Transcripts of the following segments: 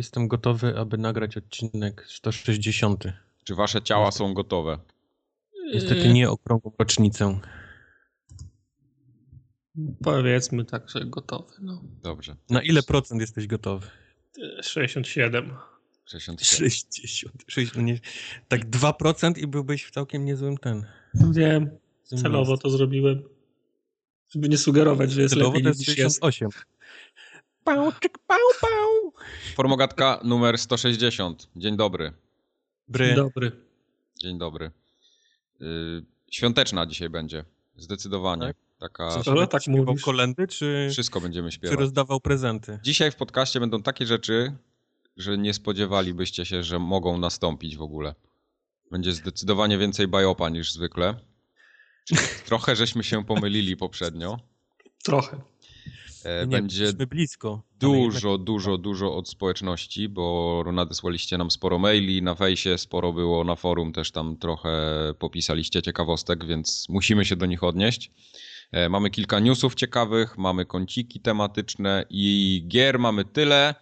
Jestem gotowy, aby nagrać odcinek 160. Czy wasze ciała są gotowe? Niestety nie okrągłą rocznicę. Powiedzmy tak, że gotowy. No. Dobrze. Na ile procent jesteś gotowy? 67. 67. 60. 60 nie, tak 2% i byłbyś w całkiem niezłym ten. Wiem, celowo to zrobiłem. Żeby nie sugerować, że jest Celowo lepiej to jest niż jest. 68. Pałczyk, pał, pał. Formogatka numer 160. Dzień dobry. Bry. Dzień dobry. Dzień dobry. Yy, świąteczna dzisiaj będzie. Zdecydowanie. Tak? Taka. Coś Ale tak tak mówisz. kolendy, czy, Wszystko będziemy czy śpiewać. rozdawał prezenty? Dzisiaj w podcaście będą takie rzeczy, że nie spodziewalibyście się, że mogą nastąpić w ogóle. Będzie zdecydowanie więcej bajopa niż zwykle. Czyli trochę żeśmy się pomylili poprzednio. Trochę. E, Nie, Będzie blisko. dużo, dużo, dużo od społeczności, bo nadesłaliście nam sporo maili na fejsie, sporo było na forum, też tam trochę popisaliście ciekawostek, więc musimy się do nich odnieść. E, Mamy kilka newsów ciekawych, mamy kąciki tematyczne i gier mamy tyle,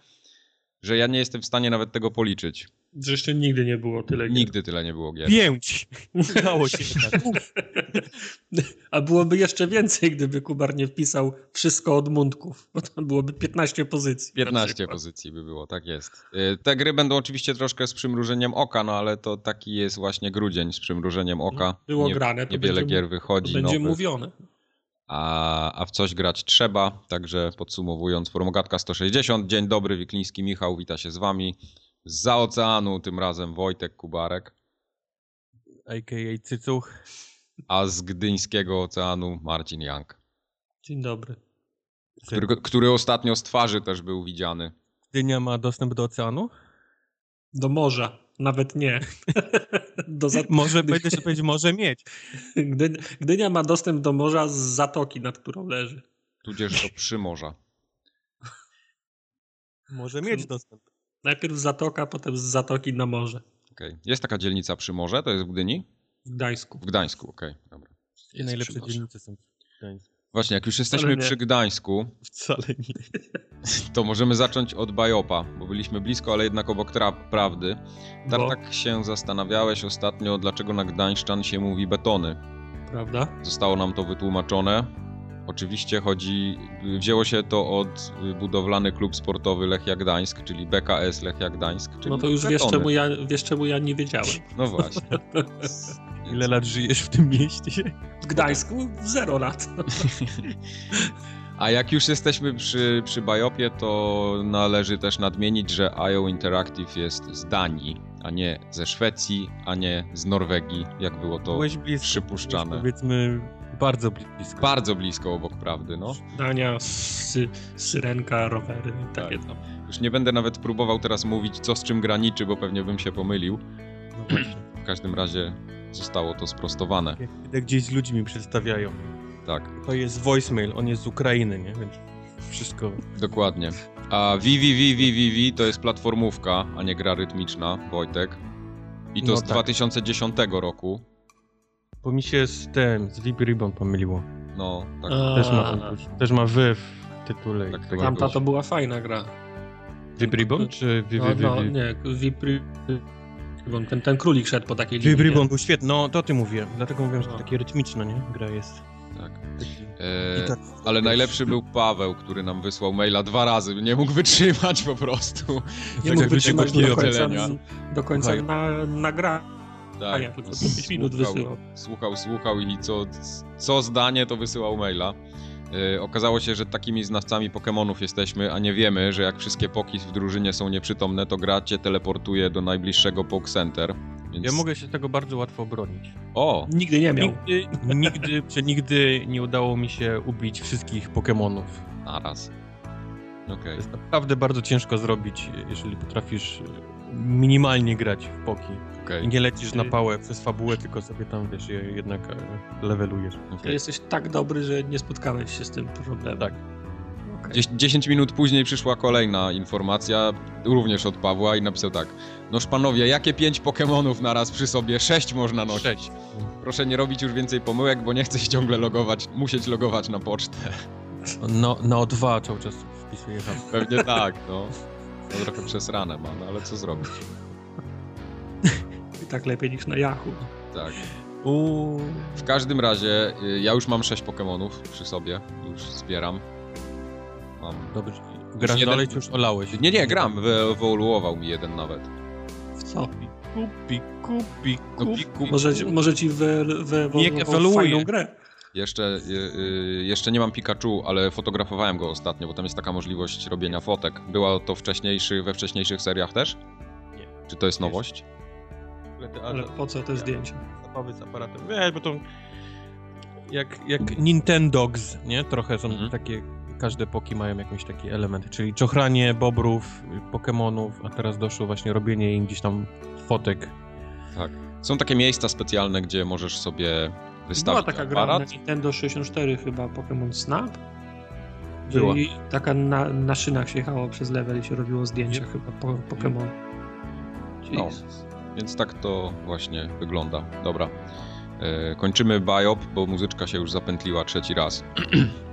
że ja nie jestem w stanie nawet tego policzyć. Że jeszcze nigdy nie było tyle gier. Nigdy tyle nie było gier. Pięć! Udało się tak. A byłoby jeszcze więcej, gdyby Kubar nie wpisał wszystko od mundków, bo tam byłoby 15 pozycji. na 15 przykład. pozycji by było, tak jest. Y, Te gry będą oczywiście troszkę z przymrużeniem oka, no ale to taki jest właśnie grudzień z przymrużeniem oka. Było Nie- grane, to Niewiele będzie, gier to wychodzi będzie nowych, mówione. a, a w coś grać trzeba. Także podsumowując, Formogatka 160. Dzień dobry, Wikliński Michał, wita się z wami. Za oceanu tym razem Wojtek Kubarek, A.k.a. Cycuch. a z Gdyńskiego Oceanu Marcin Jank, Dzień dobry. który, który ostatnio z twarzy też był widziany. Gdynia ma dostęp do oceanu? Do morza. Nawet nie. do. Może się powiedzieć, może mieć. Gdy... Gdynia ma dostęp do morza z zatoki, nad którą leży. Tudzież do przymorza. Może mieć dostęp. Najpierw zatoka, potem z zatoki na morze. Okay. Jest taka dzielnica Przymorze, to jest w Gdyni? W Gdańsku. W Gdańsku, okej, dobra. I najlepsze dzielnice są w Gdańsku. Właśnie, jak już jesteśmy przy Gdańsku, Wcale nie. to możemy zacząć od Bajopa, bo byliśmy blisko, ale jednak obok tra- prawdy. Bo, Tartak się zastanawiałeś ostatnio, dlaczego na Gdańszczan się mówi betony. prawda? Zostało nam to wytłumaczone. Oczywiście chodzi, wzięło się to od y, budowlany klub sportowy Lechia Gdańsk, czyli BKS Lechia Gdańsk. Czyli No to już wiesz czemu, ja, wiesz czemu ja nie wiedziałem. No właśnie. Ile lat żyjesz w tym mieście? W Gdańsku zero lat. A jak już jesteśmy przy, przy Bajopie, to należy też nadmienić, że IO Interactive jest z Danii, a nie ze Szwecji, a nie z Norwegii, jak było to Byłeś blisko. przypuszczane. Powiedzmy bardzo blisko. Bardzo blisko obok prawdy, no. Dania, sy, syrenka, rowery i Tak. takie tam. Już nie będę nawet próbował teraz mówić, co z czym graniczy, bo pewnie bym się pomylił. No właśnie. W każdym razie zostało to sprostowane. Jak idę gdzieś z ludźmi przedstawiają. Tak, To jest voicemail, on jest z Ukrainy, nie? Więc wszystko. dokładnie. A VVVVVV to jest platformówka, a nie gra rytmiczna, Wojtek. I to No z tak. 2010 roku. Bo mi się z tym, z VB Ribbon pomyliło. No, tak. A, Też ma, też ma wy w tytule. Tak, Tak, Tamta jakoś- to była fajna gra. VB Ribbon czy No, VB no nie, Vipri... Ten, ten królik szedł po takiej linii. Ribbon był świetny, no to ty mówię. Dlatego mówiłem, że No. takie rytmiczne, nie? Gra jest. tak. E, gitar- ale najlepszy był Paweł, który nam wysłał maila dwa razy. Nie mógł wytrzymać po prostu. Nie Tak mógł jakby wytrzymać do końca, do końca na, nagrania, Tak, tylko no, co 5 minut słuchał, wysyłał. Słuchał, słuchał i co, co zdanie to wysyłał maila. E, okazało się, że takimi znawcami Pokémonów jesteśmy, a nie wiemy, że jak wszystkie poki w drużynie są nieprzytomne, to gra cię teleportuje do najbliższego Pok Center. Więc... Ja mogę się tego bardzo łatwo obronić. O! Nigdy nie miał. Nigdy, nigdy, czy nigdy nie udało mi się ubić wszystkich Pokémonów. Naraz. To Okej. jest naprawdę bardzo ciężko zrobić, jeżeli potrafisz minimalnie grać w poki. Okej, I nie lecisz na pałę przez fabułę, tylko sobie tam, wiesz, je jednak e, levelujesz. okej. Jesteś tak dobry, że nie spotkałeś się z tym problemem. Tak. Dzie- 10 minut później przyszła kolejna informacja, również od Pawła i napisał tak. Noż panowie, jakie pięć Pokemonów naraz przy sobie? Sześć można nosić. Sześć. Proszę nie robić już więcej pomyłek, bo nie chcę się ciągle logować, musieć logować na pocztę. No, na O2 cały czas wpisuję hasło. Pewnie tak, no. No trochę przesrane ma, no ale co zrobić? Tak lepiej niż na Yahoo. Tak. Uuu. W każdym razie, y, ja już mam 6 Pokémonów przy sobie, już zbieram. Mam... Dobrze. Grasz jeden- dalej, czy już olałeś? Nie, nie, gram, wyewoluował mi jeden nawet. W co? Kupi, kupi, No, kupi. piku- Może, może ci wy, wy, wy, ewoluuje. fajną grę. Jeszcze, y, y, jeszcze nie mam Pikachu, ale fotografowałem go ostatnio, bo tam jest taka możliwość robienia fotek. Była to wcześniejszy, we wcześniejszych seriach też? Nie. Czy to jest nowość? Ale po co te zdjęcia? Zabawy z aparatem. Wiesz, bo to jak, jak Nintendogs, nie? Trochę są Mhm. takie, każde poki mają jakieś takie elementy, czyli czochranie bobrów, Pokemonów, a teraz doszło właśnie robienie im gdzieś tam fotek. Tak. Są takie miejsca specjalne, gdzie możesz sobie wystawić Była taka gra na aparat. Nintendo 64 chyba, Pokémon Snap. Była. I taka na, na szynach się jechało przez level i się robiło zdjęcia chyba po, Pokémon. No. Więc tak to właśnie wygląda. Dobra. E, kończymy biop, bo muzyczka się już zapętliła trzeci raz.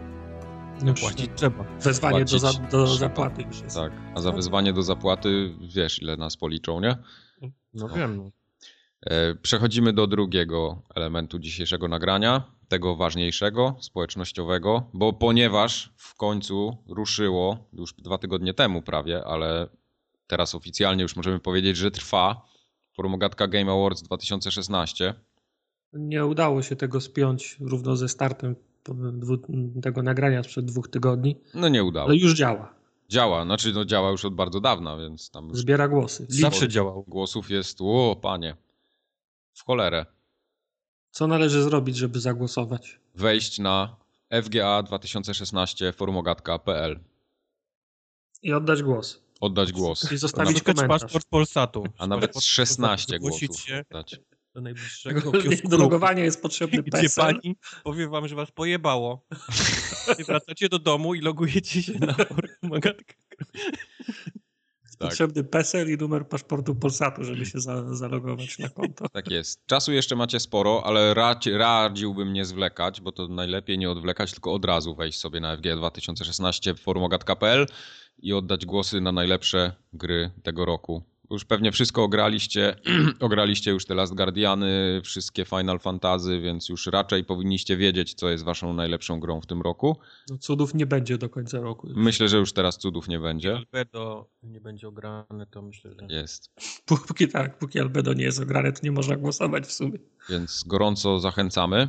No płacić trzeba. Wezwanie do, za, Płacić do trzeba. zapłaty już jest. Tak. A za wezwanie do zapłaty wiesz, ile nas policzą, nie? No No. wiem, no. E, Przechodzimy do drugiego elementu dzisiejszego nagrania, tego ważniejszego, społecznościowego, bo ponieważ w końcu ruszyło, już dwa tygodnie temu prawie, ale teraz oficjalnie już możemy powiedzieć, że trwa Formogatka Game Awards 2016. Nie udało się tego spiąć równo ze startem tego nagrania sprzed dwóch tygodni, No nie udało. ale już działa. Działa, znaczy no działa już od bardzo dawna, więc tam już Zbiera głosy. Zawsze działał. głosów jest, o panie, w cholerę. Co należy zrobić, żeby zagłosować? Wejść na FGA 2016 forumogatka.pl, I oddać głos. Oddać głos. I zostawić komentarz. paszport Polsatu. A nawet Paszport 16 Polsatu, zgłosić głosów się dać. do najbliższego do logowania jest potrzebny Gdzie PESEL. pani powie wam, że was pojebało. I wracacie do domu i logujecie się na Tak. Potrzebny PESEL i numer paszportu Polsatu, żeby się za, zalogować na konto. Tak jest. Czasu jeszcze macie sporo, ale radzi, radziłbym nie zwlekać, bo to najlepiej nie odwlekać, tylko od razu wejść sobie na FG 2016 forumogat.pl i oddać głosy na najlepsze gry tego roku. Już pewnie wszystko ograliście, ograliście już te Last Guardiany, wszystkie Final Fantasy, więc już raczej powinniście wiedzieć, co jest waszą najlepszą grą w tym roku. No, cudów nie będzie do końca roku. Myślę, że już teraz cudów nie będzie. Albedo nie będzie ograne, to myślę, że... Jest. Póki tak, póki Albedo nie jest ograne, to nie można głosować w sumie. więc gorąco zachęcamy.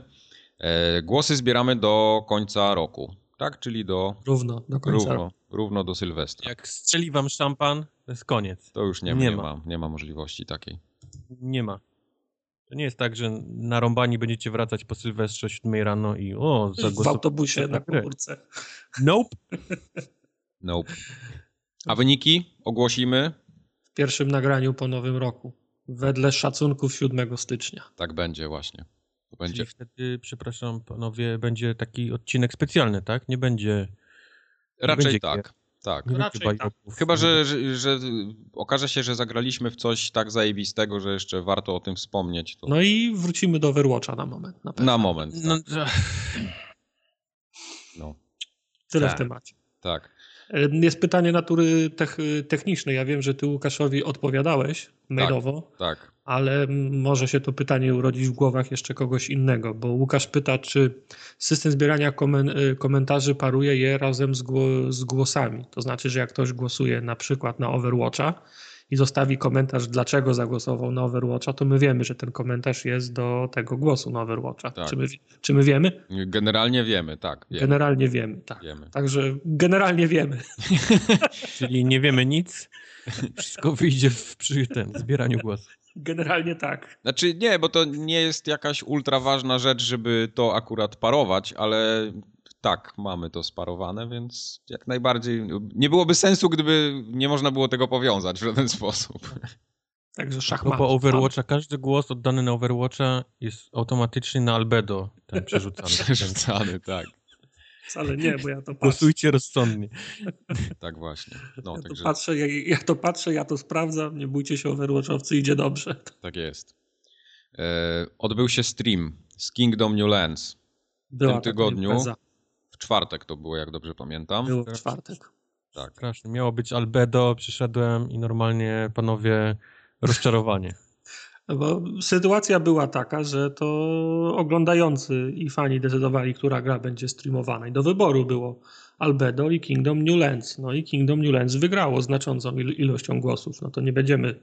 E, głosy zbieramy do końca roku, tak? Czyli do Równo, do końca równo, równo do Sylwestra. Jak strzeli wam szampan, to jest koniec. To już nie, Nie nie, ma. ma. nie ma możliwości takiej. Nie ma. To nie jest tak, że narąbani będziecie wracać po Sylwestrze 7 rano i o, W zagłosowałem autobusie na komórce. Nope. Nope. A wyniki ogłosimy. W pierwszym nagraniu po nowym roku. Wedle szacunków 7 stycznia. Tak będzie właśnie. To będzie. Czyli wtedy, przepraszam panowie, będzie taki odcinek specjalny, tak? Nie będzie... Raczej będzie tak. Tak. Nie Raczej tak. Chyba, że, że, że okaże się, że zagraliśmy w coś tak zajebistego, że jeszcze warto o tym wspomnieć. To No i wrócimy do Overwatcha na moment. Na na moment. Tak. No, No, Tyle tak. w temacie. tak. E, Jest pytanie natury tech, technicznej. Ja wiem, że ty Łukaszowi odpowiadałeś mailowo, Tak. ale m- może się to pytanie urodzić w głowach jeszcze kogoś innego, bo Łukasz pyta, czy system zbierania y, komentarzy paruje je razem z głosami. To znaczy, że jak ktoś głosuje na przykład na Overwatcha i zostawi komentarz, dlaczego zagłosował na Overwatcha, to my wiemy, że ten komentarz jest do tego głosu na Overwatcha. Tak. Czy, my, czy my wiemy? Generalnie wiemy, tak. Wiemy. Generalnie wiemy, tak. wiemy. Także generalnie wiemy. Czyli nie wiemy nic. Wszystko wyjdzie w, przy tym zbieraniu głosów. Generalnie tak. Znaczy nie, bo to nie jest jakaś ultra ważna rzecz, żeby to akurat parować, ale tak, mamy to sparowane, więc jak najbardziej nie byłoby sensu, gdyby nie można było tego powiązać w żaden sposób. Także No szachmat. bo Overwatcha, każdy głos oddany na Overwatcha jest automatycznie na Albedo ten przerzucany. Przerzucany, tak. Wcale nie, bo ja to patrzę. Głosujcie rozsądnie. Tak właśnie. No, Ja to także patrzę, ja, ja to patrzę, ja to sprawdzam. Nie bójcie się, Overwatchowcy, idzie dobrze. tak jest. E, odbył się stream z Kingdom New Lands. Była tym tygodniu. impreza. W czwartek to było, jak dobrze pamiętam. Było w czwartek. Tak. Strasznie. Miało być albedo, przyszedłem i normalnie, panowie, rozczarowanie. Bo sytuacja była taka, że to oglądający i fani decydowali, która gra będzie streamowana. I do wyboru było Albedo i Kingdom New Lands. No i Kingdom New Lands wygrało znaczącą il- ilością głosów. No to nie będziemy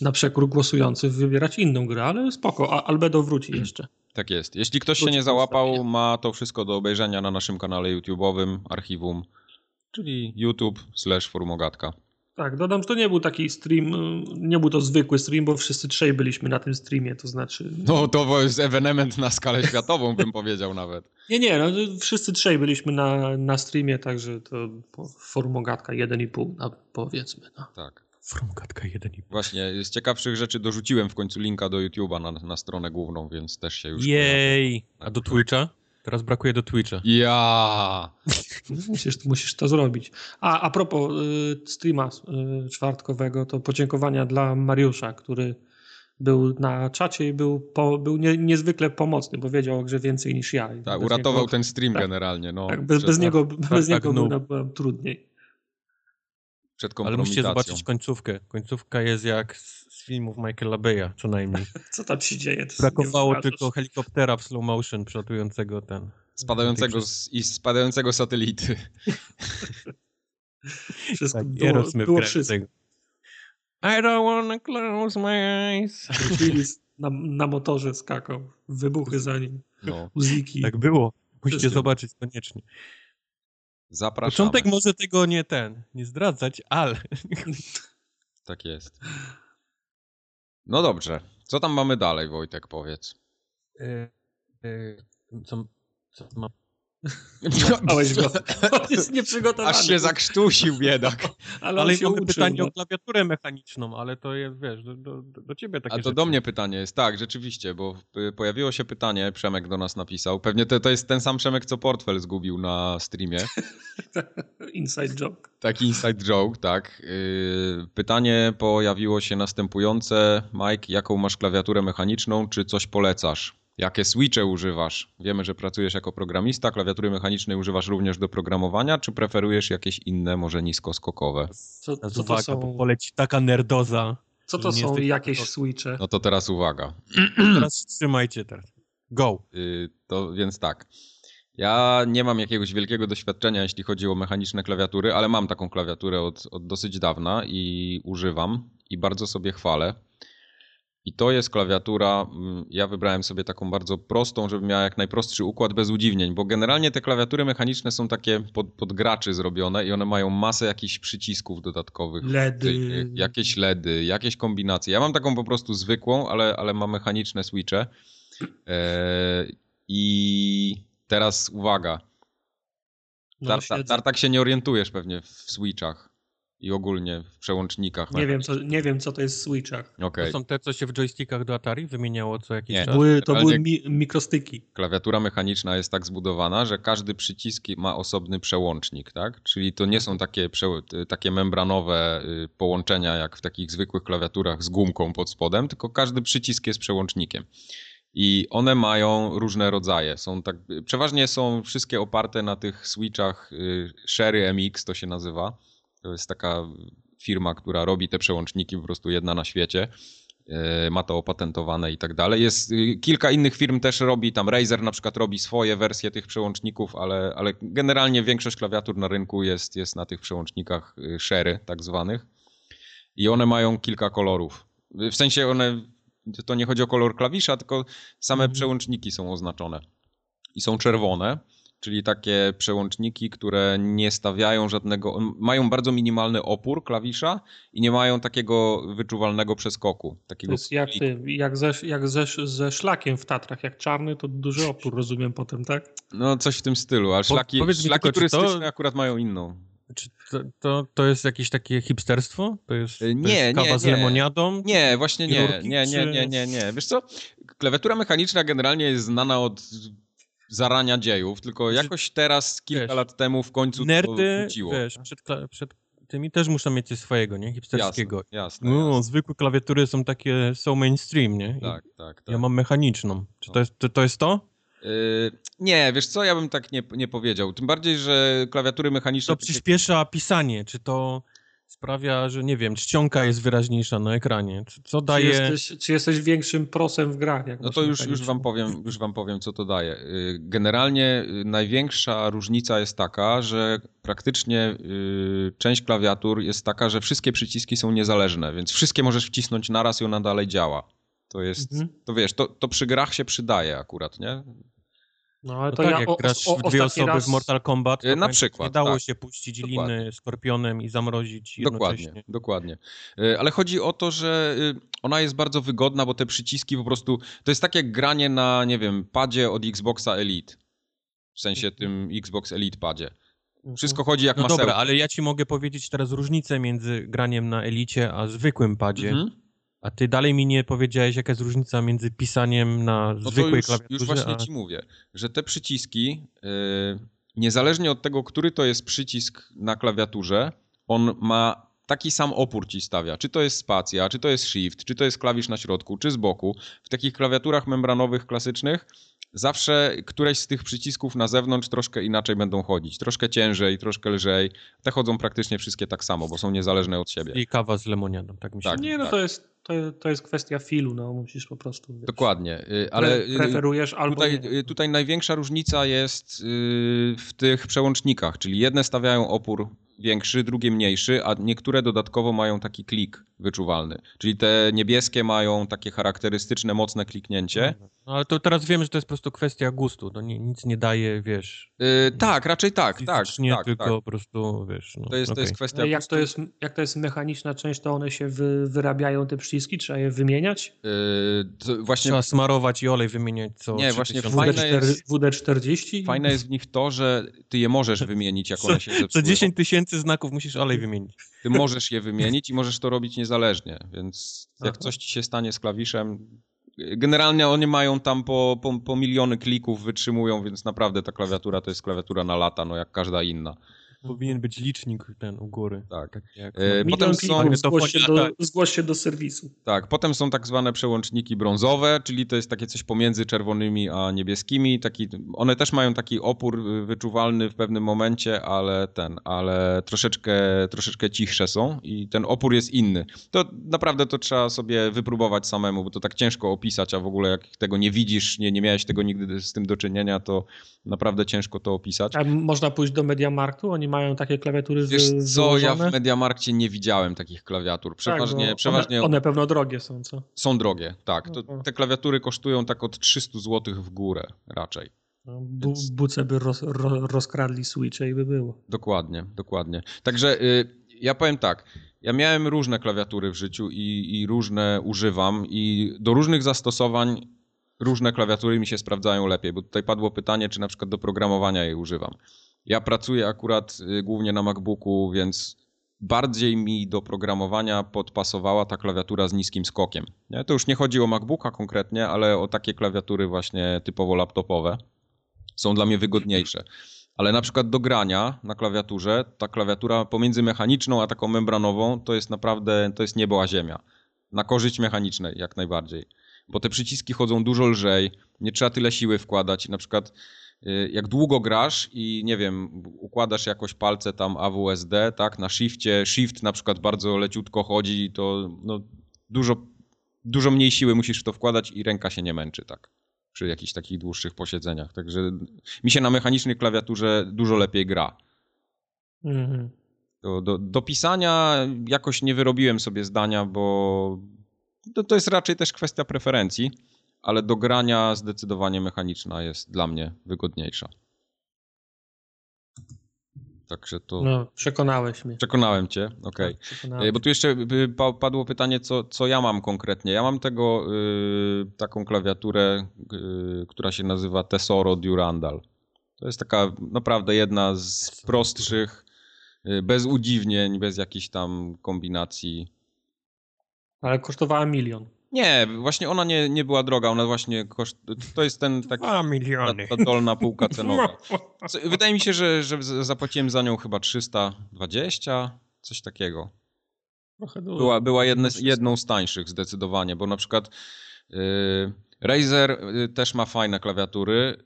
na przekór głosujących wybierać inną grę, ale spoko, a Albedo wróci jeszcze. Tak jest. Jeśli ktoś się Wróci nie do załapał, ma to wszystko do obejrzenia na naszym kanale YouTube'owym, archiwum, czyli YouTube slash forumogatka. Tak, dodam, że to nie był taki stream, y, nie był to zwykły stream, bo wszyscy trzej byliśmy na tym streamie, to znaczy... No to jest ewenement na skalę światową, bym powiedział nawet. Nie, nie, no, wszyscy trzej byliśmy na, na streamie, także to po- forum Ogatka 1,5 no, powiedzmy. No. Tak. Frumkatka 1,5. Właśnie, z ciekawszych rzeczy dorzuciłem w końcu linka do YouTube'a na, na stronę główną, więc też się już. Jej! A do Twitcha? Teraz brakuje do Twitcha. Ja. Musisz, musisz to zrobić. A, a propos y, streama y, czwartkowego, to podziękowania dla Mariusza, który był na czacie i był, po, był nie, niezwykle pomocny, bo wiedział o grze więcej niż ja. Tak, uratował niego, ten stream tak. generalnie. No, tak, bez, bez niego, bez tak, niego no. było, było trudniej. Przed Ale musicie zobaczyć końcówkę. Końcówka jest jak z, z filmów Michaela Beya, co najmniej. Co tam się dzieje? To Brakowało tylko helikoptera w slow motion przelatującego ten. Spadającego, z, I spadającego satelity. Wszystko Tak, było, wszystko. I don't wanna close my eyes. Na, na motorze skakał, wybuchy za nim, No, uziki. Tak było. Musicie Wszystko. zobaczyć koniecznie. Zapraszamy. Początek może tego nie ten, nie zdradzać, ale Tak jest. No dobrze. Co tam mamy dalej, Wojtek, powiedz. e, e, co, co. Małeś go. Jest nieprzygotowany. Aż się zakrztusił, biedak. ale, Ale mamy uczył, pytanie no. o klawiaturę mechaniczną, ale to jest, wiesz, do, do, do ciebie takie A to rzeczy. do mnie pytanie jest. Tak, rzeczywiście, bo y, pojawiło się pytanie, Przemek do nas napisał. Pewnie to, to jest ten sam Przemek, co portfel zgubił na streamie. Inside joke. Taki inside joke, tak. Yy, Pytanie pojawiło się następujące. Mike, jaką masz klawiaturę mechaniczną, czy coś polecasz? Jakie switche używasz? Wiemy, że pracujesz jako programista, klawiatury mechanicznej używasz również do programowania, czy preferujesz jakieś inne, może niskoskokowe? Co, co to uwaga, bo są, poleci taka nerdoza. co to są jakieś gotowy. switche? No to teraz uwaga. Teraz trzymajcie teraz. Go. Yy, To więc tak. Ja nie mam jakiegoś wielkiego doświadczenia, jeśli chodzi o mechaniczne klawiatury, ale mam taką klawiaturę od, od dosyć dawna i używam i bardzo sobie chwalę. I to jest klawiatura, mm, ja wybrałem sobie taką bardzo prostą, żeby miała jak najprostszy układ bez udziwnień, bo generalnie te klawiatury mechaniczne są takie pod, pod graczy zrobione i one mają masę jakichś przycisków dodatkowych. LEDy. Y, Jakieś LEDy, jakieś kombinacje. Ja mam taką po prostu zwykłą, ale, ale ma mechaniczne switche. E, I teraz uwaga. No, tartak się nie orientujesz pewnie w switchach i ogólnie w przełącznikach. nie, wiem, co, nie wiem, co to jest w switchach. Okej. To są te, co się w joystickach do Atari wymieniało co jakiś Nie. czas. Były, to były mi, mikrostyki. Klawiatura mechaniczna jest tak zbudowana, że każdy przycisk ma osobny przełącznik, tak? Czyli to nie są takie, takie membranowe y, połączenia jak w takich zwykłych klawiaturach z gumką pod spodem, tylko każdy przycisk jest przełącznikiem. I one mają różne rodzaje. Są tak, przeważnie są wszystkie oparte na tych switchach y, Sherry MX to się nazywa. To jest taka firma, która robi te przełączniki po prostu jedna na świecie. E, ma to opatentowane i tak dalej. Jest y, kilka innych firm też robi, tam Razer na przykład robi swoje wersje tych przełączników, ale, ale generalnie większość klawiatur na rynku jest, jest na tych przełącznikach y, Sherry tak zwanych i one mają kilka kolorów. W sensie one, to nie chodzi o kolor klawisza, tylko same Mhm. przełączniki są oznaczone i są czerwone. Czyli takie przełączniki, które nie stawiają żadnego, mają bardzo minimalny opór klawisza i nie mają takiego wyczuwalnego przeskoku. To Takiego jest jak, ty, jak, ze, jak ze, ze szlakiem w Tatrach. Jak czarny, to duży opór, rozumiem potem, tak? No coś w tym stylu, ale Po- szlaki, mi szlaki tylko, czy to- turystyczne akurat mają inną. Czy to, to, to jest jakieś takie hipsterstwo? To jest, to nie, jest kawa nie, z lemoniadą? Nie, właśnie nie, nie, nie, czy- nie, nie, nie. Wiesz co, klawiatura mechaniczna generalnie jest znana od zarania dziejów, tylko Znaczy, jakoś teraz, kilka wiesz, lat temu w końcu to Nerdy, wróciło. wiesz, przed, przed tymi też muszą mieć coś swojego, nie? Hipsterskiego. Jasne, jasne, No, jasne. zwykłe klawiatury są takie, są mainstream, nie? I Tak, tak, tak. Ja mam mechaniczną. Czy No. to jest to? to, jest to? Yy, nie, wiesz co, ja bym tak nie, nie powiedział. Tym bardziej, że klawiatury mechaniczne... To przyspiesza pisanie, czy to sprawia, że nie wiem, czcionka jest wyraźniejsza na ekranie. Co daje... Czy jesteś, czy jesteś większym prosem w grach? Jak no to już, już, wam powiem, już wam powiem, co to daje. Y, generalnie y, największa różnica jest taka, że praktycznie y, część klawiatur jest taka, że wszystkie przyciski są niezależne, więc wszystkie możesz wcisnąć naraz i ona dalej działa. To jest, mhm. to wiesz, to, to przy grach się przydaje akurat, nie? No ale no to tak, ja jak o, grasz o, dwie osoby raz... w Mortal Kombat, to na przykład, nie dało tak. się puścić dokładnie. liny skorpionem i zamrozić Dokładnie, dokładnie. E, ale chodzi o to, że y, ona jest bardzo wygodna, bo te przyciski po prostu, to jest tak jak granie na, nie wiem, padzie od Xboxa Elite. W sensie mhm. tym Xbox Elite padzie. Mhm. Wszystko chodzi jak no masełko. dobra, ale ja ci mogę powiedzieć teraz różnicę między graniem na Elicie a zwykłym padzie. Mhm. A ty dalej mi nie powiedziałeś, jaka jest różnica między pisaniem na no zwykłej już, klawiaturze. Już właśnie a... ci mówię, że te przyciski, yy, niezależnie od tego, który to jest przycisk na klawiaturze, on ma taki sam opór ci stawia. Czy to jest spacja, czy to jest shift, czy to jest klawisz na środku, czy z boku. W takich klawiaturach membranowych klasycznych zawsze któreś z tych przycisków na zewnątrz troszkę inaczej będą chodzić. Troszkę ciężej, troszkę lżej. Te chodzą praktycznie wszystkie tak samo, bo są niezależne od siebie. I kawa z lemoniadą, tak mi się tak, Nie, no tak. to jest to, to jest kwestia filu, no musisz po prostu. Wiesz, Dokładnie, y, ale. Y, preferujesz albo. Tutaj, nie. Y, tutaj największa różnica jest w tych przełącznikach, czyli jedne stawiają opór większy, drugie mniejszy, a niektóre dodatkowo mają taki klik wyczuwalny. Czyli te niebieskie mają takie charakterystyczne, mocne kliknięcie. No, ale to teraz wiemy, że to jest po prostu kwestia gustu. To nie, nic nie daje, wiesz. Yy, tak, raczej tak, tak. Nie tak, tylko tak. po prostu, wiesz. No, to, jest, okay. to jest kwestia. Jak to jest, jak to jest mechaniczna część, to one się wy, wyrabiają te przyciski? Trzeba je wymieniać? Yy, właśnie... Trzeba smarować i olej wymieniać co Nie, właśnie fajne jest, WD-40? Fajne jest w nich to, że ty je możesz wymienić, jak one się zepsują. Co 10 tysięcy znaków musisz olej wymienić. Ty możesz je wymienić i możesz to robić niezależnie, więc jak Aha. coś ci się stanie z klawiszem, generalnie oni mają tam po, po, po miliony klików, wytrzymują, więc naprawdę ta klawiatura to jest klawiatura na lata, no jak każda inna. Powinien być licznik ten u góry. Tak. tak jak, e, potem są... Zgłoś się, do, zgłoś się do serwisu. Tak, potem są tak zwane przełączniki brązowe, czyli to jest takie coś pomiędzy czerwonymi a niebieskimi. Taki, one też mają taki opór y, wyczuwalny w pewnym momencie, ale ten, ale troszeczkę, troszeczkę cichsze są i ten opór jest inny. To naprawdę to trzeba sobie wypróbować samemu, bo to tak ciężko opisać, a w ogóle jak tego nie widzisz, nie, nie miałeś tego nigdy z tym do czynienia, to naprawdę ciężko to opisać. A można pójść do Mediamarktu? Oni mają takie klawiatury Wiesz z, co, ja w Mediamarkcie nie widziałem takich klawiatur. Przeważnie, tak, przeważnie one, one, pewno drogie są, co? Są drogie, tak. To, te klawiatury kosztują tak od 300 zł w górę raczej. No, bu, buce by roz, ro, rozkradli switche i by było. Dokładnie, dokładnie. Także y, ja powiem tak, ja miałem różne klawiatury w życiu i, i różne używam i do różnych zastosowań różne klawiatury mi się sprawdzają lepiej, bo tutaj padło pytanie, czy na przykład do programowania je używam. Ja pracuję akurat y, głównie na MacBooku, więc bardziej mi do programowania podpasowała ta klawiatura z niskim skokiem. To już nie chodzi o MacBooka konkretnie, ale o takie klawiatury właśnie typowo laptopowe. Są dla mnie wygodniejsze. Ale na przykład do grania na klawiaturze, ta klawiatura pomiędzy mechaniczną a taką membranową to jest naprawdę, to jest niebo a ziemia. Na korzyść mechanicznej jak najbardziej. Bo te przyciski chodzą dużo lżej, nie trzeba tyle siły wkładać. Na przykład jak długo grasz i nie wiem, układasz jakoś palce tam AWSD, tak, na shifcie, shift na przykład bardzo leciutko chodzi, to no, dużo, dużo mniej siły musisz w to wkładać i ręka się nie męczy, tak, przy jakichś takich dłuższych posiedzeniach. Także mi się na mechanicznej klawiaturze dużo lepiej gra. Mhm. Do, do, do pisania jakoś nie wyrobiłem sobie zdania, bo to, to jest raczej też kwestia preferencji ale do grania zdecydowanie mechaniczna jest dla mnie wygodniejsza. Także to. No, przekonałeś mnie. Przekonałem cię, okej. Okay. Tak, Bo tu jeszcze padło pytanie, co, co ja mam konkretnie. Ja mam tego y, taką klawiaturę, y, która się nazywa Tesoro Durandal. To jest taka naprawdę jedna z prostszych, y, bez udziwnień, bez jakichś tam kombinacji. Ale kosztowała milion. Nie, właśnie ona nie, nie była droga, ona właśnie koszt... To jest ten taki... Dwa miliony. Ta, ta dolna półka cenowa. Wydaje mi się, że, że zapłaciłem za nią chyba 320, coś takiego. Była, była jedne, jedną z tańszych zdecydowanie, bo na przykład yy, Razer y, też ma fajne klawiatury,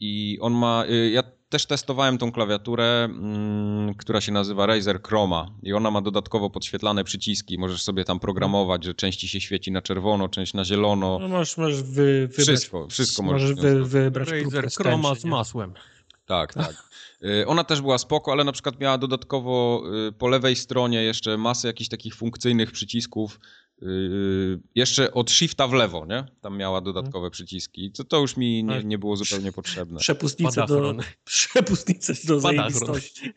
I on ma. Y, ja też testowałem tą klawiaturę, mm, która się nazywa Razer Chroma i ona ma dodatkowo podświetlane przyciski. Możesz sobie tam programować, że część się świeci na czerwono, część na zielono. No możesz, możesz wy, wybrać. Wszystko, wszystko możesz wy, wybrać. Razer Chroma z masłem. Tak, tak. Y, ona też była spoko, ale na przykład miała dodatkowo y, po lewej stronie jeszcze masę jakichś takich funkcyjnych przycisków, Yy, jeszcze od shifta w lewo, nie? Tam miała dodatkowe przyciski. To, to już mi nie, nie było zupełnie potrzebne. Przepustnice do, przepustnice do zajebistości.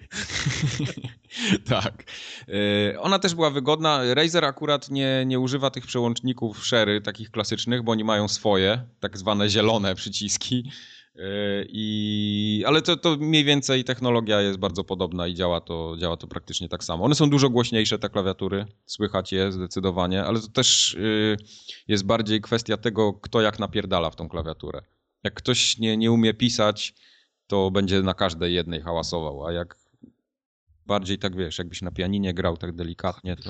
tak. Yy, ona też była wygodna. Razer akurat nie, nie używa tych przełączników Sherry, takich klasycznych, bo oni mają swoje, tak zwane zielone przyciski. E, I, ale to, to mniej więcej technologia jest bardzo podobna i działa to, działa to praktycznie tak samo. One są dużo głośniejsze, te klawiatury, słychać je zdecydowanie, ale to też y, jest bardziej kwestia tego, kto jak napierdala w tą klawiaturę. Jak ktoś nie, nie umie pisać, to będzie na każdej jednej hałasował, a jak bardziej tak wiesz, jakbyś na pianinie grał tak delikatnie, to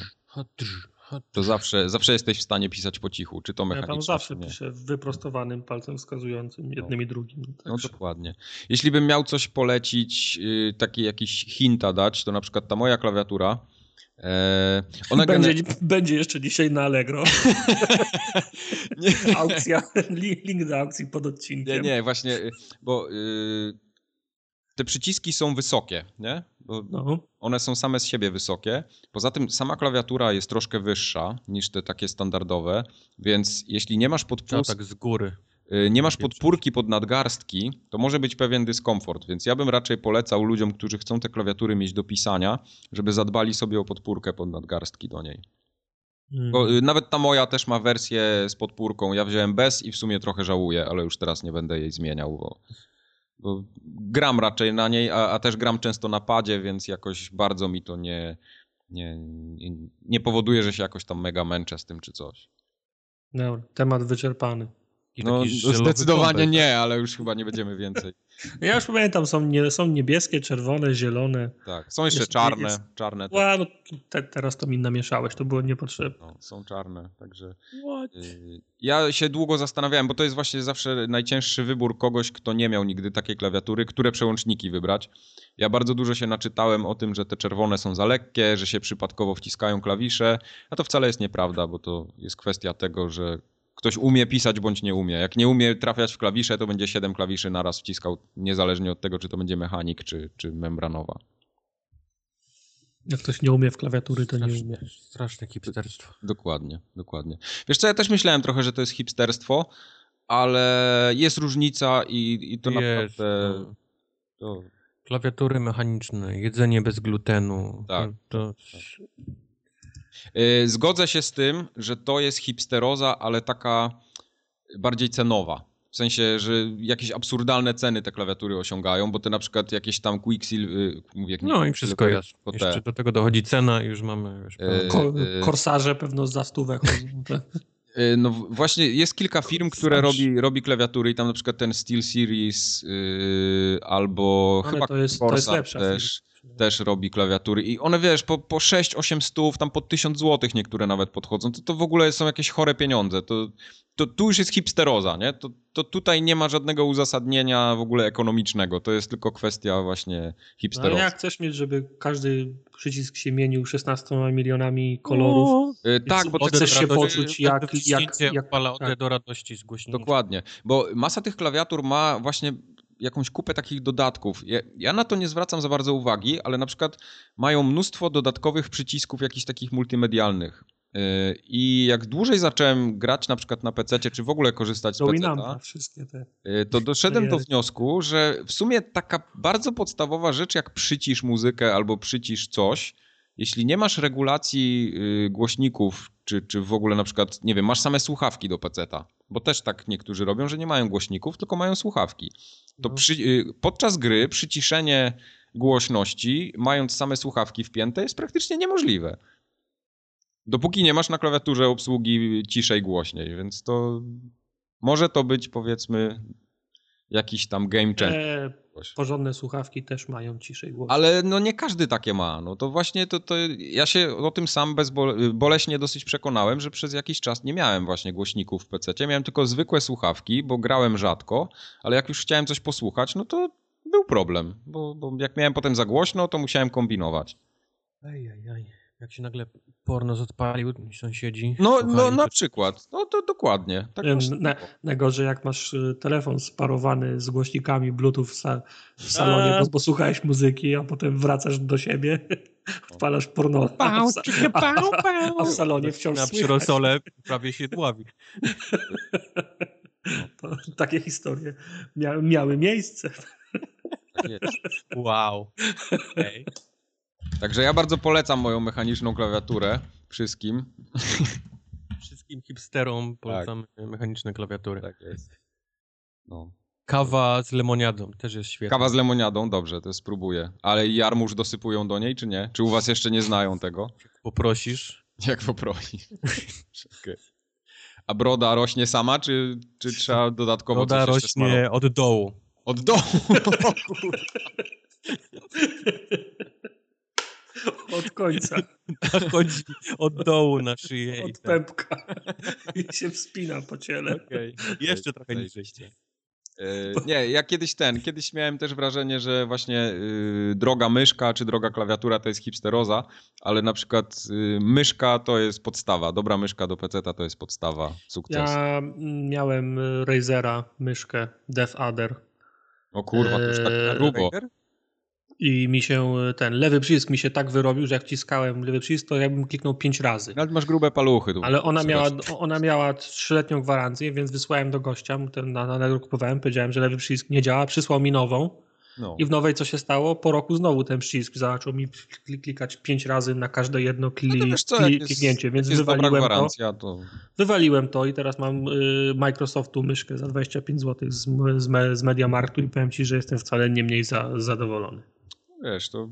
to zawsze, zawsze jesteś w stanie pisać po cichu, czy to mechanicznie. Ja tam zawsze piszę wyprostowanym palcem wskazującym, jednym no. i drugim. No, no dokładnie. Jeśli bym miał coś polecić, yy, taki jakiś hinta dać, to na przykład ta moja klawiatura, e, ona będzie, gene... będzie jeszcze dzisiaj na Allegro. Aukcja, link do aukcji pod odcinkiem. Nie, nie, właśnie, bo yy, te przyciski są wysokie, nie? No. One są same z siebie wysokie. Poza tym sama klawiatura jest troszkę wyższa niż te takie standardowe, więc jeśli nie masz podpórki... tak z góry. Y, nie masz podpórki pod nadgarstki, to może być pewien dyskomfort, więc ja bym raczej polecał ludziom, którzy chcą te klawiatury mieć do pisania, żeby zadbali sobie o podpórkę pod nadgarstki do niej. Hmm. Bo, y, nawet ta moja też ma wersję z podpórką. Ja wziąłem bez i w sumie trochę żałuję, ale już teraz nie będę jej zmieniał, bo bo gram raczej na niej, a, a, też gram często na padzie, więc jakoś bardzo mi to nie, nie, nie, nie powoduje, że się jakoś tam mega męczę z tym czy coś. No, temat wyczerpany. no, zdecydowanie nie, ale już chyba nie będziemy więcej. Ja już pamiętam, są, nie, są niebieskie, czerwone, zielone. Tak, są jeszcze jest, czarne. Jest... czarne Ła, no, te, teraz to mi namieszałeś, to było niepotrzebne. No, są czarne, także... Y, ja się długo zastanawiałem, bo to jest właśnie zawsze najcięższy wybór kogoś, kto nie miał nigdy takiej klawiatury, które przełączniki wybrać. Ja bardzo dużo się naczytałem o tym, że te czerwone są za lekkie, że się przypadkowo wciskają klawisze, a to wcale jest nieprawda, bo to jest kwestia tego, że ktoś umie pisać bądź nie umie. Jak nie umie trafiać w klawisze, to będzie 7 klawiszy naraz wciskał, niezależnie od tego, czy to będzie mechanik, czy, czy membranowa. Jak ktoś nie umie w klawiatury, to Straszne, nie umie. Straszne hipsterstwo. Dokładnie, dokładnie. Wiesz co, ja też myślałem trochę, że to jest hipsterstwo, ale jest różnica i, i to jest, naprawdę... No. To... Klawiatury mechaniczne, jedzenie bez glutenu. Tak. To, to... tak. Y, zgodzę się z tym, że to jest hipsteroza, ale taka bardziej cenowa. W sensie, że jakieś absurdalne ceny te klawiatury osiągają, bo te na przykład jakieś tam Quicksilver... Y, mówię, no i wszystko jest. Jeszcze do tego dochodzi cena i już mamy... Wiesz, Ko korsarze pewno za stówę No właśnie jest kilka firm, które robi, robi klawiatury i tam na przykład ten Steel Series yy, albo Ale chyba to jest, Corsa to jest lepsza też. Firma też robi klawiatury i one wiesz, po, po 6-8 stów, tam po 1000 złotych niektóre nawet podchodzą, to, to w ogóle są jakieś chore pieniądze, to, to tu już jest hipsteroza, nie? To, to tutaj nie ma żadnego uzasadnienia w ogóle ekonomicznego, to jest tylko kwestia właśnie hipsterozy. No jak chcesz mieć, żeby każdy przycisk się mienił 16 milionami kolorów? No, yy, tak, bo chcesz się poczuć jak... jak, jak, jak tak. do radości z głośnikiem. Dokładnie, bo masa tych klawiatur ma właśnie jakąś kupę takich dodatków. Ja, ja, na to nie zwracam za bardzo uwagi, ale na przykład mają mnóstwo dodatkowych przycisków jakichś takich multimedialnych. Yy, I jak dłużej zacząłem grać na przykład na PC, czy w ogóle korzystać z PC, wszystkie te. Yy, to doszedłem do wniosku, że w sumie taka bardzo podstawowa rzecz, jak przycisz muzykę albo przycisz coś, jeśli nie masz regulacji yy, głośników, czy, czy w ogóle na przykład, nie wiem, masz same słuchawki do PC-ta, bo też tak niektórzy robią, że nie mają głośników, tylko mają słuchawki to no. przy, y, podczas gry przyciszenie głośności, mając same słuchawki wpięte, jest praktycznie niemożliwe. Dopóki nie masz na klawiaturze obsługi ciszej, głośniej, więc to może to być powiedzmy jakiś tam game changer. E, porządne słuchawki też mają ciszej głos. Ale no nie każdy takie ma. No to właśnie to, to ja się o tym sam bezbole, boleśnie dosyć przekonałem, że przez jakiś czas nie miałem właśnie głośników w PC. Miałem tylko zwykłe słuchawki, bo grałem rzadko, ale jak już chciałem coś posłuchać, no to był problem, bo, bo jak miałem potem za głośno, to musiałem kombinować. Ej, ej, ej. Jak się nagle porno odpalił, sąsiedzi. No, no na przykład. No to dokładnie. Tak na, najgorzej jak masz y, telefon sparowany z głośnikami Bluetooth w, sa, w salonie, bo, bo, słuchałeś muzyki, a potem wracasz do siebie, wpalasz porno, a, w, a, a w salonie wciąż Na przyrosole prawie się dławi. To, takie historie mia, miały miejsce. Tak wow. Okay. Także ja bardzo polecam moją mechaniczną klawiaturę wszystkim. Wszystkim hipsterom polecam tak. mechaniczne klawiatury. Tak jest. No. Kawa z lemoniadą też jest świetna. Kawa z lemoniadą, dobrze, to spróbuję. Ale jarmuż dosypują do niej, czy nie? Czy u was jeszcze nie znają tego? Poprosisz? Jak poprosisz. okay. A broda rośnie sama, czy, czy trzeba dodatkowo broda coś rośnie od dołu. Od dołu? Od końca. Chodzi od dołu na szyję. Od pępka. I się wspina po ciele. Okay. Jeszcze trochę niżej. Yy, nie, ja kiedyś ten, kiedyś miałem też wrażenie, że właśnie yy, droga myszka czy droga klawiatura to jest hipsteroza, ale na przykład yy, myszka to jest podstawa. Dobra myszka do PC to jest podstawa sukcesu. Ja miałem Razera myszkę Death Adder. O kurwa, to już tak eee, grubo. I mi się ten lewy przycisk mi się tak wyrobił, że jak wciskałem lewy przycisk, to jakbym kliknął pięć razy. Ale masz grube paluchy. Ale ona miała, ona miała trzyletnią gwarancję, więc wysłałem do gościa, ten na, na kupowałem, powiedziałem, że lewy przycisk nie działa, przysłał mi nową. No. I w nowej co się stało? Po roku znowu ten przycisk zaczął mi klikać pięć razy na każde jedno kli, no co, kli, kliknięcie, więc wywaliłem to, to, Wywaliłem to i teraz mam y, Microsoftu myszkę za 25 zł z, z, z Mediamarktu i powiem ci, że jestem wcale nie mniej za, zadowolony wiesz, to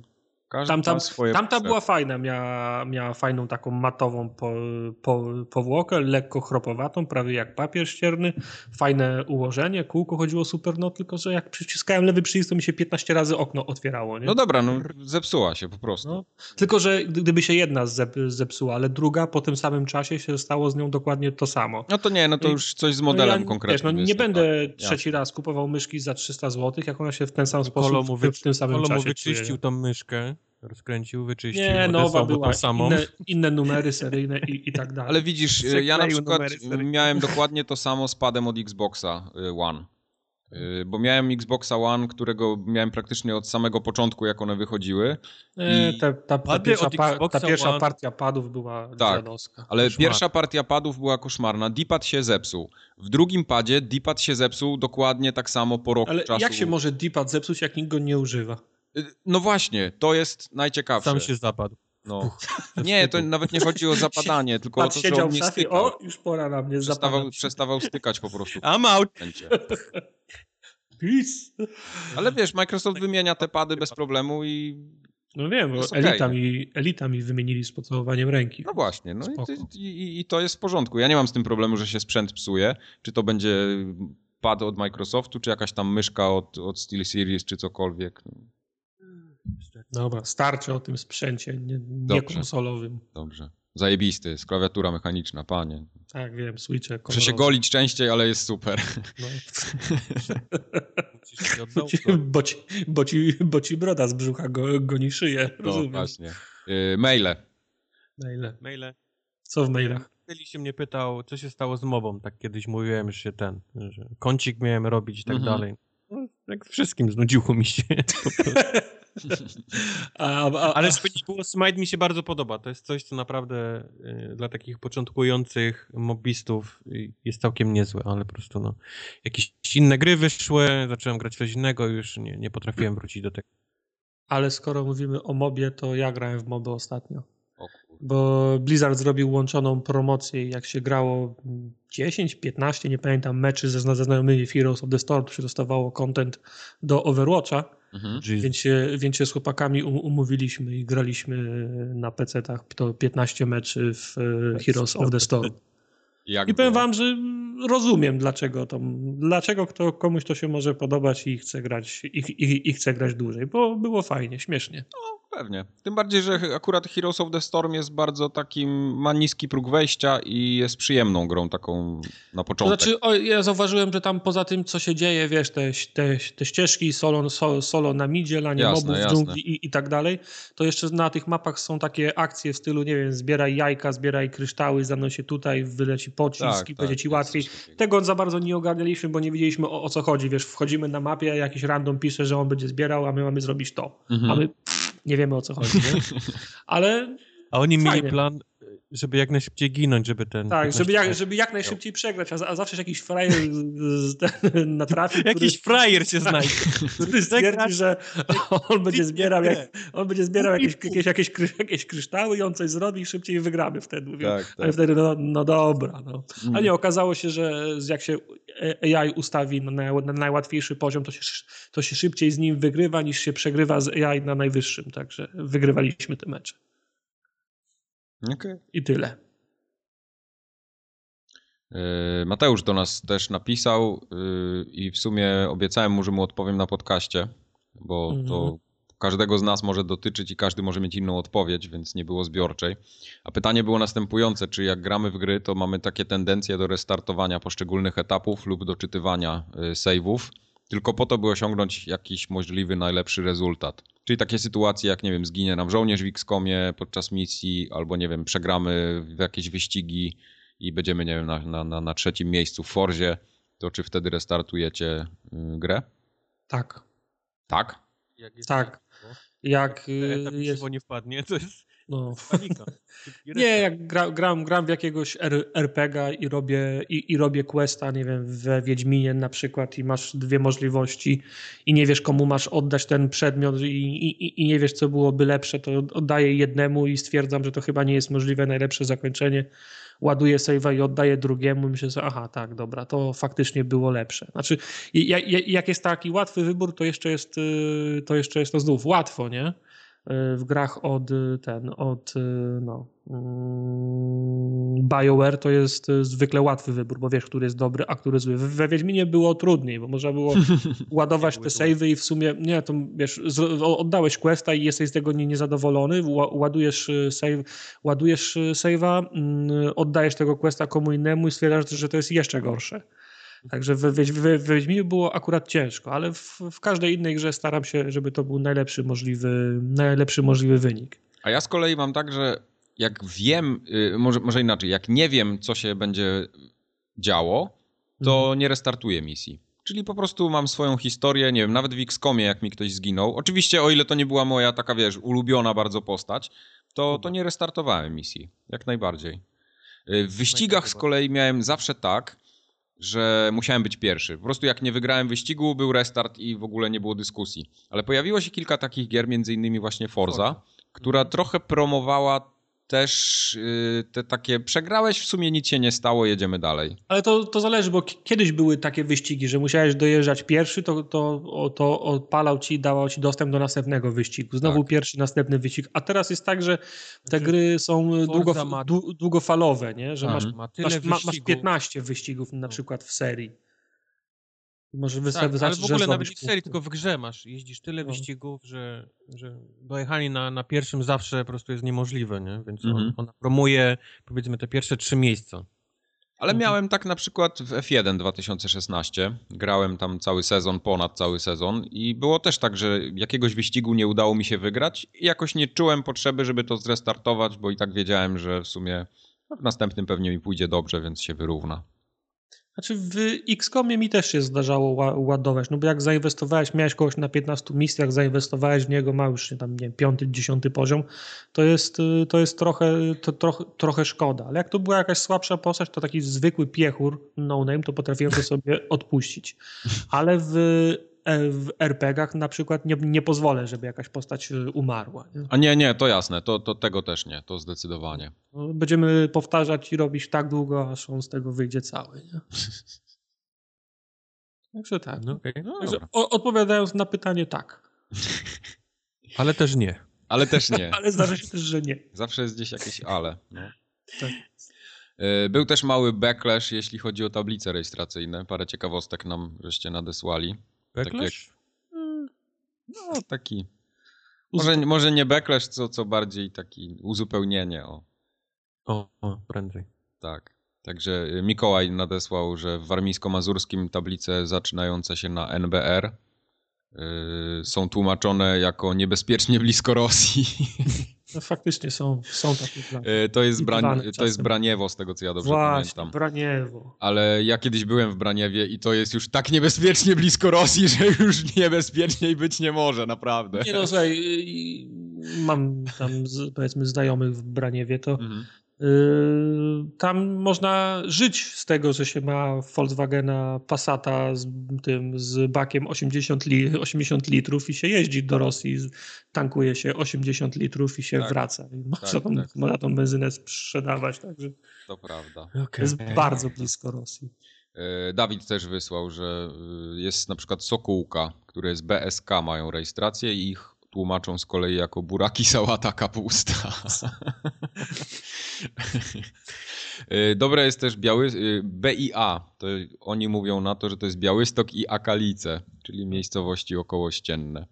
każdy tam, tam, swoje Tamta była fajna, miała, miała fajną taką matową po, po, powłokę, lekko chropowatą, prawie jak papier ścierny, fajne ułożenie, kółko chodziło super, no tylko, że jak przyciskałem lewy przycisk, to mi się 15 razy okno otwierało. Nie? No dobra, no zepsuła się po prostu. No, tylko, że gdyby się jedna zepsuła, ale druga po tym samym czasie się stało z nią dokładnie to samo. No to nie, no to już coś z modelem no ja, konkretnym wiesz, no, Nie będę tak. trzeci Jasne. raz kupował myszki za 300 zł, jak ona się w ten sam sposób w, w tym samym czasie wyczyścił tą myszkę rozkręcił, wyczyścił. Nie, nowa była, samą. Inne, inne numery seryjne i, i tak dalej. Ale widzisz, ja na przykład miałem dokładnie to samo z padem od Xboxa y, One. Y, bo miałem Xboxa One, którego miałem praktycznie od samego początku, jak one wychodziły. E, I... ta, ta, ta, pierwsza, ta pierwsza One... partia padów była tak, dziadowska. Ale Koszmar. pierwsza partia padów była koszmarna. D-pad się zepsuł. W drugim padzie D-pad się zepsuł dokładnie tak samo po roku Ale czasu. jak się może D-pad zepsuć, jak nikt go nie używa? No właśnie, to jest najciekawsze. Sam się zapadł. No. Nie, to nawet nie chodzi o zapadanie, tylko Pat o to, że on nie stykał. O, już pora na mnie przestawał, przestawał stykać po prostu. I'm out. Peace. Ale wiesz, Microsoft wymienia te pady bez problemu i no wiem, bo elita, okay. mi, elita mi wymienili z pocałowaniem ręki. No właśnie, no i, i, i, to jest w porządku. Ja nie mam z tym problemu, że się sprzęt psuje. Czy to będzie pad od Microsoftu, czy jakaś tam myszka od, od SteelSeries, czy cokolwiek. Dobra, starczy o tym sprzęcie, nie, nie konsolowym. Dobrze. Zajebisty, jest klawiatura mechaniczna, panie. Tak, wiem, switche. Muszę się golić częściej, ale jest super. No. bo, ci, bo, ci, bo ci broda z brzucha go, goni szyję, no, rozumiem. właśnie. Yy, maile. Maile. Maile. Co w mailach? Kiedyś się mnie pytał, co się stało z mobą, tak kiedyś mówiłem, że się ten, że kącik miałem robić i tak mhm. dalej. Jak wszystkim znudziło mi się. a, a, Ale było Smite mi się bardzo podoba. To jest coś, co naprawdę y, dla takich początkujących mobistów jest całkiem niezłe, ale po prostu no, jakieś inne gry wyszły, zacząłem grać coś innego i już nie, nie potrafiłem wrócić do tego. Ale skoro mówimy o mobie, to ja grałem w moby ostatnio. Bo Blizzard zrobił łączoną promocję jak się grało 10, 15, nie pamiętam, meczy ze, ze znajomymi Heroes of the Storm, to się dostawało content do Overwatcha. Mhm. Więc, się, więc się z chłopakami um, umówiliśmy i graliśmy na PC-tach to 15 meczy w e, Heroes of the Storm. Jak I powiem było? wam, że rozumiem dlaczego to, dlaczego kto, komuś to się może podobać i chce grać, i, i, i chce grać dłużej, bo było fajnie, śmiesznie. Pewnie. Tym bardziej, że akurat Heroes of the Storm jest bardzo takim, ma niski próg wejścia i jest przyjemną grą taką na To początek. znaczy, o, ja zauważyłem, że tam poza tym, co się dzieje, wiesz, te, te, te ścieżki, solo, solo, solo na midzie, lanie Jasne, mobów jasne. dżungli i, i tak dalej, to jeszcze na tych mapach są takie akcje w stylu, nie wiem, zbieraj jajka, zbieraj kryształy, zanuj się tutaj, wyleci pocisk Tak, i tak, będzie ci łatwiej. Tego za bardzo nie ogarnialiśmy, bo nie wiedzieliśmy o, o co chodzi, wiesz, wchodzimy na mapie, jakiś random pisze, że on będzie zbierał, a my mamy zrobić to. Mhm. A my pff, nie wiemy o co chodzi, nie? Ale A oni mieli plan, żeby jak najszybciej ginąć, żeby ten... tak, 15 żeby jak, żeby jak najszybciej przegrać, a, a zawsze się jakiś frajer z- ten natrafi, który, Jakiś frajer się znajdzie. który stwierdzi, że on będzie zbierał, jak, on będzie zbierał jakieś, jakieś, jakieś, kry- jakieś kryształy i on coś zrobi i szybciej wygramy wtedy. Mówię, Tak, tak. wtedy, no, no dobra. No. Mm. A nie, okazało się, że jak się AI ustawi na, na najłatwiejszy poziom, to się, to się szybciej z nim wygrywa, niż się przegrywa z AI na najwyższym. Także wygrywaliśmy te mecze. Okej. I tyle. Yy, Mateusz do nas też napisał yy, i w sumie obiecałem mu, że mu odpowiem na podcaście, bo Mhm. to każdego z nas może dotyczyć i każdy może mieć inną odpowiedź, więc nie było zbiorczej. A pytanie było następujące, czy jak gramy w gry, to mamy takie tendencje do restartowania poszczególnych etapów lub doczytywania yy, save'ów, tylko po to, by osiągnąć jakiś możliwy najlepszy rezultat. Czyli takie sytuacje jak, nie wiem, zginie nam żołnierz w XCOMie podczas misji, albo, nie wiem, przegramy w jakieś wyścigi i będziemy, nie wiem, na, na, na, trzecim miejscu w Forzie, to czy wtedy restartujecie y, grę? Tak. Tak? Jak jest Tak. Jak y, etap jest. jest... nie wpadnie, to jest No. panika. Nie, jak gra, gram, gram w jakiegoś RPGa i robię, i, i robię questa, nie wiem, we Wiedźminie na przykład i masz dwie możliwości i nie wiesz komu masz oddać ten przedmiot i, i, i nie wiesz co byłoby lepsze, to oddaję jednemu i stwierdzam, że to chyba nie jest możliwe najlepsze zakończenie. Ładuję save'a i oddaję drugiemu i myślę aha, tak, dobra, to faktycznie było lepsze. Znaczy, jak jest taki łatwy wybór, to jeszcze jest, y, to jeszcze jest to znów łatwo, nie? Y, w grach od y, ten, od y, no, mm, BioWare to jest zwykle łatwy wybór, bo wiesz, który jest dobry, a który zły. We Wiedźminie było trudniej, bo można było ładować te savey i w sumie, nie, to wiesz, oddałeś questa i jesteś z tego nie, niezadowolony, ła- ładujesz save, ładujesz save'a, mm, oddajesz tego questa komu innemu i stwierdzasz, że to jest jeszcze gorsze. Także we, we, we Wiedźminie było akurat ciężko, ale w, w każdej innej grze staram się, żeby to był najlepszy możliwy, najlepszy możliwy wynik. A ja z kolei mam tak, że jak wiem, y, może, może inaczej, jak nie wiem, co się będzie działo, to nie restartuję misji. Czyli po prostu mam swoją historię, nie wiem, nawet w XCOMie, jak mi ktoś zginął. Oczywiście, o ile to nie była moja taka, wiesz, ulubiona bardzo postać, to, to nie restartowałem misji. Jak najbardziej. Y, W wyścigach z kolei miałem zawsze tak, że musiałem być pierwszy. Po prostu jak nie wygrałem wyścigu, był restart i w ogóle nie było dyskusji. Ale pojawiło się kilka takich gier, między innymi właśnie Forza, która trochę promowała też y, te takie przegrałeś, w sumie nic się nie stało, jedziemy dalej. Ale to, to zależy, bo kiedyś były takie wyścigi, że musiałeś dojeżdżać pierwszy, to, to, o- to odpalał ci, dawał ci dostęp do następnego wyścigu. Znowu Tak. pierwszy, następny wyścig. A teraz jest tak, że te Znaczy, gry są długo, ma- dłu- długofalowe, nie? że masz, Mhm. Ma tyle masz, ma, masz wyścigów. 15 wyścigów na No. przykład w serii. Może Tak, wystarczy, ale w ogóle nawet nie w serii, tylko w grze masz. Jeździsz tyle No. wyścigów, że, że dojechanie na, na pierwszym zawsze po prostu jest niemożliwe, nie? Więc on, Mhm. ona promuje powiedzmy te pierwsze trzy miejsca. Ale Mhm. miałem tak na przykład w F1 2016. Grałem tam cały sezon, ponad cały sezon i było też tak, że jakiegoś wyścigu nie udało mi się wygrać i jakoś nie czułem potrzeby, żeby to zrestartować, bo i tak wiedziałem, że w sumie w następnym pewnie mi pójdzie dobrze, więc się wyrówna. Znaczy w XCOMie mi też się zdarzało ła- ładować, no bo jak zainwestowałeś, miałeś kogoś na 15 misjach, zainwestowałeś w niego, ma już tam, nie wiem, piąty, dziesiąty poziom, to jest, y, to jest trochę, to, trochę, trochę szkoda. Ale jak to była jakaś słabsza postać, to taki zwykły piechur, no name, to potrafiłem to sobie odpuścić. Ale w, w RPG-ach na przykład nie, nie pozwolę, żeby jakaś postać y, umarła. Nie? A nie, nie, to jasne, to, to tego też nie, to zdecydowanie. No, Będziemy powtarzać i robić tak długo, aż on z tego wyjdzie cały. Nie? Także tak. No, okej. No, Także o- odpowiadając na pytanie, tak. Ale też nie. Ale też nie. Ale zdarza się też, że nie. Zawsze jest gdzieś jakieś ale. No. Tak. E, Był też mały backlash, jeśli chodzi o tablice rejestracyjne. Parę ciekawostek nam żeście nadesłali. Backlash? No, taki. Może, może nie backlash, co, co bardziej taki uzupełnienie. O, O, o, prędzej. tak. Także y, Mikołaj nadesłał, że w warmińsko-mazurskim tablice zaczynające się na NBR y, są tłumaczone jako niebezpiecznie blisko Rosji. No, faktycznie są, są takie plany. Y, to, jest Brań, to jest. Braniewo, z tego co ja dobrze Właśnie, pamiętam. Braniewo. Ale ja kiedyś byłem w Braniewie i to jest już tak niebezpiecznie blisko Rosji, że już niebezpieczniej być nie może, naprawdę. Nie no, słuchaj, y, mam tam powiedzmy znajomych w Braniewie, to Mhm. Y, tam można żyć z tego, że się ma Volkswagena Passata z tym, z bakiem 80, li, 80 litrów i się jeździ do Rosji, tankuje się 80 litrów i się Tak. wraca. I można, Tak, tą, tak. można tą benzynę sprzedawać, także To prawda. to jest bardzo blisko Rosji. E, Dawid też wysłał, że y, jest na przykład Sokółka, które jest BSK, mają rejestrację i ich tłumaczą z kolei jako buraki, sałata, kapusta. E, Dobre jest też Biały, y, BIA, to oni mówią na to, że to jest Białystok i Akalice, czyli miejscowości okołościenne.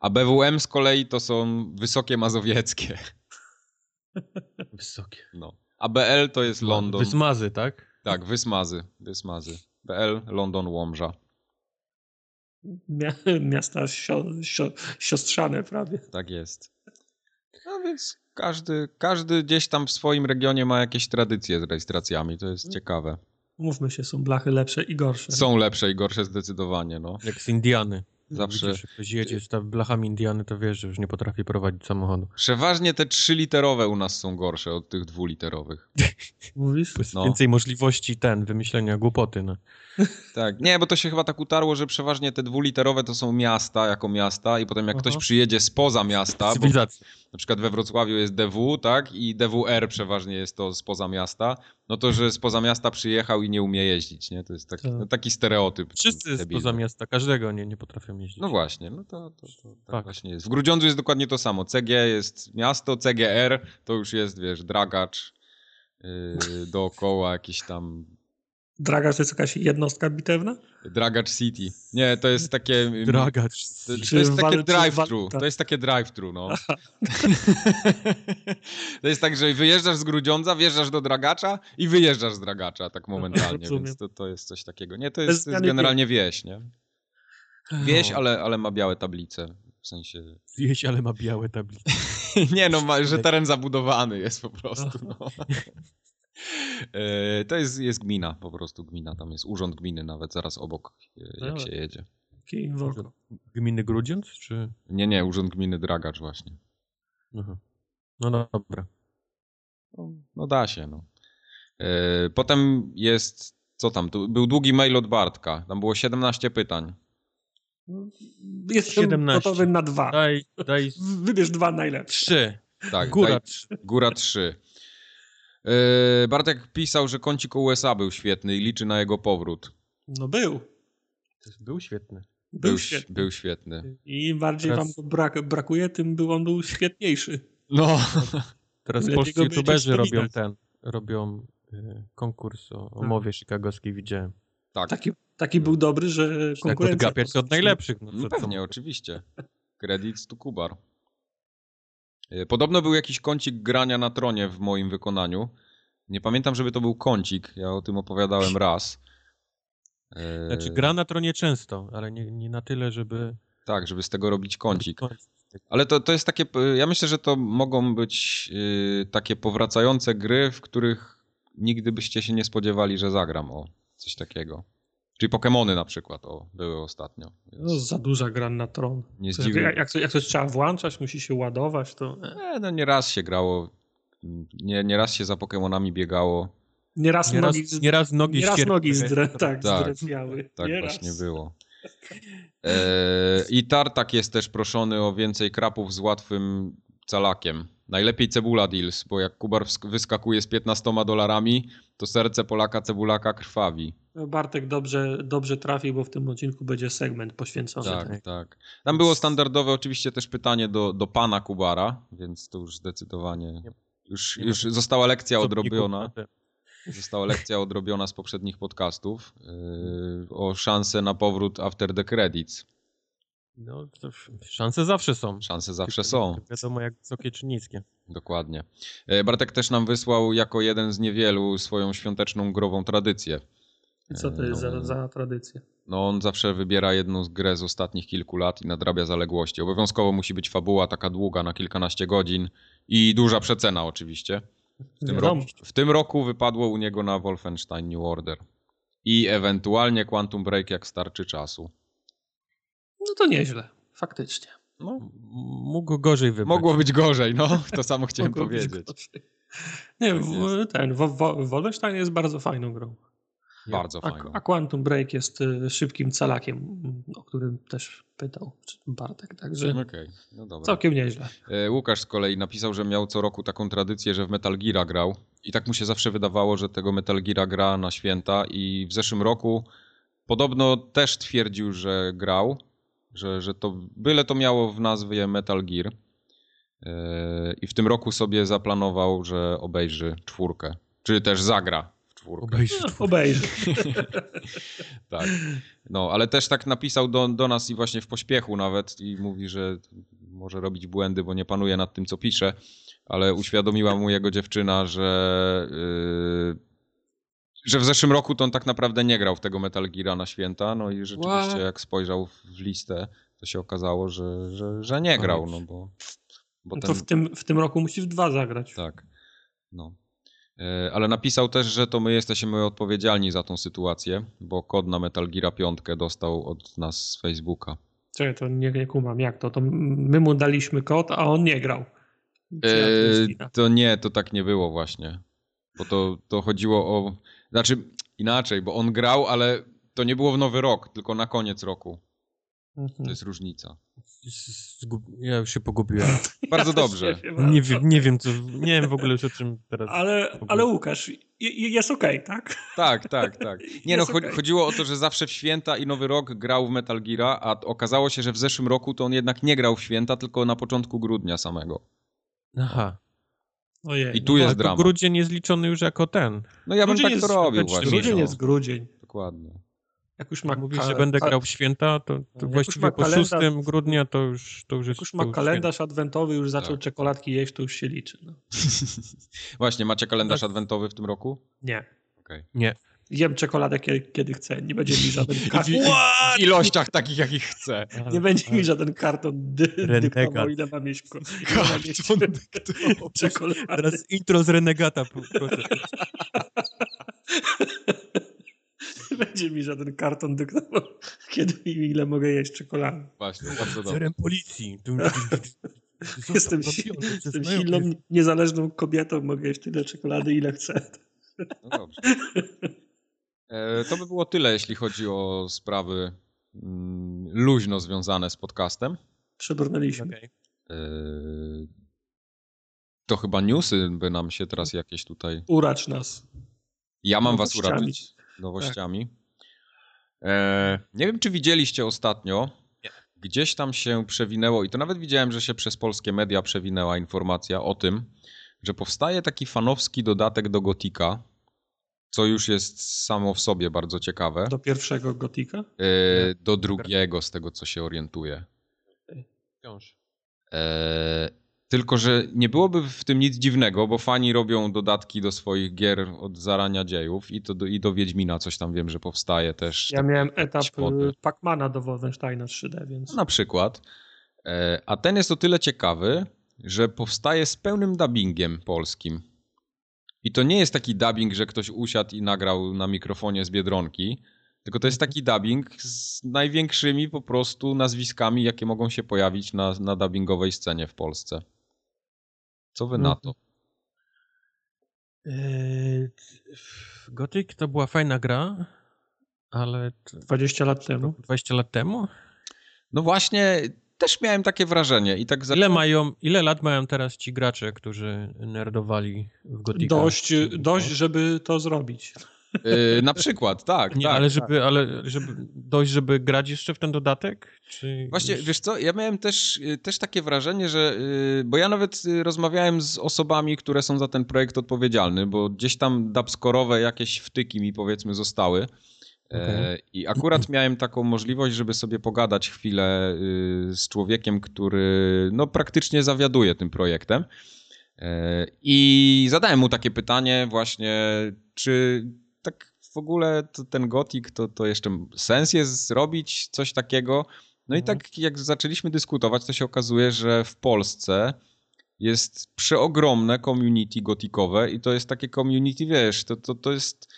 A BWM z kolei to są Wysokie Mazowieckie. Wysokie. No. A BL to jest London. Wysmazy, tak? Tak, Wysmazy, Wysmazy. BL, London, Łomża. Mia, miasta sio, sio, siostrzane prawie. Tak jest. No więc każdy, każdy gdzieś tam w swoim regionie ma jakieś tradycje z rejestracjami, to jest ciekawe. Mówmy się, są blachy lepsze i gorsze. Są lepsze i gorsze zdecydowanie, no. Jak z Indiany. Zawsze. Widzisz, jak ktoś jedzie z tam blachami Indiany, to wiesz, że już nie potrafi prowadzić samochodu. Przeważnie te trzyliterowe u nas są gorsze od tych dwuliterowych. Mówisz? Jest No. więcej możliwości ten, wymyślenia głupoty. No. Tak, nie, bo to się chyba tak utarło, że przeważnie te dwuliterowe to są miasta jako miasta i potem jak ktoś Aha. przyjedzie spoza miasta, bo Cywilizacja. Na przykład we Wrocławiu jest DW, tak, i DWR przeważnie jest to spoza miasta, no to, że spoza miasta przyjechał i nie umie jeździć, nie? To jest taki, Tak. no, taki stereotyp. Wszyscy debilny. spoza miasta, każdego nie, nie potrafią jeździć. No właśnie, no to, to, to tak Tak. właśnie jest. W Grudziądzu jest dokładnie to samo. CG jest miasto, CGR to już jest, wiesz, dragacz yy, dookoła, jakiś tam Draga to jest jakaś jednostka bitewna? dragacz city. Nie, to jest takie... Dragacz. To, to jest takie drive-thru. To jest takie drive-thru, no. to jest tak, że wyjeżdżasz z Grudziądza, wjeżdżasz do Dragacza i wyjeżdżasz z Dragacza, tak momentalnie, Rozumiem. więc to, to jest coś takiego. Nie, to jest, to jest generalnie wieś, nie? Wieś, No. ale, ale ma białe tablice, w sensie... Wieś, ale ma białe tablice. Nie no, ma, że teren zabudowany jest po prostu, no. E, To jest, jest gmina, po prostu gmina, tam jest urząd gminy nawet zaraz obok, e, jak Dobra. się jedzie. Kij w. Gminy Grudziądz, czy... Nie, nie, urząd gminy Dragacz właśnie. Aha. No dobra. No, no da się, no. E, Potem jest, co tam, tu był długi mail od Bartka, tam było 17 pytań. Jestem 17. gotowy na dwa. Daj, daj Wybierz dwa najlepsze. trzy. Tak, Góra daj- trzy. Góra 3. E, Bartek pisał, że kącik USA był świetny i liczy na jego powrót. No był. Był świetny. Był, Był, świetny. był świetny. I im bardziej Teraz- wam go brak, brakuje, tym był on był świetniejszy. No. Teraz Lepiej polscy youtuberzy robią ten, robią y, konkurs o, o Tak. mowie chicagowskiej, widziałem. Tak, Taki, taki był dobry, że Jak konkurencja... odgapiać od najlepszych. No, no pewnie, oczywiście. Credits to Kubar. E, Podobno był jakiś kącik grania na tronie w moim wykonaniu. Nie pamiętam, żeby to był kącik. Ja o tym opowiadałem raz. E, Znaczy gra na tronie często, ale nie, nie na tyle, żeby... Tak, żeby z tego robić kącik. Ale to, to jest takie. Ja myślę, że to mogą być takie powracające gry, w których nigdy byście się nie spodziewali, że zagram. O, coś takiego. Czyli Pokémony na przykład, o, były ostatnio. Więc... No, za duża gra na tron. Nie zdziwił- jak, jak, to- jak coś trzeba włączać, musi się ładować, to... e. No nieraz się grało. Nie, nieraz się za Pokémonami biegało. Nieraz Nieraz, nogi, z- nieraz nogi nieraz nogi zdre, tak, Tak. zdrewniały. Tak Nieraz. właśnie było. E, I Tartak jest też proszony o więcej krapów z łatwym calakiem. Najlepiej cebula deals, bo jak Kubar wyskakuje z 15 dolarami, to serce Polaka cebulaka krwawi. Bartek dobrze, dobrze trafił, bo w tym odcinku będzie segment poświęcony. Tak, temu. tak. Tam było standardowe oczywiście też pytanie do, do pana Kubara, więc to już zdecydowanie. Już, już została lekcja odrobiona. Została lekcja odrobiona z poprzednich podcastów yy, o szansę na powrót after the credits. No, to szanse zawsze są. Szanse zawsze są. Wiadomo, jak wysokie czy niskie. Dokładnie. E, Bartek też nam wysłał jako jeden z niewielu swoją świąteczną grową tradycję. I co to jest No. za, za tradycja? No on zawsze wybiera jedną z grę z ostatnich kilku lat i nadrabia zaległości. Obowiązkowo musi być fabuła taka długa na kilkanaście godzin i duża przecena oczywiście. W tym, roku, w tym roku wypadło u niego na Wolfenstein New Order. I ewentualnie Quantum Break jak starczy czasu. No to nieźle, faktycznie. No, Mógł gorzej wybrać. mogło być gorzej, no. To samo chciałem powiedzieć. Nie, Tak w, ten, wo, wo, Wolfenstein jest bardzo fajną grą. Bardzo A, fajnie. a Quantum Break jest y, szybkim calakiem, o którym też pytał Bartek, także Okej, no dobra. całkiem nieźle. E, Łukasz z kolei napisał, że miał co roku taką tradycję, że w Metal Geara grał i tak mu się zawsze wydawało, że tego Metal Geara gra na święta i w zeszłym roku podobno też twierdził, że grał, że, że to byle to miało w nazwie Metal Gear E, i w tym roku sobie zaplanował, że obejrzy czwórkę, czy też zagra w czwórkę. Obejrzyj. No, obejrzy. Tak. No, ale też tak napisał do, do nas i właśnie w pośpiechu nawet i mówi, że może robić błędy, bo nie panuje nad tym, co pisze, ale uświadomiła mu jego dziewczyna, że, yy, że w zeszłym roku to on tak naprawdę nie grał w tego Metal Geara na święta, no i rzeczywiście What? jak spojrzał w listę, to się okazało, że, że, że nie grał, no bo, bo No ten, to w tym, w tym roku musisz dwa zagrać. tak. No. E, Ale napisał też, że to my jesteśmy odpowiedzialni za tą sytuację, bo kod na Metal Gear 5 dostał od nas z Facebooka. Czekaj, to nie, nie kumam, jak to? To my mu daliśmy kod, a on nie grał. E, wina? to nie, to tak nie było właśnie. Bo to, to chodziło o. Znaczy inaczej, bo on grał, ale to nie było w nowy rok, tylko na koniec roku. To Mhm. jest różnica. Zgub... Ja już się pogubiłem. Bardzo Ja dobrze. Nie wiem, nie wiem, co, nie wiem w ogóle już o czym teraz. Ale, ale Łukasz, je- je- jest okej, tak? Tak, tak, tak. Nie no, Jest okej. chodziło o to, że zawsze w święta i Nowy Rok grał w Metal Geara, a okazało się, że w zeszłym roku to on jednak nie grał w święta, tylko na początku grudnia samego. Aha. Ojej. I tu no, jest Ale to dramat. grudzień jest liczony już jako ten. No ja bym Grudzień tak jest to robił właśnie. Grudzień no. jest grudzień. Dokładnie. Jak już ma, Mówi, ka- że będę grał w święta, to, to jak już właściwie po kalendarz- 6 grudnia to już, to już Jak jest. już to ma już kalendarz adwentowy, już zaczął Tak. czekoladki jeść, to już się liczy. No. Właśnie, macie kalendarz Tak. adwentowy w tym roku? Nie. Święty. Nie. Jem czekoladę kiedy, kiedy chcę. Nie będzie mi żaden karton. W ilościach takich, jakich chcę. Nie będzie mi żaden karton dy, dyktował, ile mam mam mieć czekolady. Teraz intro z Renegata. proszę. będzie mi żaden karton dyktował, kiedy i ile mogę jeść czekolady. Właśnie, bardzo dobrze. Zerem policji. Jestem, jestem silną, niezależną kobietą, mogę jeść tyle czekolady, ile chcę. No dobrze. E, to by było tyle, jeśli chodzi o sprawy mm, luźno związane z podcastem. Przebrnęliśmy. E, to chyba newsy by nam się teraz jakieś tutaj... Uracz nas. Ja mam was uraczyć nowościami. E, nie wiem, czy widzieliście ostatnio, Nie. gdzieś tam się przewinęło i to nawet widziałem, że się przez polskie media przewinęła informacja o tym, że powstaje taki fanowski dodatek do Gotika, co już jest samo w sobie bardzo ciekawe. Do pierwszego gotika? E, do drugiego, z tego co się orientuję. Wciąż. E, tylko, że nie byłoby w tym nic dziwnego, bo fani robią dodatki do swoich gier od zarania dziejów i, to do, i do Wiedźmina coś tam wiem, że powstaje też. Ja miałem etap y, Pacmana do Wolfensteina 3D, więc Na przykład. E, a ten jest o tyle ciekawy, że powstaje z pełnym dubbingiem polskim. I to nie jest taki dubbing, że ktoś usiadł i nagrał na mikrofonie z Biedronki, tylko to jest taki dubbing z największymi po prostu nazwiskami, jakie mogą się pojawić na, na dubbingowej scenie w Polsce. Co wy na to? Eee, Gothic to była fajna gra, ale to 20 lat temu. 20 lat temu? No właśnie, też miałem takie wrażenie i tak Ile, mają, ile lat mają teraz ci gracze, którzy nerdowali w Gothica? Dość, dość, żeby to zrobić. Yy, na przykład, tak. Nie, tak ale tak. żeby, ale żeby dojść, żeby grać jeszcze w ten dodatek? Czy Właśnie, już... wiesz co, ja miałem też, też takie wrażenie, że, bo ja nawet rozmawiałem z osobami, które są za ten projekt odpowiedzialne, bo gdzieś tam dubskorowe jakieś wtyki mi powiedzmy zostały. Okay. I akurat miałem taką możliwość, żeby sobie pogadać chwilę z człowiekiem, który no, praktycznie zawiaduje tym projektem. I zadałem mu takie pytanie właśnie, czy tak w ogóle ten gotik, to, to jeszcze sens jest zrobić coś takiego? No i Mhm. tak jak zaczęliśmy dyskutować, to się okazuje, że w Polsce jest przeogromne community gotikowe i to jest takie community, wiesz, to, to, to jest,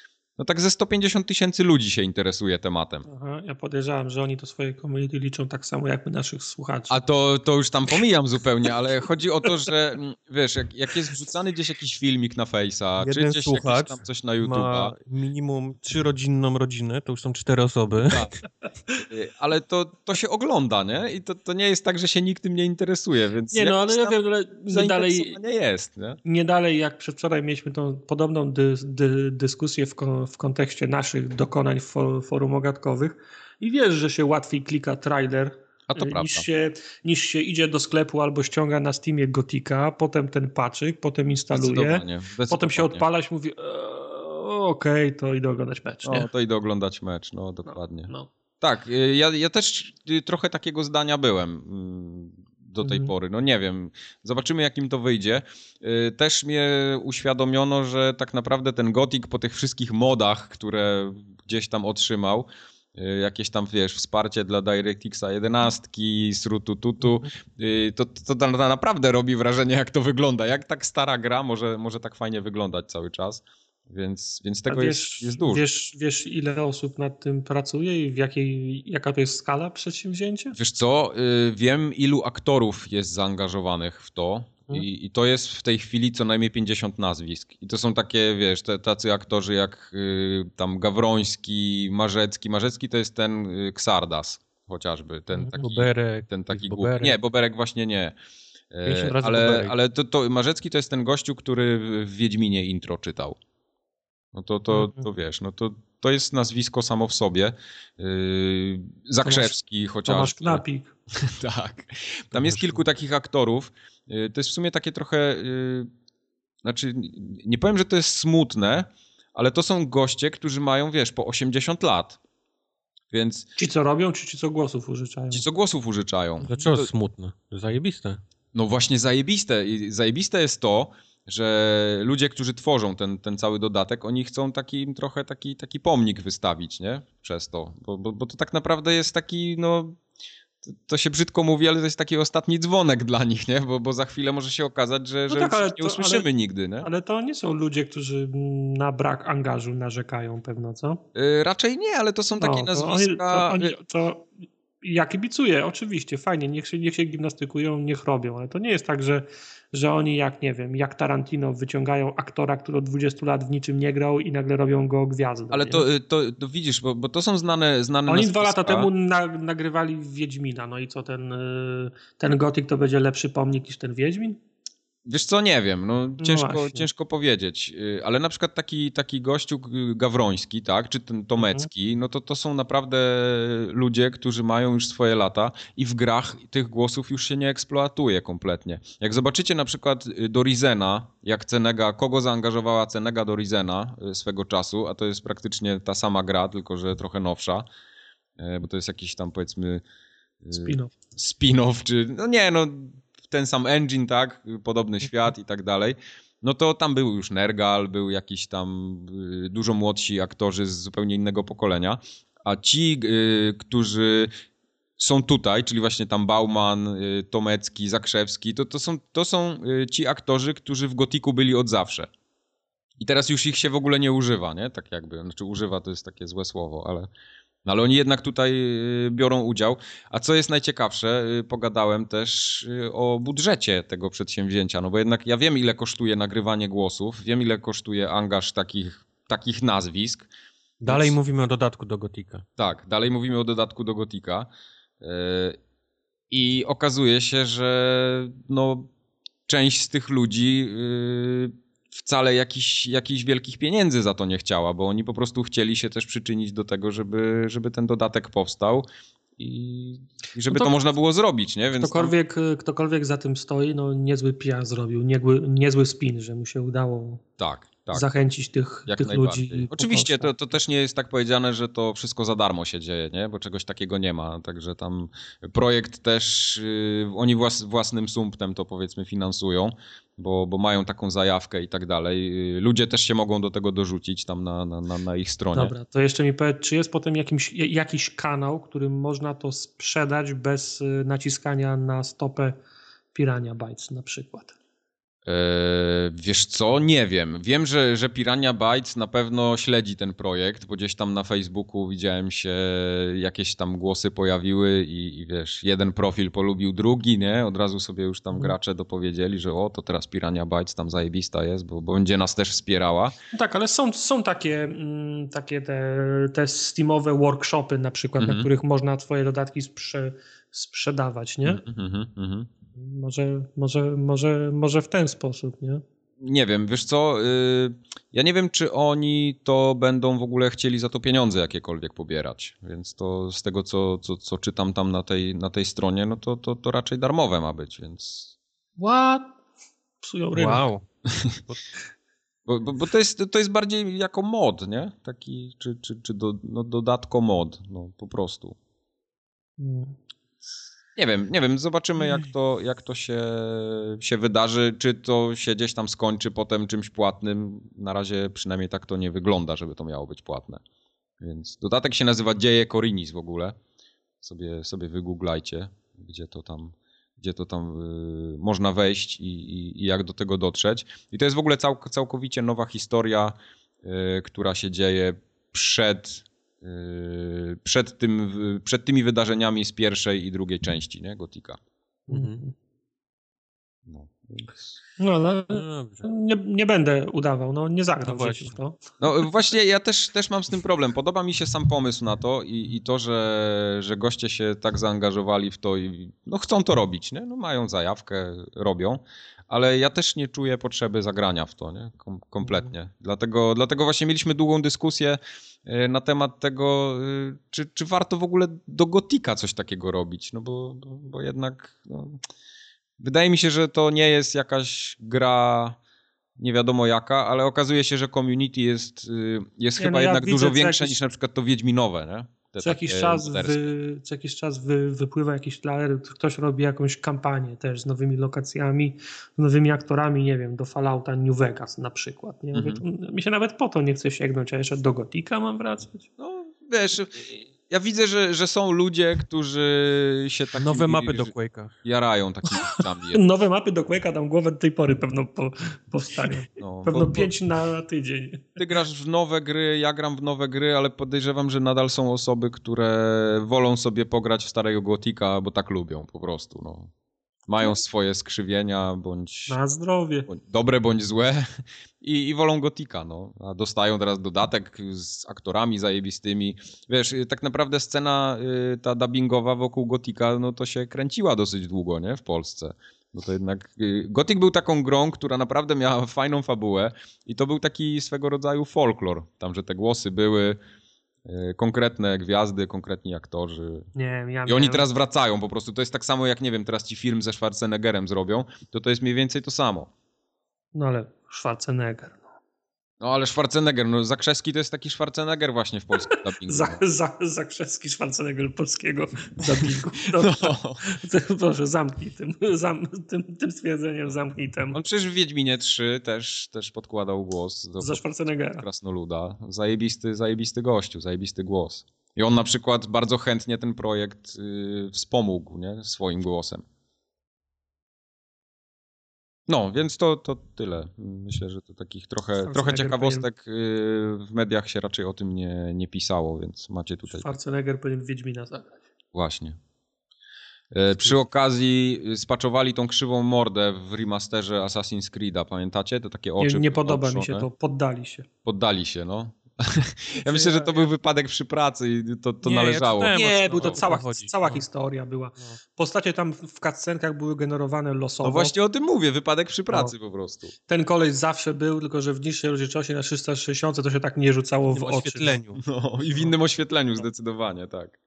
no tak ze 150 tysięcy ludzi się interesuje tematem. Aha, ja podejrzewam, że oni to swoje community liczą tak samo jak my naszych słuchaczy. A to, to już tam pomijam zupełnie, ale chodzi o to, że mm, wiesz, jak, jak jest wrzucany gdzieś jakiś filmik na Face'a, czy Jeden gdzieś jakieś słuchacz tam coś na ma YouTube'a, minimum trzyrodzinną rodzinę, to już są cztery osoby. tak. Ale to, to się ogląda, nie? I to, to nie jest tak, że się nikt tym nie interesuje, więc nie no, ale ja wiem, ale my dalej, jest, nie? nie dalej jak przedwczoraj mieliśmy tą podobną dy, dy, dyskusję w, w kontekście naszych dokonań for, forum ogatkowych i wiesz, że się łatwiej klika trailer to niż się, niż się idzie do sklepu albo ściąga na Steamie Gotika, potem ten paczyk, potem instaluje, Zdecydowanie, potem się zdecydowanie. odpala i mówi eee, okej, to idę oglądać mecz, nie? No, to idę oglądać mecz, no dokładnie. No. Tak, y, ja, ja też trochę takiego zdania byłem mm, do tej Mhm. pory. No nie wiem, zobaczymy jak im to wyjdzie. Y, Też mnie uświadomiono, że tak naprawdę ten Gothic po tych wszystkich modach, które gdzieś tam otrzymał, y, jakieś tam, wiesz, wsparcie dla DirectXa 11, srutututu, y, to, to, to na- naprawdę robi wrażenie jak to wygląda. Jak tak stara gra może, może tak fajnie wyglądać cały czas. Więc, więc tego wiesz, jest, jest dużo. Wiesz, wiesz, ile osób nad tym pracuje i w jakiej, jaka to jest skala przedsięwzięcia? Wiesz co, y, wiem ilu aktorów jest zaangażowanych w to Mhm. i, i to jest w tej chwili co najmniej 50 nazwisk. I to są takie, wiesz, te, tacy aktorzy jak y, tam Gawroński, Marzecki. Marzecki to jest ten y, Xardas chociażby, ten Mhm. taki, Boberek, ten taki głupi. Nie, Boberek właśnie nie. E, 50 razy ale Boberek. ale to, to Marzecki to jest ten gościu, który w- w Wiedźminie intro czytał. No to, to, Mhm. to wiesz, no to, to jest nazwisko samo w sobie. Yy, Zakrzewski chociażby. Tomasz Knapik. Tak. Tam jest kilku takich aktorów. Y, To jest w sumie takie trochę. y, Znaczy, nie powiem, że to jest smutne, ale to są goście, którzy mają, wiesz, po 80 lat. Więc Ci co robią, czy ci co głosów użyczają? ci, co głosów użyczają. Dlaczego To- smutne? Zajebiste. No właśnie zajebiste. I zajebiste jest to, że ludzie, którzy tworzą ten, ten cały dodatek, oni chcą taki trochę taki, taki pomnik wystawić, nie? Przez to. Bo, bo, bo to tak naprawdę jest taki, no... To, to się brzydko mówi, ale to jest taki ostatni dzwonek dla nich, nie? Bo, bo za chwilę może się okazać, że, No że tak, nie to- usłyszymy ale- nigdy, nie? Ale to nie są ludzie, którzy na brak angażu narzekają pewno, co? Y, raczej nie, ale to są takie No, to nazwiska... Oni, to, oni, to ja kibicuję, oczywiście, fajnie, niech się, niech się gimnastykują, niech robią, ale to nie jest tak, że, że oni jak, nie wiem, jak Tarantino wyciągają aktora, który od 20 lat w niczym nie grał i nagle robią go gwiazdą. Ale to, y, to, to widzisz, bo, bo to są znane, znane Oni dwa lata temu na, nagrywali Wiedźmina, no i co, ten, y, ten Gothic to będzie lepszy pomnik niż ten Wiedźmin? Wiesz co, nie wiem, no ciężko, właśnie. ciężko powiedzieć, Y, ale na przykład taki, taki gościu Gawroński, tak, czy ten Tomecki, no to to są naprawdę ludzie, którzy mają już swoje lata i w grach tych głosów już się nie eksploatuje kompletnie. Jak zobaczycie na przykład y, do Rizena, jak Cenega, kogo zaangażowała Cenega do Rizena y, swego czasu, a to jest praktycznie ta sama gra, tylko że trochę nowsza, bo to jest jakiś tam powiedzmy... y, Spino. spin-off, czy no nie, no ten sam engine, tak, podobny świat i tak dalej. No to tam był już Nergal, był jakiś tam y, dużo młodsi aktorzy z zupełnie innego pokolenia, a ci, y, którzy są tutaj, czyli właśnie tam Bauman, y, Tomecki, Zakrzewski, to, to, są, to są ci aktorzy, którzy w Gotiku byli od zawsze. I teraz już ich się w ogóle nie używa, nie? Tak jakby, znaczy używa to jest takie złe słowo, ale, no ale oni jednak tutaj y, biorą udział. A co jest najciekawsze, y, pogadałem też y, o budżecie tego przedsięwzięcia, no bo jednak ja wiem ile kosztuje nagrywanie głosów, wiem ile kosztuje angaż takich, takich nazwisk. Dalej Więc- mówimy o dodatku do Gotika. Tak, dalej mówimy o dodatku do Gotika. I okazuje się, że no, część z tych ludzi wcale jakichś, jakichś wielkich pieniędzy za to nie chciała, bo oni po prostu chcieli się też przyczynić do tego, żeby, żeby ten dodatek powstał i, i żeby no to, to, można było zrobić, nie? Więc ktokolwiek, tam... ktokolwiek za tym stoi, no niezły PR zrobił, niezły, niezły spin, że mu się udało tak, tak. zachęcić tych, Jak tych ludzi. Oczywiście, to, to też nie jest tak powiedziane, że to wszystko za darmo się dzieje, nie? Bo czegoś takiego nie ma, także tam projekt też, yy, oni włas, własnym sumptem to powiedzmy finansują, bo, bo mają taką zajawkę i tak dalej. Ludzie też się mogą do tego dorzucić tam na, na, na ich stronie. Dobra, to jeszcze mi powiedz, czy jest potem jakimś, jakiś kanał, którym można to sprzedać bez y, naciskania na stopę Pirania Bytes na przykład? Eee, wiesz co? Nie wiem. Wiem, że, że Pirania Bytes na pewno śledzi ten projekt, bo gdzieś tam na Facebooku widziałem się, jakieś tam głosy pojawiły i, i wiesz, jeden profil polubił drugi, nie? Od razu sobie już tam mhm. gracze dopowiedzieli, że o, to teraz Pirania Bytes tam zajebista jest, bo, bo będzie nas też wspierała. Tak, ale są, są takie, mm, takie te, te steamowe workshopy na przykład, mhm. na których można twoje dodatki sprze sprzedawać, nie? Mhm, mhm, mhm. Może, może, może, może w ten sposób, nie? Nie wiem, wiesz co, y, ja nie wiem, czy oni to będą w ogóle chcieli za to pieniądze jakiekolwiek pobierać, więc to z tego, co, co, co czytam tam na tej, na tej stronie, no to, to, to raczej darmowe ma być, więc... What? Psują rynek. Wow. Bo, bo, bo, to, jest, to jest bardziej jako mod, nie? Taki, czy, czy, czy do, no dodatko mod, no po prostu. Nie wiem, nie wiem, zobaczymy jak to, jak to się, się wydarzy, czy to się gdzieś tam skończy potem czymś płatnym. Na razie przynajmniej tak to nie wygląda, żeby to miało być płatne. Więc dodatek się nazywa Dzieje Korinis w ogóle. Sobie, sobie wygooglajcie, gdzie to tam, gdzie to tam y, można wejść i, i, i, jak do tego dotrzeć. I to jest w ogóle cał, całkowicie nowa historia, y, która się dzieje przed Yy, przed, tym, przed tymi wydarzeniami z pierwszej i drugiej części, nie? Gotika. Mhm. No. No ale nie, nie, będę udawał, no nie zagram no właśnie. to. No właśnie ja też, też mam z tym problem. Podoba mi się sam pomysł na to i, i to, że, że goście się tak zaangażowali w to i no chcą to robić, nie? No mają zajawkę, robią, ale ja też nie czuję potrzeby zagrania w to, nie? Kom kompletnie. Mhm. Dlatego, dlatego właśnie mieliśmy długą dyskusję e, na temat tego, e, czy, czy warto w ogóle do Gotika coś takiego robić, no bo, bo jednak no, wydaje mi się, że to nie jest jakaś gra nie wiadomo jaka, ale okazuje się, że community jest, y, jest nie, chyba no ja jednak dużo większe jakiś... niż na przykład to Wiedźminowe, nie? co jakiś, czas wy, co jakiś czas wy, wypływa jakiś trailer, ktoś robi jakąś kampanię też z nowymi lokacjami, z nowymi aktorami, nie wiem, do Fallouta New Vegas na przykład. Nie? Mm -hmm. mi się nawet po to nie chce sięgnąć, a jeszcze do Gotika mam wracać. No wiesz, ja widzę, że, że są ludzie, którzy się tak. Nowe mapy do Quake'a. Jarają takimi rzeczami. Nowe mapy do Quake'a dam głowę do tej pory pewno po, powstanie. No, pewno bo, pięć bo na tydzień. Ty grasz w nowe gry, ja gram w nowe gry, ale podejrzewam, że nadal są osoby, które wolą sobie pograć w starego Gotika, bo tak lubią po prostu. No mają swoje skrzywienia, bądź... Na zdrowie. Bądź dobre, bądź złe i, i wolą Gotika, no. A dostają teraz dodatek z aktorami zajebistymi. Wiesz, tak naprawdę scena y, ta dubbingowa wokół Gotika, no to się kręciła dosyć długo, nie? W Polsce. Bo to jednak. Y, Gothic był taką grą, która naprawdę miała fajną fabułę i to był taki swego rodzaju folklor. Tam, że te głosy były, konkretne gwiazdy, konkretni aktorzy. Nie, ja I oni teraz wracają po prostu. To jest tak samo jak, nie wiem, teraz ci film ze Schwarzeneggerem zrobią, to to jest mniej więcej to samo. No ale Schwarzenegger. No ale Schwarzenegger, no Zakrzewski to jest taki Schwarzenegger właśnie w polskim dubbingu. za, za, Zakrzewski Schwarzenegger polskiego dubbingu. No, no. Proszę, zamknij tym, zam, tym, tym stwierdzeniem, zamknij tem. On przecież w Wiedźminie 3 też, też podkładał głos. Do, za Schwarzeneggera. Krasnoluda. Zajebisty, zajebisty gościu, zajebisty głos. I on na przykład bardzo chętnie ten projekt y, wspomógł nie? swoim głosem. No, więc to, to tyle. Myślę, że to takich trochę, trochę ciekawostek powinien... w mediach się raczej o tym nie, nie pisało, więc macie tutaj. Schwarzenegger powinien Wiedźmina zagrać. Właśnie. E, przy okazji spaczowali tą krzywą mordę w remasterze Assassin's Creed'a, pamiętacie? To takie oczy. Nie, nie podoba mi się to, poddali się. Poddali się, no. Ja myślę, że to był wypadek przy pracy i to, to Nie, ja należało. czytałem. Nie, był to cała, chodzi. cała No. historia była. No. Postacie tam w cutscenkach były generowane losowo. No właśnie o tym mówię, wypadek przy pracy po prostu. Ten koleś zawsze był, tylko że w niższej rozdzielczości na 360 to się tak nie rzucało W w oczy. oświetleniu. No i w innym oświetleniu zdecydowanie, tak.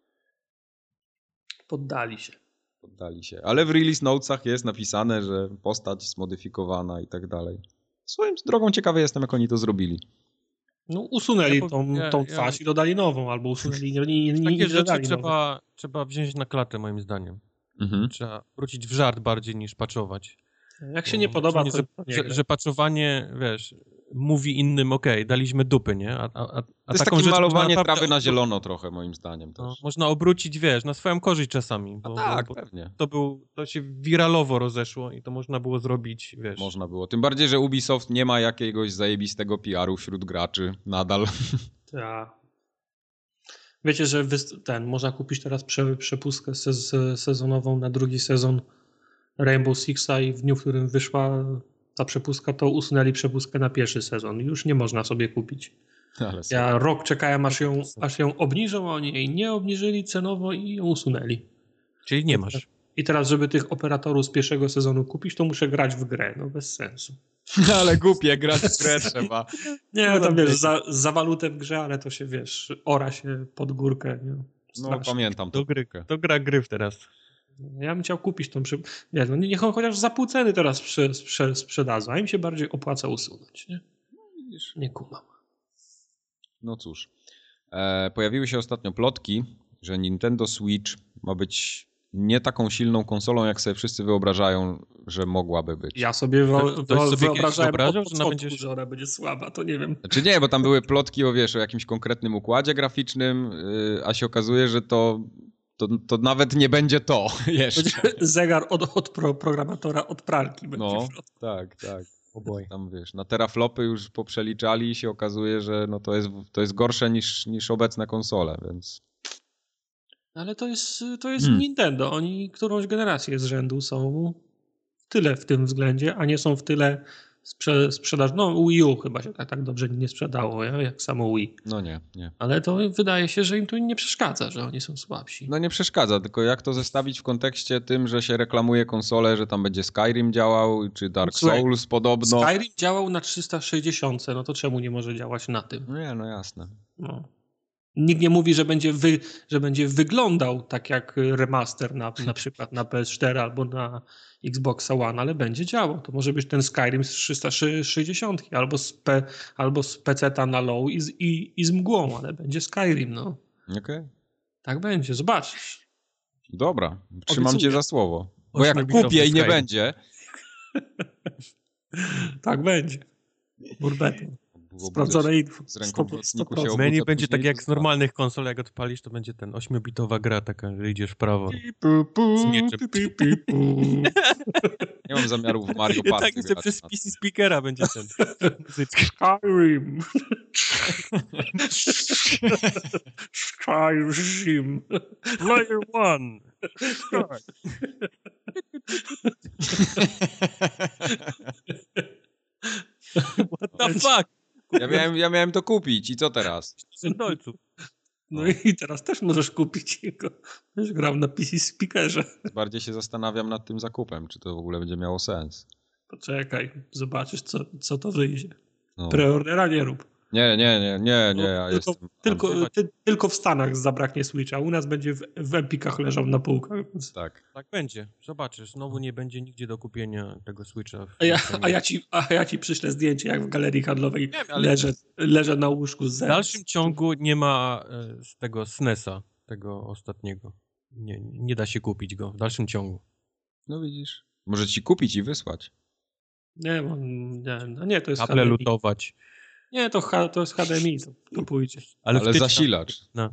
Poddali się. Poddali się. Ale w release notesach jest napisane, że postać zmodyfikowana i tak dalej. Swoją drogą ciekawy jestem, jak oni to zrobili. No, usunęli Ja tą, ja- tą ja- twarz i dodali nową, albo usunęli nie, nie, nie, Takie nie rzeczy trzeba, trzeba wziąć na klatę, moim zdaniem. Mhm. Trzeba wrócić w żart bardziej niż paczować. Jak się nie podoba, to, że, że paczowanie, wiesz, mówi innym, okej, daliśmy dupy, nie? A, a, a, To jest taką takie malowanie naprawdę trawy na zielono trochę, moim zdaniem No, też. można obrócić, wiesz, na swoją korzyść czasami. A Bo, tak, bo, pewnie. to, był, to się wiralowo rozeszło i to można było zrobić, wiesz. Można było. Tym bardziej, że Ubisoft nie ma jakiegoś zajebistego PR-u wśród graczy nadal. Ta. Wiecie, że ten, można kupić teraz prze, przepustkę sez- sezonową na drugi sezon Rainbow Sixa i w dniu, w którym wyszła ta przepustka, to usunęli przepustkę na pierwszy sezon. Już nie można sobie kupić. Ale Ja rok czekałem, aż ją, aż ją obniżą, a oni jej nie obniżyli cenowo i ją usunęli. Czyli nie masz. I teraz, żeby tych operatorów z pierwszego sezonu kupić, to muszę grać w grę. No bez sensu. Ale głupie, grać w grę trzeba. Nie, No tam wiesz, za, za walutę w grze, ale to się wiesz, ora się pod górkę. Nie? No pamiętam to. Do gry, to gra gry teraz. Ja bym chciał kupić tą przy... Nie, no niech on chociaż za pół ceny teraz sprze, sprze, sprzedadzą, a im się bardziej opłaca usunąć. Nie, nie kumam. No cóż. E, pojawiły się ostatnio plotki, że Nintendo Switch ma być nie taką silną konsolą, jak sobie wszyscy wyobrażają, że mogłaby być. Ja sobie wyo, Ktoś sobie wyobrażałem wyobrażał, że ona będzie- że ona będzie słaba, to nie wiem. Znaczy nie, bo tam były plotki o, wiesz, o jakimś konkretnym układzie graficznym, yy, a się okazuje, że to, to, to nawet nie będzie to jeszcze. Zegar od, od pro, programatora od pralki. Będzie No, tak, tak. Oboje. Tam wiesz, na teraflopy już poprzeliczali i się okazuje, że no to, jest, to jest gorsze niż, niż obecne konsole, więc Ale to jest, to jest Hmm. Nintendo. Oni którąś generację z rzędu są w tyle w tym względzie, a nie są w tyle sprze sprzedaż. No Wii U chyba się tak, tak dobrze nie sprzedało, ja, jak samo Wii. no nie, nie. Ale to wydaje się, że im to nie przeszkadza, że oni są słabsi. No nie przeszkadza, tylko jak to zestawić w kontekście tym, że się reklamuje konsolę, że tam będzie Skyrim działał, czy Dark Słuchaj, Souls podobno. Skyrim działał na 360, no to czemu nie może działać na tym? Nie, no jasne. No. Nikt nie mówi, że będzie, wy, że będzie wyglądał tak jak remaster na, na przykład na PS4 albo na Xbox One, ale będzie działał. To może być ten Skyrim z 360 albo z, P, albo z PC na low i z, i, i z mgłą, ale będzie Skyrim, no. Okej. Tak będzie, zobaczysz. Dobra, trzymam Obiecuję. cię za słowo. Bo jak Ośmiobitowy kupię i nie będzie, Tak będzie. Burbetu. Było Sprawdzone info. z ręką w 100%. nocniku się W obudza menu będzie tak jak z normalnych konsol, jak odpalisz, to będzie ten 8-bitowa gra taka, że idziesz w prawo. Z mieczem. Nie mam zamiaru w Mario I Party tak jeszcze przez PC speakera będzie ten. Skyrim. Skyrim. Player one. What the fuck? Ja miałem, ja miałem to kupić i co teraz? Dolców. No i teraz też możesz kupić jego. Będziesz grał na PC speakerze. Bardziej się zastanawiam nad tym zakupem, czy to w ogóle będzie miało sens. Poczekaj, zobaczysz co, co to wyjdzie. No. Preordera nie rób. Nie, nie, nie, nie, nie, ja No, tylko, jestem... tylko, ty, tylko w Stanach zabraknie Switcha. U nas będzie w, w Epikach leżał na półkach. Więc... Tak. Tak będzie. Zobaczysz, znowu nie będzie nigdzie do kupienia tego Switcha. w- A, ja, a, ja ci, a ja ci przyślę zdjęcie, jak w galerii handlowej Wiem, ale- leżę, leżę na łóżku z W dalszym ciągu nie ma e, z tego SNESa, tego ostatniego. Nie, nie da się kupić go w dalszym ciągu. No widzisz. Może ci kupić i wysłać. Nie, bo- nie, no nie, to jest Kable lutować. Nie, to, H- to jest HDMI, to, to pójdzie. Ale, wtyczka- zasilacz. No.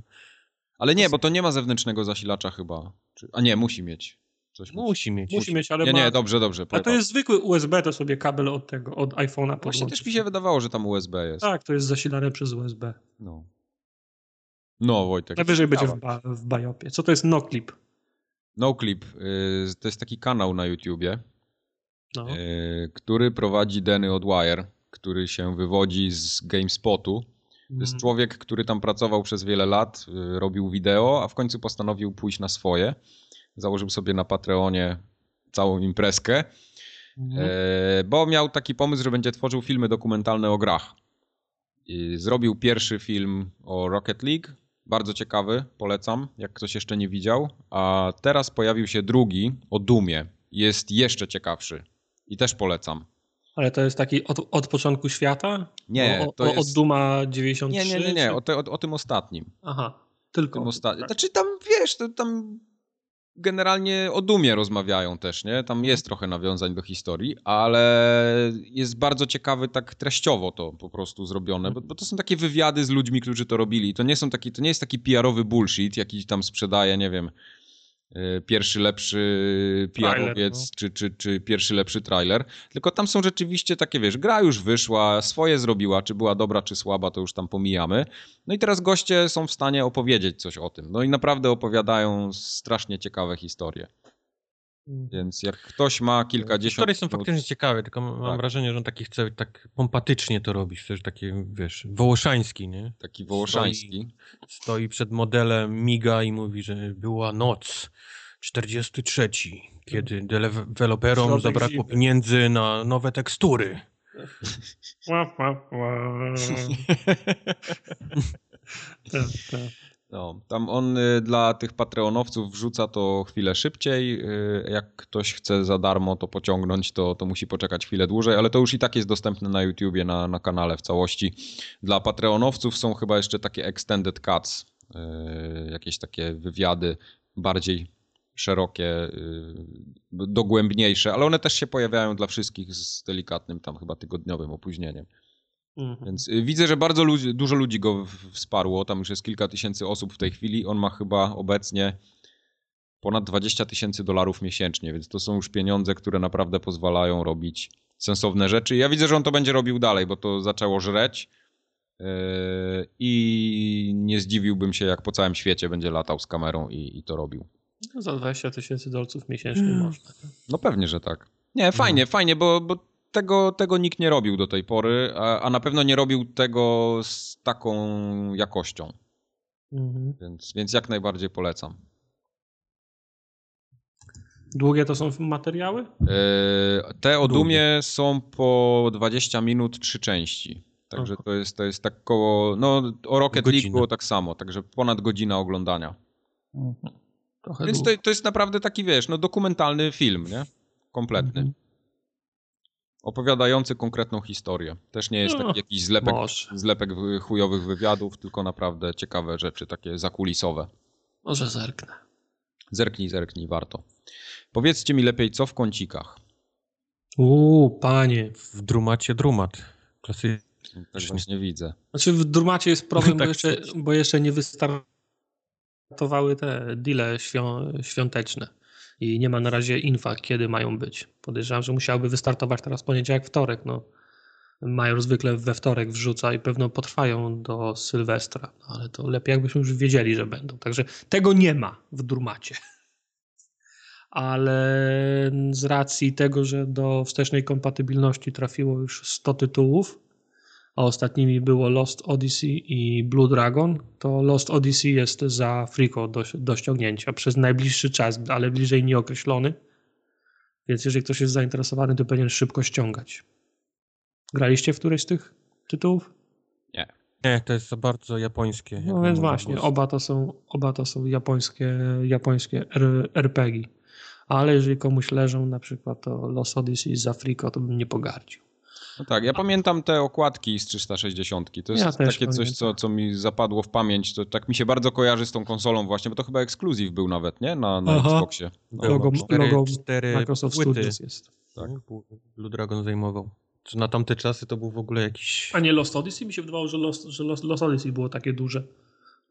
Ale nie, bo to nie ma zewnętrznego zasilacza chyba. A nie, musi mieć. Coś Musi mieć. Musi mieć, ale Nie, ma... nie, dobrze, dobrze. A to jest zwykły USB, to sobie kabel od tego, od iPhone'a Właśnie też mi się wydawało, że tam USB jest. Tak, to jest zasilane przez USB. No. No, Wojtek. Najwyżej będzie w, ba w Biopie. Co to jest NoClip? NoClip. y, to jest taki kanał na YouTubie, No. y, który prowadzi Denny Odwire, który się wywodzi z GameSpotu. To jest Mhm. człowiek, który tam pracował przez wiele lat, y, robił wideo, a w końcu postanowił pójść na swoje. Założył sobie na Patreonie całą imprezkę, Mhm. e, bo miał taki pomysł, że będzie tworzył filmy dokumentalne o grach. Zrobił pierwszy film o Rocket League, bardzo ciekawy, polecam, jak ktoś jeszcze nie widział. A teraz pojawił się drugi o Dumie. Jest jeszcze ciekawszy i też polecam. Ale to jest taki od, od początku świata? Nie, o, to o, jest- Od Duma 93? Nie, nie, nie, nie czy- o, te, o, o tym ostatnim. Aha, tylko. Tym osta... tak. Znaczy tam, wiesz, to tam generalnie o Dumie rozmawiają też, nie? Tam jest trochę nawiązań do historii, ale jest bardzo ciekawy tak treściowo to po prostu zrobione, bo, bo to są takie wywiady z ludźmi, którzy to robili. To nie są taki, to nie jest taki PR-owy bullshit, jaki tam sprzedaje, nie wiem, pierwszy lepszy Trailer, PR-owiec, no. czy, czy, czy pierwszy lepszy trailer, tylko tam są rzeczywiście takie, wiesz, gra już wyszła, swoje zrobiła, czy była dobra, czy słaba, to już tam pomijamy. No i teraz goście są w stanie opowiedzieć coś o tym. No i naprawdę opowiadają strasznie ciekawe historie. Mhm. Więc jak ktoś ma kilkadziesiąt... Historie są faktycznie ciekawe, tylko mam Tak. wrażenie, że on taki chce tak pompatycznie to robić, też takie, wiesz, wołoszański, nie? Taki wołoszański. Stoi przed modelem, miga i mówi, że była noc 43, kiedy deweloperom Środek zabrakło zimy. pieniędzy na nowe tekstury. Ła, ła, ła. Tak, tak. No, tam on y, dla tych patreonowców wrzuca to chwilę szybciej. y, Jak ktoś chce za darmo to pociągnąć, to, to musi poczekać chwilę dłużej, ale to już i tak jest dostępne na YouTubie, na, na kanale w całości. Dla patreonowców są chyba jeszcze takie extended cuts, y, jakieś takie wywiady bardziej szerokie, y, dogłębniejsze, ale one też się pojawiają dla wszystkich z delikatnym tam chyba tygodniowym opóźnieniem. Mhm. Więc y, widzę, że bardzo ludzi, dużo ludzi go wsparło. Tam już jest kilka tysięcy osób w tej chwili. On ma chyba obecnie ponad 20 tysięcy dolarów miesięcznie, więc to są już pieniądze, które naprawdę pozwalają robić sensowne rzeczy. Ja widzę, że on to będzie robił dalej, bo to zaczęło żreć. yy, I nie zdziwiłbym się, jak po całym świecie będzie latał z kamerą i, i to robił. No, Za 20 tysięcy dolców miesięcznie Mm. można. No pewnie, że tak. Nie, fajnie, fajnie, bo, bo tego, tego nikt nie robił do tej pory, a, a na pewno nie robił tego z taką jakością. Mhm. Więc, więc jak najbardziej polecam. Długie to są materiały? Yy, Te o Długie. Dumie są po 20 minut, trzy części. Także to jest, to jest tak koło. No, o Rocket League było tak samo, także ponad godzina oglądania. Trochę Więc to, to jest naprawdę taki, wiesz, no dokumentalny film, nie? Kompletny. Mhm. Opowiadający konkretną historię. Też nie jest No, taki jakiś zlepek, Może. zlepek wy- chujowych wywiadów, tylko naprawdę ciekawe rzeczy, takie zakulisowe. Może zerknę. Zerknij, zerknij, warto. Powiedzcie mi lepiej, co w kącikach. Uuu, panie. W drumacie drumat. Klasy... Tak właśnie widzę. Znaczy w Drumacie jest problem, bo, Tak jeszcze, czuć. bo jeszcze nie wystartowały te deale świą- świąteczne. I nie ma na razie infa, kiedy mają być. Podejrzewam, że musiałyby wystartować teraz poniedziałek, wtorek. No, Major zwykle we wtorek wrzuca i pewno potrwają do Sylwestra. No, ale to lepiej jakbyśmy już wiedzieli, że będą. Także tego nie ma w Drumacie. Ale z racji tego, że do wstecznej kompatybilności trafiło już 100 tytułów, a ostatnimi było Lost Odyssey i Blue Dragon, to Lost Odyssey jest za friko do, do ściągnięcia przez najbliższy czas, ale bliżej nieokreślony. Więc jeżeli ktoś jest zainteresowany, to powinien szybko ściągać. Graliście w któreś z tych tytułów? Nie, to jest za bardzo japońskie. No więc właśnie, oba to są, oba to są japońskie, japońskie RPG. Ale jeżeli komuś leżą na przykład to Lost Odyssey z Afriko, to bym nie pogardził. No tak, ja pamiętam te okładki z 360. To jest Ja takie coś, pamiętam. co, co mi zapadło w pamięć. To tak mi się bardzo kojarzy z tą konsolą właśnie, bo to chyba ekskluzyw był nawet, nie? Na, na Aha. Xboxie. Było Logo- cztery, logo cztery Microsoft płyty. Studios jest. Tak. Blue Dragon zajmował. Czy na tamte czasy to był w ogóle jakiś... A nie Lost Odyssey? Mi się wydawało, że Lost, że Lost, Lost Odyssey było takie duże.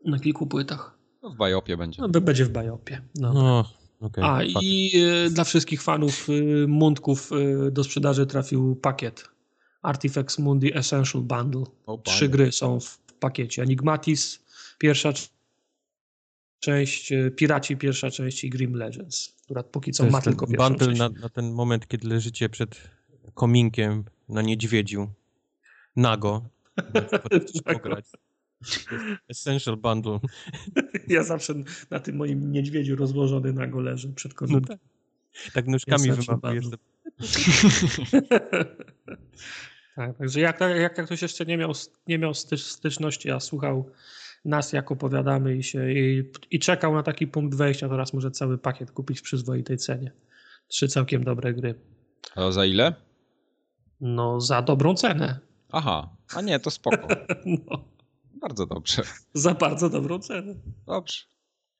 Na kilku płytach. No, w Bajopie będzie. No, będzie w Bajopie. No. No, okej. A fakt. i e, dla wszystkich fanów e, mundków e, do sprzedaży trafił pakiet. Artifacts Mundi Essential Bundle. O. Trzy gry są w pakiecie. Enigmatis, pierwsza część, e, Piraci pierwsza część i Grim Legends, która póki co To ma tylko pierwszą bundle część. na, na ten moment, kiedy leżycie przed kominkiem na niedźwiedziu. Nago. Tak. pograć. Essential Bundle. Ja zawsze na tym moim niedźwiedziu rozłożony na go leżę przed kominem. No tak. Tak nóżkami wymachujesz. tak, także jak, jak, jak ktoś jeszcze nie miał, nie miał styczności, a słuchał nas, jak opowiadamy i, się, i, i czekał na taki punkt wejścia, to teraz może cały pakiet kupić w przyzwoitej cenie. Trzy całkiem dobre gry. A za ile? No, za dobrą cenę. Aha, a nie, to spoko. no. Bardzo dobrze. Za bardzo dobrą cenę. Dobrze,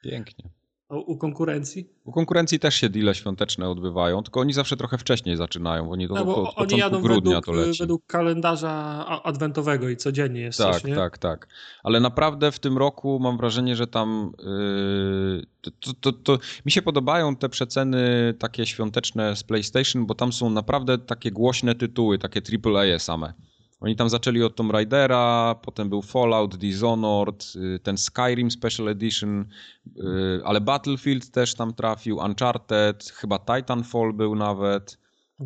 pięknie. U konkurencji? U konkurencji też się deale świąteczne odbywają, tylko oni zawsze trochę wcześniej zaczynają, bo oni to no, od oni jadą grudnia według, to leci. według kalendarza adwentowego i codziennie jest Tak, coś, nie? tak, tak. Ale naprawdę w tym roku mam wrażenie, że tam yy, to, to, to, mi się podobają te przeceny takie świąteczne z PlayStation, bo tam są naprawdę takie głośne tytuły, takie AAA same. Oni tam zaczęli od Tomb Raidera, potem był Fallout, Dishonored, y, ten Skyrim Special Edition, y, ale Battlefield też tam trafił, Uncharted, chyba Titanfall był nawet.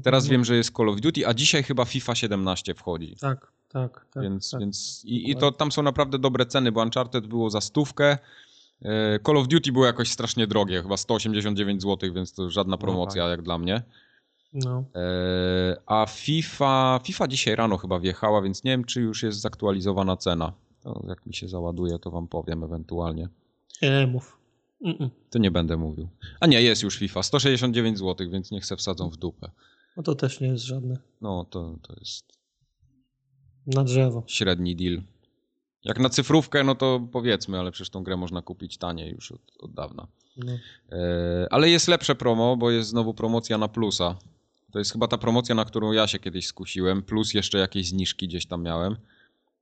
Teraz wiem, że jest Call of Duty, a dzisiaj chyba FIFA 17 wchodzi. Tak, tak. tak więc tak. więc i, i to tam są naprawdę dobre ceny, bo Uncharted było za stówkę. Y, Call of Duty było jakoś strasznie drogie, chyba 189 zł, więc to żadna promocja no, tak. jak dla mnie. No. E, a FIFA, FIFA dzisiaj rano chyba wjechała, więc nie wiem, czy już jest zaktualizowana cena. To jak mi się załaduje, to wam powiem ewentualnie. Nie mów. Mm-mm. To nie będę mówił. A nie, jest już FIFA. 169 zł, więc niech se wsadzą w dupę. No to też nie jest żadne. No, to, to jest... Na drzewo. Średni deal. Jak na cyfrówkę, no to powiedzmy, ale przecież tą grę można kupić taniej już od, od dawna. No. E, ale jest lepsze promo, bo jest znowu promocja na plusa. To jest chyba ta promocja, na którą ja się kiedyś skusiłem, plus jeszcze jakieś zniżki gdzieś tam miałem.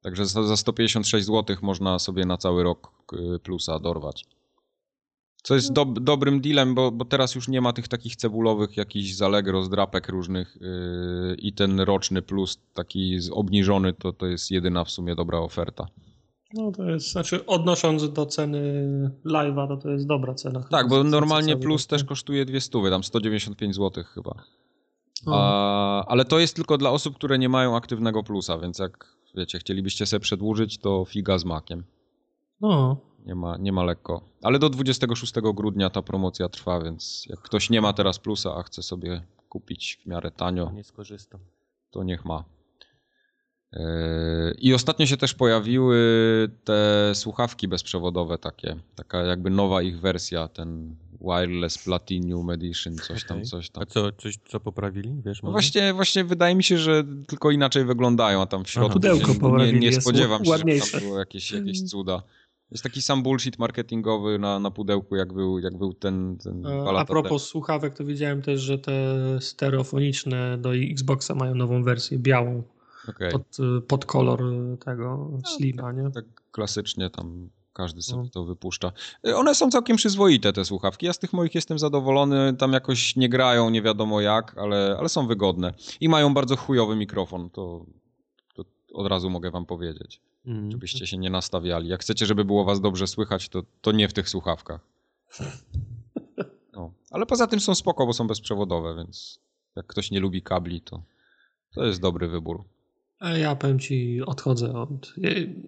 Także za 156 zł można sobie na cały rok y, plusa dorwać. Co jest do, dobrym dealem, bo, bo teraz już nie ma tych takich cebulowych jakichś zalegro, zdrapek różnych yy, i ten roczny plus taki obniżony to, to jest jedyna w sumie dobra oferta. No to jest, znaczy odnosząc do ceny live'a, to to jest dobra cena. Tak, bo normalnie plus też kosztuje 200, tam 195 zł chyba. A, ale to jest tylko dla osób, które nie mają aktywnego plusa, więc jak wiecie, chcielibyście sobie przedłużyć, to figa z makiem. No. Nie ma, nie ma lekko. Ale do 26 grudnia ta promocja trwa, więc jak ktoś nie ma teraz plusa, a chce sobie kupić w miarę tanio, nie skorzystam. to niech ma. Yy, I ostatnio się też pojawiły te słuchawki bezprzewodowe takie, taka jakby nowa ich wersja, ten Wireless Platinum Edition, coś tam, okay. coś tam. A co, coś, co poprawili, wiesz? No właśnie, właśnie wydaje mi się, że tylko inaczej wyglądają, a tam w środku Pudełko nie, nie spodziewam się, ładniejsze. że tam było jakieś, jakieś cuda. Jest taki sam bullshit marketingowy na, na pudełku, jak był, jak był ten, ten A, propos słuchawek, to widziałem też, że te stereofoniczne do Xboxa mają nową wersję, białą. Okay. Pod, pod kolor tego no, Slima, nie? Tak klasycznie tam każdy sobie no. to wypuszcza. Y, one są całkiem przyzwoite, te słuchawki. Ja z tych moich jestem zadowolony. Tam jakoś nie grają, nie wiadomo jak, ale, ale są wygodne. I mają bardzo chujowy mikrofon. To, to od razu mogę wam powiedzieć. Mm. Żebyście się nie nastawiali. Jak chcecie, żeby było was dobrze słychać, to, to nie w tych słuchawkach. No. Ale poza tym są spoko, bo są bezprzewodowe, więc jak ktoś nie lubi kabli, to, to jest dobry wybór. Ja powiem ci, odchodzę od.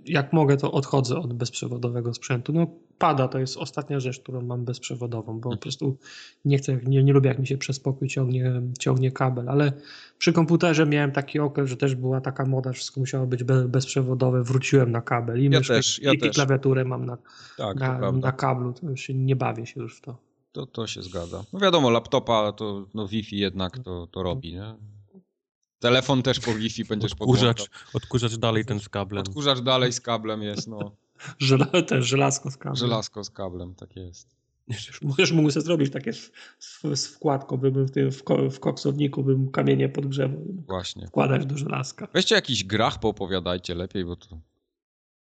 Jak mogę, to odchodzę od bezprzewodowego sprzętu. No, pada to jest ostatnia rzecz, którą mam bezprzewodową, bo po prostu nie chcę, nie, nie lubię, jak mi się przez pokój ciągnie, ciągnie kabel. Ale przy komputerze miałem taki okres, że też była taka moda, że wszystko musiało być bezprzewodowe. Wróciłem na kabel i ja myszkę, też, ja i, też. klawiaturę mam na, tak, na, na kablu. To już nie bawię się już w to. To, to się zgadza. No wiadomo, laptopa to no Wi-Fi jednak to, to robi, nie? Telefon też po Wi-Fi będziesz odkurzacz, odkurzacz dalej ten z kablem. Odkurzacz dalej z kablem jest, no. Też żelazko z kablem. Żelazko z kablem, tak jest. Możesz mógł sobie zrobić takie z, z wkładką, bym w, tym, w, w koksowniku bym kamienie podgrzewał. Właśnie. Wkładać do żelazka. Weźcie jakiś grach, poopowiadajcie lepiej, bo to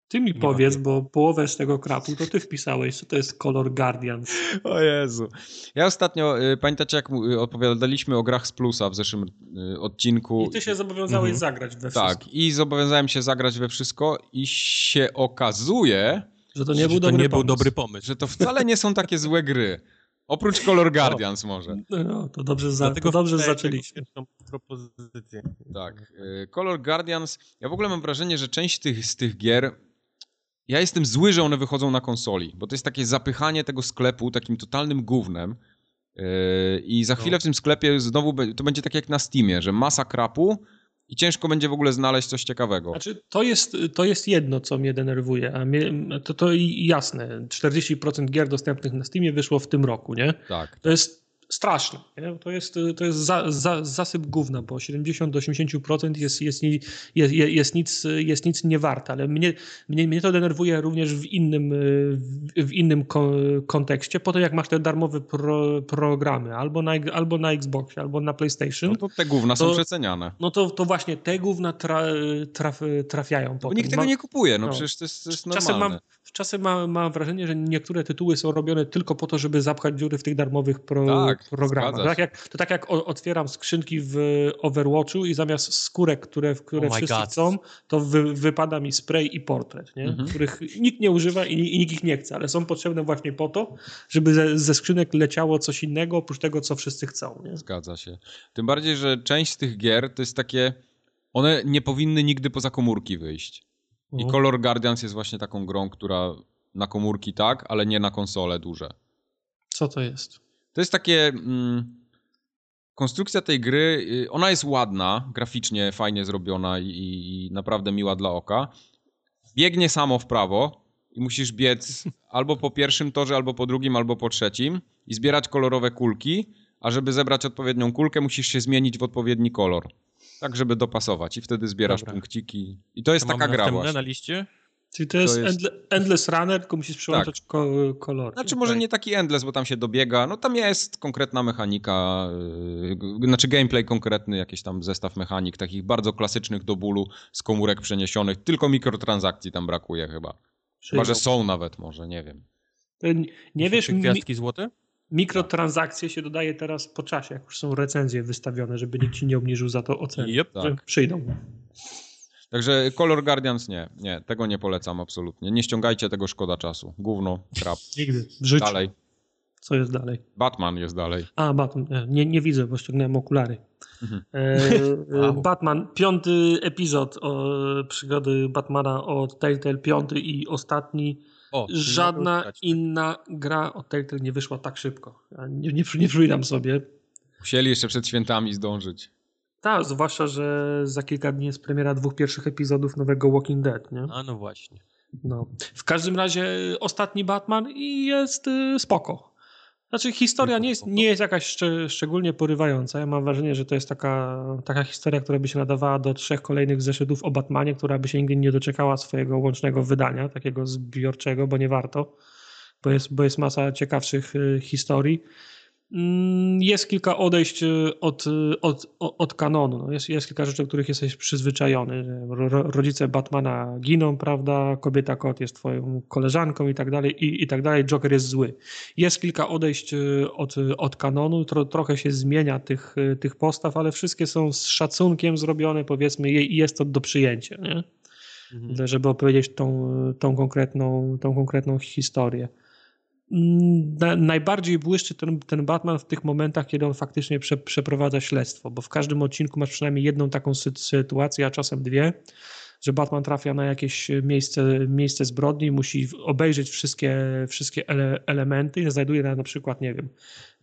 ty mi powiedz, bo połowę z tego krapu to ty wpisałeś, co to jest Color Guardian. O Jezu. Ja ostatnio, y, pamiętacie jak y, opowiadaliśmy o grach z Plusa w zeszłym y, odcinku. I ty się zobowiązałeś mhm. zagrać we wszystko. Tak, i zobowiązałem się zagrać we wszystko i się okazuje... Że to nie, był, to dobry nie był dobry pomysł. Że to wcale nie są takie złe gry. Oprócz Color Guardians o, może. No, to dobrze, za, to dobrze zaczęliśmy. propozycję. Tak. Color Guardians, ja w ogóle mam wrażenie, że część tych, z tych gier ja jestem zły, że one wychodzą na konsoli, bo to jest takie zapychanie tego sklepu takim totalnym gównem. Yy, I za chwilę No. w tym sklepie znowu to będzie tak jak na Steamie, że masa krapu i ciężko będzie w ogóle znaleźć coś ciekawego. Znaczy, to jest, to jest jedno, co mnie denerwuje. A mnie, to, to i jasne. 40% gier dostępnych na Steamie wyszło w tym roku, nie? Tak. To jest straszne. Nie? To jest, to jest za, za, zasyp gówna, bo 70-80% jest, jest, jest, jest, nic, jest nic nie warte, ale mnie, mnie, mnie to denerwuje również w innym, w- innym ko- kontekście, po to jak masz te darmowe pro, programy albo na, albo na Xboxie, albo na PlayStation, No to te gówna są To- przeceniane. no to, to właśnie te gówna tra, traf, trafiają Bo potem. nikt tego nie kupuje, no, no. przecież to jest, to jest Czasem normalne. mam, czasem mam, mam wrażenie, że niektóre tytuły są robione tylko po to, żeby zapchać dziury w tych darmowych pro, Tak, programach. zgadza To tak, się. jak, to tak jak otwieram skrzynki w Overwatchu i zamiast skórek, które, które Oh wszyscy God. chcą, to wy, wypada mi spray i portret, nie? Mhm. których nikt nie używa i, i nikt ich nie chce, ale są potrzebne właśnie po to, żeby ze, ze skrzynek leciało coś innego oprócz tego, co wszyscy chcą. Nie? Zgadza się. Tym bardziej, że część z tych gier to jest takie. One nie powinny nigdy poza komórki wyjść. I Mhm. Color Guardians jest właśnie taką grą, która na komórki tak, ale nie na konsole duże. Co to jest? To jest takie. Mm, konstrukcja tej gry, y, ona jest ładna, graficznie fajnie zrobiona i, i naprawdę miła dla oka. Biegnie samo w prawo i musisz biec albo po pierwszym torze, albo po drugim, albo po trzecim i zbierać kolorowe kulki, a żeby zebrać odpowiednią kulkę, musisz się zmienić w odpowiedni kolor. Tak, żeby dopasować i wtedy zbierasz Dobra. punkciki. I to jest To taka gra właśnie. na liście? Czyli to jest, jest- Endle, Endless Runner, tylko musisz przełączać ko, kolory. Znaczy może Okej. nie taki endless, bo tam się dobiega. No tam jest konkretna mechanika, yy, znaczy gameplay konkretny, jakiś tam zestaw mechanik, takich bardzo klasycznych do bólu, z komórek przeniesionych. Tylko mikrotransakcji tam brakuje chyba. Chyba, że są nawet może, nie wiem. To Nie wiesz, Te mi, gwiazdki złote? Mikrotransakcje się dodaje teraz po czasie, jak już są recenzje wystawione, żeby nikt ci nie obniżył za to oceny. Yep. Że Tak. Przyjdą. Także Color Guardians nie, nie, tego nie polecam absolutnie. Nie ściągajcie tego, szkoda czasu. Gówno, krap. Nigdy. W życiu. Dalej. Co jest dalej? Batman jest dalej. A, Batman. e, Nie, nie widzę, bo ściągnąłem okulary. Mhm. E, e. Batman, piąty epizod o, przygody Batmana od Telltale, piąty i ostatni. O, Żadna grać. inna gra od Telltale nie wyszła tak szybko. Ja Nie, nie, nie przypominam sobie. Musieli jeszcze przed świętami zdążyć. Tak, zwłaszcza, że za kilka dni jest premiera dwóch pierwszych epizodów nowego Walking Dead, nie? A no właśnie. No. W każdym razie ostatni Batman i jest y, spoko. Znaczy historia nie jest, nie jest jakaś szcz- szczególnie porywająca. Ja mam wrażenie, że to jest taka, taka historia, która by się nadawała do trzech kolejnych zeszytów o Batmanie, która by się nigdy nie doczekała swojego łącznego wydania, takiego zbiorczego, bo nie warto, bo jest, bo jest masa ciekawszych y, historii. Mm, Jest kilka odejść y, od, y, od, od kanonu. No jest, jest kilka rzeczy, do których jesteś przyzwyczajony. Rodzice Batmana giną, prawda? Kobieta kot jest twoją koleżanką i tak dalej, i, i tak dalej. Joker jest zły. Jest kilka odejść y, od, od kanonu, tro, trochę się zmienia tych, tych postaw, ale wszystkie są z szacunkiem zrobione, powiedzmy, i jest to do przyjęcia, nie? Mhm. żeby opowiedzieć tą, tą, konkretną, tą konkretną historię. Mm, Na, najbardziej błyszczy ten, ten Batman w tych momentach, kiedy on faktycznie prze, przeprowadza śledztwo, bo w każdym odcinku masz przynajmniej jedną taką sy- sytuację, a czasem dwie, że Batman trafia na jakieś miejsce, miejsce zbrodni, musi obejrzeć wszystkie, wszystkie ele, elementy znajduje na, na przykład, nie wiem,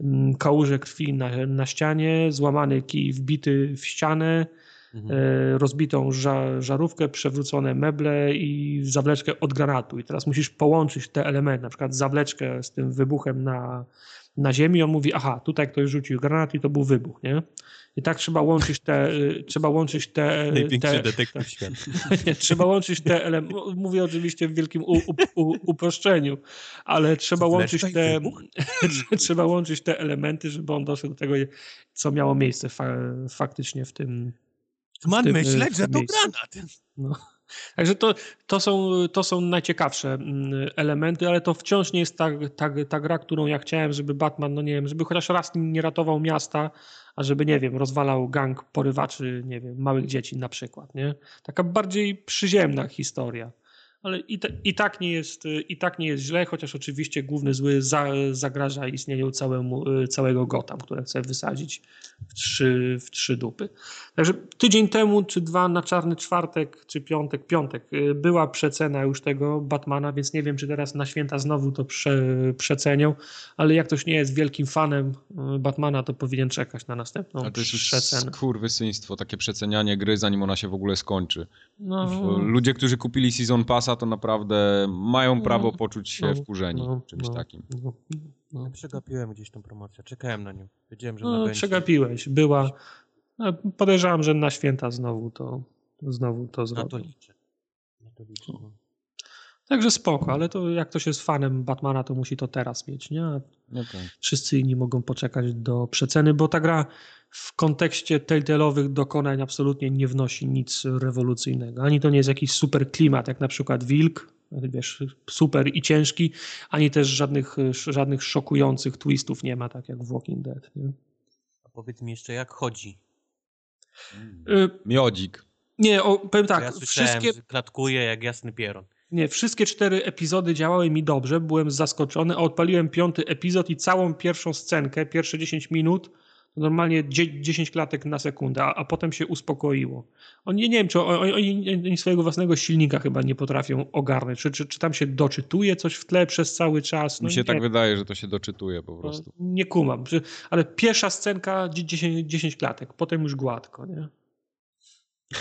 mm, kałużę krwi na, na ścianie, złamany kij wbity w ścianę, Mhm. e, rozbitą ża żarówkę, przewrócone meble i zawleczkę od granatu. I teraz musisz połączyć te elementy, na przykład zawleczkę z tym wybuchem na, na ziemi. On mówi, aha, tutaj ktoś rzucił granat i to był wybuch, nie? I tak trzeba łączyć te, y, trzeba łączyć te, Największy te detektyw świata. trzeba łączyć te elementy, mówię oczywiście w wielkim u, u, u, uproszczeniu, ale trzeba łączyć te, trzeba łączyć te elementy, żeby on doszedł do tego, co miało miejsce fa faktycznie w tym, Man tym, myśleć, że to granat. no. Także to, to, są, to są najciekawsze mm, elementy, ale to wciąż nie jest ta, ta, ta gra, którą ja chciałem, żeby Batman, no nie wiem, żeby chociaż raz nie ratował miasta, a żeby, nie wiem, rozwalał gang porywaczy, nie wiem, małych dzieci na przykład, nie? Taka bardziej przyziemna historia. ale i, te, i, tak nie jest, i tak nie jest źle, chociaż oczywiście główny zły za, zagraża istnieniu całemu, całego Gotham, które chce wysadzić w trzy, w trzy dupy. Także tydzień temu, czy dwa na czarny czwartek, czy piątek, piątek, y, była przecena już tego Batmana, więc nie wiem, czy teraz na święta znowu to prze, przecenią, ale jak ktoś nie jest wielkim fanem y, Batmana, to powinien czekać na następną Ale to jest przecenę. kurwysyństwo, takie przecenianie gry, zanim ona się w ogóle skończy. No, Ludzie, którzy kupili Season Passa, to naprawdę mają prawo poczuć się no, wkurzeni no, czymś no, takim. no, no. Ja przegapiłem gdzieś tą promocję, czekałem na nią. Wiedziałem, że No, ona będzie. przegapiłeś. Była. No, podejrzewam, że na święta znowu to, znowu to Na to liczę. Na to liczę. No. Także spoko, ale to jak ktoś jest fanem Batmana, to musi to teraz mieć, nie? A No tak. wszyscy inni mogą poczekać do przeceny, bo ta gra w kontekście Telltale'owych dokonań absolutnie nie wnosi nic rewolucyjnego. Ani to nie jest jakiś super klimat, jak na przykład Wilk, wiesz, super i ciężki, ani też żadnych, żadnych szokujących twistów nie ma, tak jak w Walking Dead. Nie? A powiedz mi jeszcze, jak chodzi. Y, Miodzik. Nie, o, powiem tak, ja wszystkie, klatkuje jak jasny pieron. nie, wszystkie cztery epizody działały mi dobrze, byłem zaskoczony, a odpaliłem piąty epizod i całą pierwszą scenkę, pierwsze 10 minut, normalnie dzie- 10 klatek na sekundę, a, a potem się uspokoiło. Oni, nie wiem, czy oni, oni, oni swojego własnego silnika chyba nie potrafią ogarnąć, czy, czy, czy tam się doczytuje coś w tle przez cały czas. No Mi się nie, tak wydaje, że to się doczytuje po prostu. nie kumam, ale pierwsza scenka 10, 10 klatek, potem już gładko, nie?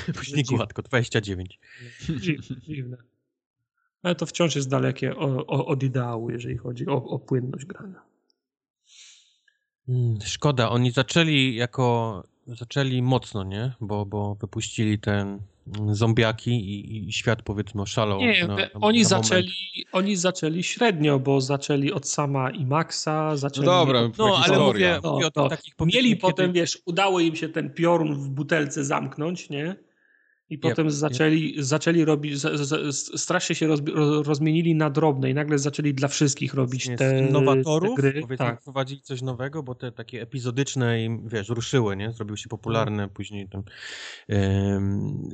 Później gładko, 29. Dziwne, dziwne. Ale to wciąż jest dalekie od ideału, jeżeli chodzi o, o płynność grania. Mm, Szkoda, oni zaczęli jako, zaczęli mocno, nie? Bo, bo wypuścili ten mm, zombiaki i, i świat powiedzmy oszalał. Nie, na, na, oni, na zaczęli, oni zaczęli średnio, bo zaczęli od sama i Maxa, No zaczęli dobra, od, No, ale mówię, No, mówię o no. takich Mieli kiedy- potem, wiesz, udało im się ten piorun w butelce zamknąć, nie? I potem zaczęli, zaczęli robić, z- z- z- strasznie się rozbi- ro- rozmienili na drobne i nagle zaczęli dla wszystkich robić właśnie te, te gry. powiedzmy, Tak. wprowadzili coś nowego, bo te takie epizodyczne im, wiesz, ruszyły, nie? Zrobiły się popularne później tam.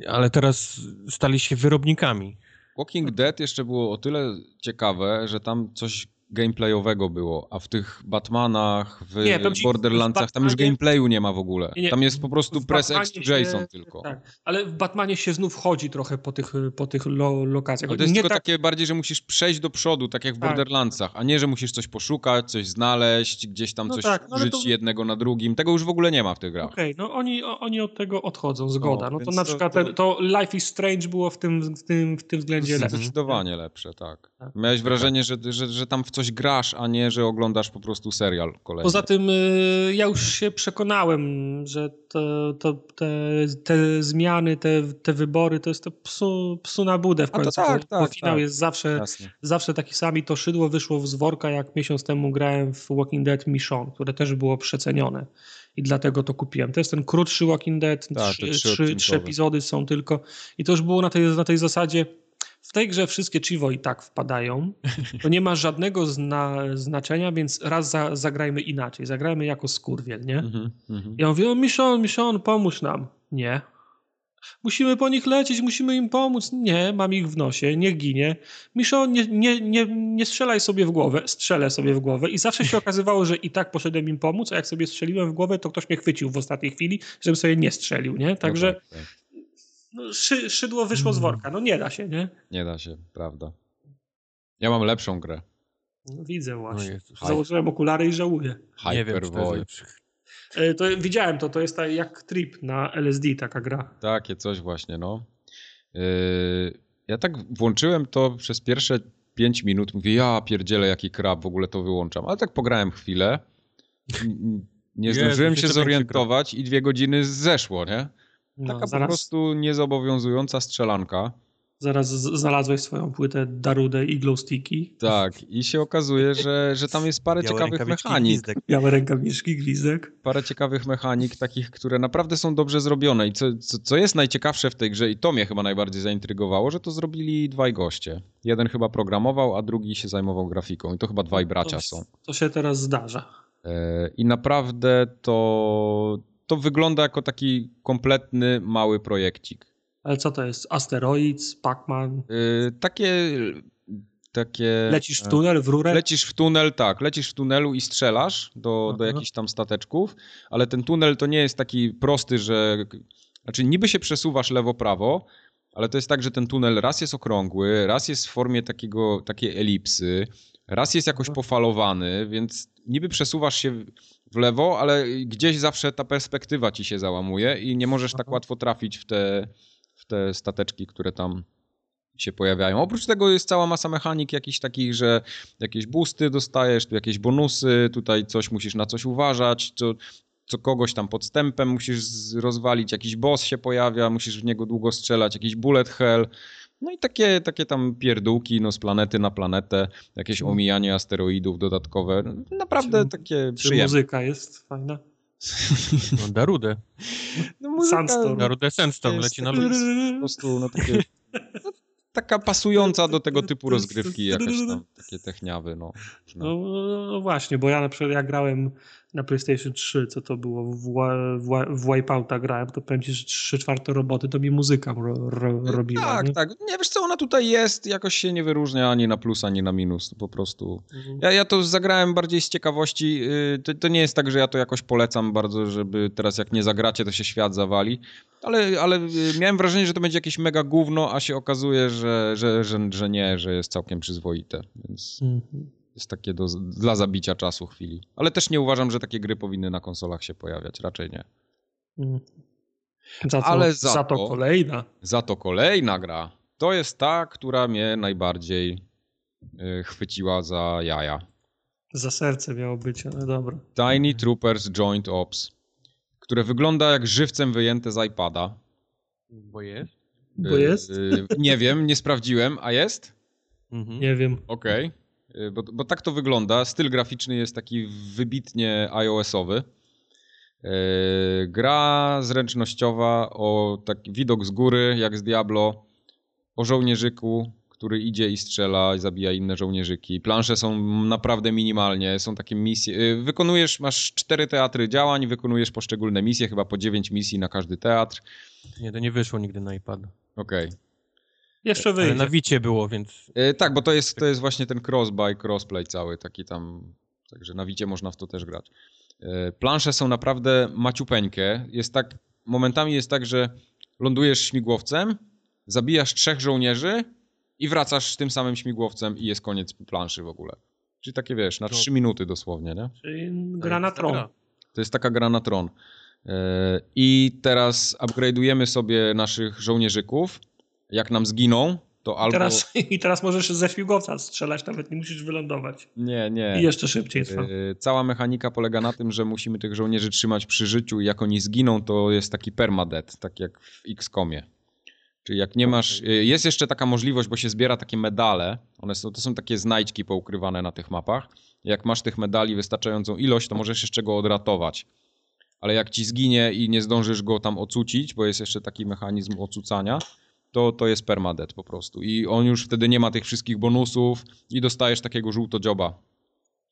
Ale teraz stali się wyrobnikami. Walking Dead jeszcze było o tyle ciekawe, że tam coś gameplayowego było, a w tych Batmanach, w Nie, Borderlandsach, w tam już gameplayu nie ma w ogóle. Nie, Tam jest po prostu press X to się- tylko. Tak, ale w Batmanie się znów chodzi trochę po tych, po tych lo, lokacjach. Ale to jest Nie tylko tak, takie bardziej, że musisz przejść do przodu, tak jak w Tak. Borderlandsach, a nie, że musisz coś poszukać, coś znaleźć, gdzieś tam No coś tak, no użyć to- jednego na drugim. Tego już w ogóle nie ma w tych grach. Okej, no oni, oni od tego odchodzą, zgoda. No, to więc na to- przykład to- ten- to Life is Strange było w tym, w tym, w tym względzie lepsze. Zdecydowanie lepsze, tak. Tak. Miałeś wrażenie, że, że, że tam w coś grasz, a nie, że oglądasz po prostu serial kolejny. Poza tym y, ja już się przekonałem, że to, to, te, te zmiany, te, te wybory to jest to psu, psu na budę w A to końcu. tak, bo, tak, bo finał tak. jest zawsze, Jasne. zawsze taki sam i to szydło wyszło z worka, jak miesiąc temu grałem w Walking Dead Michonne, które też było przecenione. I dlatego to kupiłem. To jest ten krótszy Walking Dead, Tak, trzy, trzy trzy, epizody są tylko. I to już było na tej, na tej zasadzie. W tej grze wszystkie Chivo i tak wpadają. To nie ma żadnego zna, znaczenia, więc raz za, zagrajmy inaczej. Zagrajmy jako skurwiel, nie? Mhm, mhm. Ja mówię, o Michon, Michon, pomóż nam. Nie. Musimy po nich lecieć, musimy im pomóc. Nie, mam ich w nosie, niech ginie. Michon, nie, nie, nie, nie strzelaj sobie w głowę. Strzelę sobie w głowę i zawsze się okazywało, że i tak poszedłem im pomóc, a jak sobie strzeliłem w głowę, to ktoś mnie chwycił w ostatniej chwili, żebym sobie nie strzelił, nie? Także No tak, tak. No, szy, szydło wyszło z worka. No nie da się, nie? Nie da się, prawda. Ja mam lepszą grę. No, widzę No właśnie. Jezus. Założyłem okulary i żałuję. To Hypervoid. lepszy. E, To, widziałem to, to jest tak jak trip na LSD taka gra. Takie coś właśnie, no. Yy, ja tak włączyłem to przez pierwsze 5 minut, mówię, ja pierdzielę jaki krab, w ogóle to wyłączam. Ale tak pograłem chwilę, nie Jezu, zdążyłem jeszcze się zorientować i dwie godziny zeszło, nie? No, Taka po zaraz, prostu niezobowiązująca strzelanka. zaraz znalazłeś swoją płytę Darude i Glow Sticky. Tak, i się okazuje, że, że tam jest parę Białe ciekawych mechanik. gwizdek. Białe rękawiczki, gwizdek. parę ciekawych mechanik, takich, które naprawdę są dobrze zrobione. I co, co, co jest najciekawsze w tej grze, i to mnie chyba najbardziej zaintrygowało, że to zrobili dwaj goście. Jeden chyba programował, a drugi się zajmował grafiką. I to chyba dwaj bracia to, są. To się teraz zdarza. E, I naprawdę to, to wygląda jako taki kompletny mały projekcik. Ale co to jest? Asteroids, Pac-Man? Yy, takie takie... Lecisz w tunel, w rurę? Lecisz w tunel, tak. Lecisz w tunelu i strzelasz do, do jakichś tam stateczków, ale ten tunel to nie jest taki prosty, że... Znaczy niby się przesuwasz lewo-prawo, ale to jest tak, że ten tunel raz jest okrągły, raz jest w formie takiego, takiej elipsy, raz jest jakoś pofalowany, więc niby przesuwasz się w lewo, ale gdzieś zawsze ta perspektywa ci się załamuje i nie możesz tak łatwo trafić w te, w te stateczki, które tam się pojawiają. Oprócz tego jest cała masa mechanik jakichś takich, że jakieś boosty dostajesz, tu jakieś bonusy, tutaj coś musisz na coś uważać, co, co kogoś tam podstępem musisz rozwalić, jakiś boss się pojawia, musisz w niego długo strzelać, jakiś bullet hell. No i takie, takie tam pierdółki no, z planety na planetę, jakieś hmm. omijanie asteroidów dodatkowe. Naprawdę czy, takie czy przyjemne. muzyka jest fajna? No, Darude. No, muzyka... Sandstorm. Darude Sandstorm leci na luz. Po prostu no, takie no, taka pasująca do tego typu rozgrywki, jakaś tam takie techniawy, no. No, no, właśnie, bo ja na przykład jak grałem na PlayStation 3, co to było, w, w, w Wipeouta grałem, to powiem ci, że 3 czwarte roboty to mi muzyka ro, ro, robiła. Tak, nie? tak. Nie wiesz co, ona tutaj jest, jakoś się nie wyróżnia ani na plus, ani na minus, po prostu. Mhm. Ja, ja to zagrałem bardziej z ciekawości, y, to, to nie jest tak, że ja to jakoś polecam bardzo, żeby teraz jak nie zagracie, to się świat zawali, ale, ale y, miałem wrażenie, że to będzie jakieś mega gówno, a się okazuje, że, że, że, że nie, że jest całkiem przyzwoite, więc... Mhm jest takie do, dla zabicia czasu chwili. Ale też nie uważam, że takie gry powinny na konsolach się pojawiać, raczej nie. Mm. Za to, Ale za, za to, to kolejna. Za to kolejna gra. To jest ta, która mnie najbardziej y, chwyciła za jaja. Za serce miało być, ale dobra. Tiny Troopers Joint Ops, które wygląda jak żywcem wyjęte z iPada. Bo jest? Bo jest? Y, nie wiem, nie sprawdziłem, a jest? Mhm. Nie wiem. Okej. Okay. Y, bo, bo tak to wygląda. Styl graficzny jest taki wybitnie iOS-owy. Y, gra zręcznościowa o taki widok z góry, jak z Diablo, o żołnierzyku, który idzie i strzela i zabija inne żołnierzyki. Plansze są naprawdę minimalnie, są takie misje. Y, wykonujesz, masz cztery teatry działań, wykonujesz poszczególne misje, chyba po dziewięć misji na każdy teatr. Nie, to nie wyszło nigdy na iPad. Okej. Okay. Jeszcze wyjdzie. Ale na Wicie było, więc... E, tak, bo to jest, to jest właśnie ten cross-buy, crossplay cały, taki tam... Także na Wicie można w to też grać. E, plansze są naprawdę maciupeńkie. Jest tak... Momentami jest tak, że lądujesz śmigłowcem, zabijasz trzech żołnierzy i wracasz tym samym śmigłowcem i jest koniec planszy w ogóle. Czyli takie, wiesz, na trzy minuty dosłownie, nie? Czyli gra na tron. To jest taka gra na tron. E, I teraz upgrade'ujemy sobie naszych żołnierzyków jak nam zginą, to albo... I teraz, I teraz możesz ze śmigłowca strzelać, nawet nie musisz wylądować. Nie, nie. I jeszcze szybciej trwa. Yy, cała mechanika polega na tym, że musimy tych żołnierzy trzymać przy życiu i jak oni zginą, to jest taki permadeath, tak jak w XCOMie. Czyli jak nie masz... Yy, jest jeszcze taka możliwość, bo się zbiera takie medale, one są, to są takie znajdźki poukrywane na tych mapach. Jak masz tych medali wystarczającą ilość, to możesz jeszcze go odratować. Ale jak ci zginie i nie zdążysz go tam ocucić, bo jest jeszcze taki mechanizm ocucania, to, to jest permadet po prostu. I on już wtedy nie ma tych wszystkich bonusów i dostajesz takiego żółto-dzioba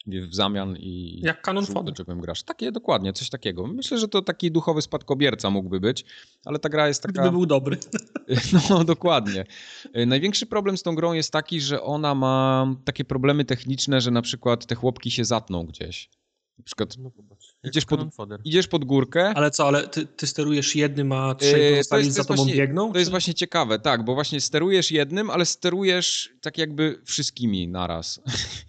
w zamian i... Jak kanon fody. czym grasz. Takie, dokładnie, coś takiego. Myślę, że to taki duchowy spadkobierca mógłby być, ale ta gra jest taka... Gdyby był dobry. No, dokładnie. Największy problem z tą grą jest taki, że ona ma takie problemy techniczne, że na przykład te chłopki się zatną gdzieś. Na przykład no, idziesz, pod, idziesz pod górkę. Ale co, ale ty, ty sterujesz jednym, a trzej pozostali za tobą właśnie, biegną? To jest właśnie ciekawe, tak, bo właśnie sterujesz jednym, ale sterujesz tak jakby wszystkimi naraz.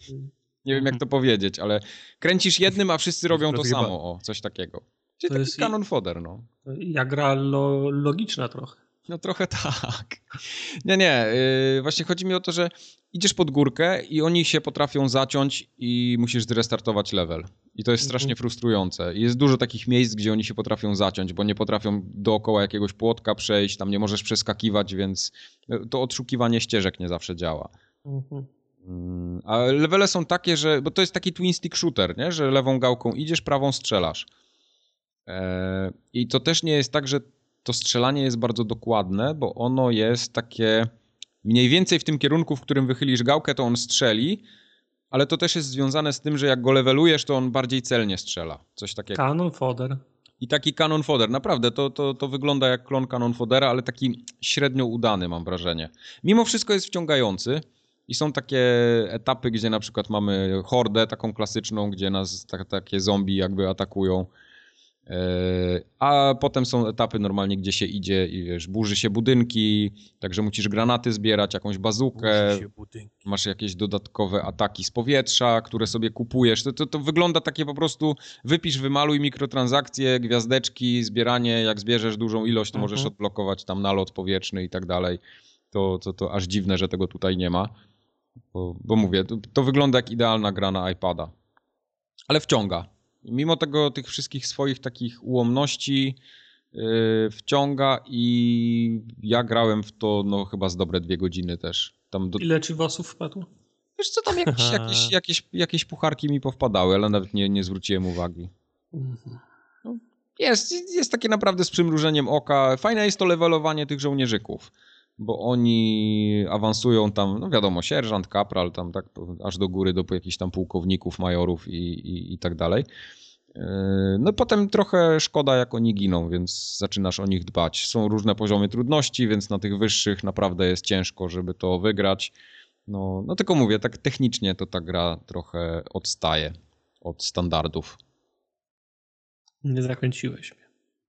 Nie wiem jak to powiedzieć, ale kręcisz jednym, a wszyscy robią to samo, o, coś takiego. Czyli to taki jest kanon foder, no. Jak gra lo, logiczna trochę. No trochę tak. Nie, nie. Yy, właśnie chodzi mi o to, że idziesz pod górkę i oni się potrafią zaciąć i musisz zrestartować level. I to jest mhm. strasznie frustrujące. Jest dużo takich miejsc, gdzie oni się potrafią zaciąć, bo nie potrafią dookoła jakiegoś płotka przejść, tam nie możesz przeskakiwać, więc to odszukiwanie ścieżek nie zawsze działa. Mhm. Mm, a levele są takie, że. Bo to jest taki twin stick shooter, nie? że lewą gałką idziesz, prawą strzelasz. Eee, I to też nie jest tak, że to strzelanie jest bardzo dokładne, bo ono jest takie mniej więcej w tym kierunku, w którym wychylisz gałkę, to on strzeli, ale to też jest związane z tym, że jak go levelujesz, to on bardziej celnie strzela. Coś takiego. Canon fodder. I taki Canon Fodder, naprawdę, to, to, to wygląda jak klon Canon Foddera, ale taki średnio udany mam wrażenie. Mimo wszystko jest wciągający i są takie etapy, gdzie na przykład mamy hordę taką klasyczną, gdzie nas tak, takie zombie jakby atakują a potem są etapy normalnie, gdzie się idzie i wiesz, burzy się budynki, także musisz granaty zbierać, jakąś bazukę, masz jakieś dodatkowe ataki z powietrza, które sobie kupujesz. To, to, to wygląda takie po prostu, wypisz, wymaluj mikrotransakcje, gwiazdeczki, zbieranie, jak zbierzesz dużą ilość, to mhm. możesz odblokować tam nalot powietrzny i tak dalej. To, to, to aż dziwne, że tego tutaj nie ma. Bo, bo mówię, to, to wygląda jak idealna gra na iPada. Ale wciąga mimo tego tych wszystkich swoich takich ułomności yy, wciąga i ja grałem w to no chyba z dobre dwie godziny też. Tam do... Ile ci wasów wpadło? Wiesz co, tam jakieś, jakieś, jakieś, jakieś pucharki mi powpadały, ale nawet nie, nie zwróciłem uwagi. Mhm. No, jest, jest takie naprawdę z przymrużeniem oka. Fajne jest to levelowanie tych żołnierzyków, bo oni awansują tam, no wiadomo, sierżant, kapral, tam tak aż do góry, do jakichś tam pułkowników, majorów i, i, i tak dalej. Yy, no potem trochę szkoda, jak oni giną, więc zaczynasz o nich dbać. Są różne poziomy trudności, więc na tych wyższych naprawdę jest ciężko, żeby to wygrać. No, no tylko mówię, tak technicznie to ta gra trochę odstaje od standardów. Nie zakręciłeś mnie.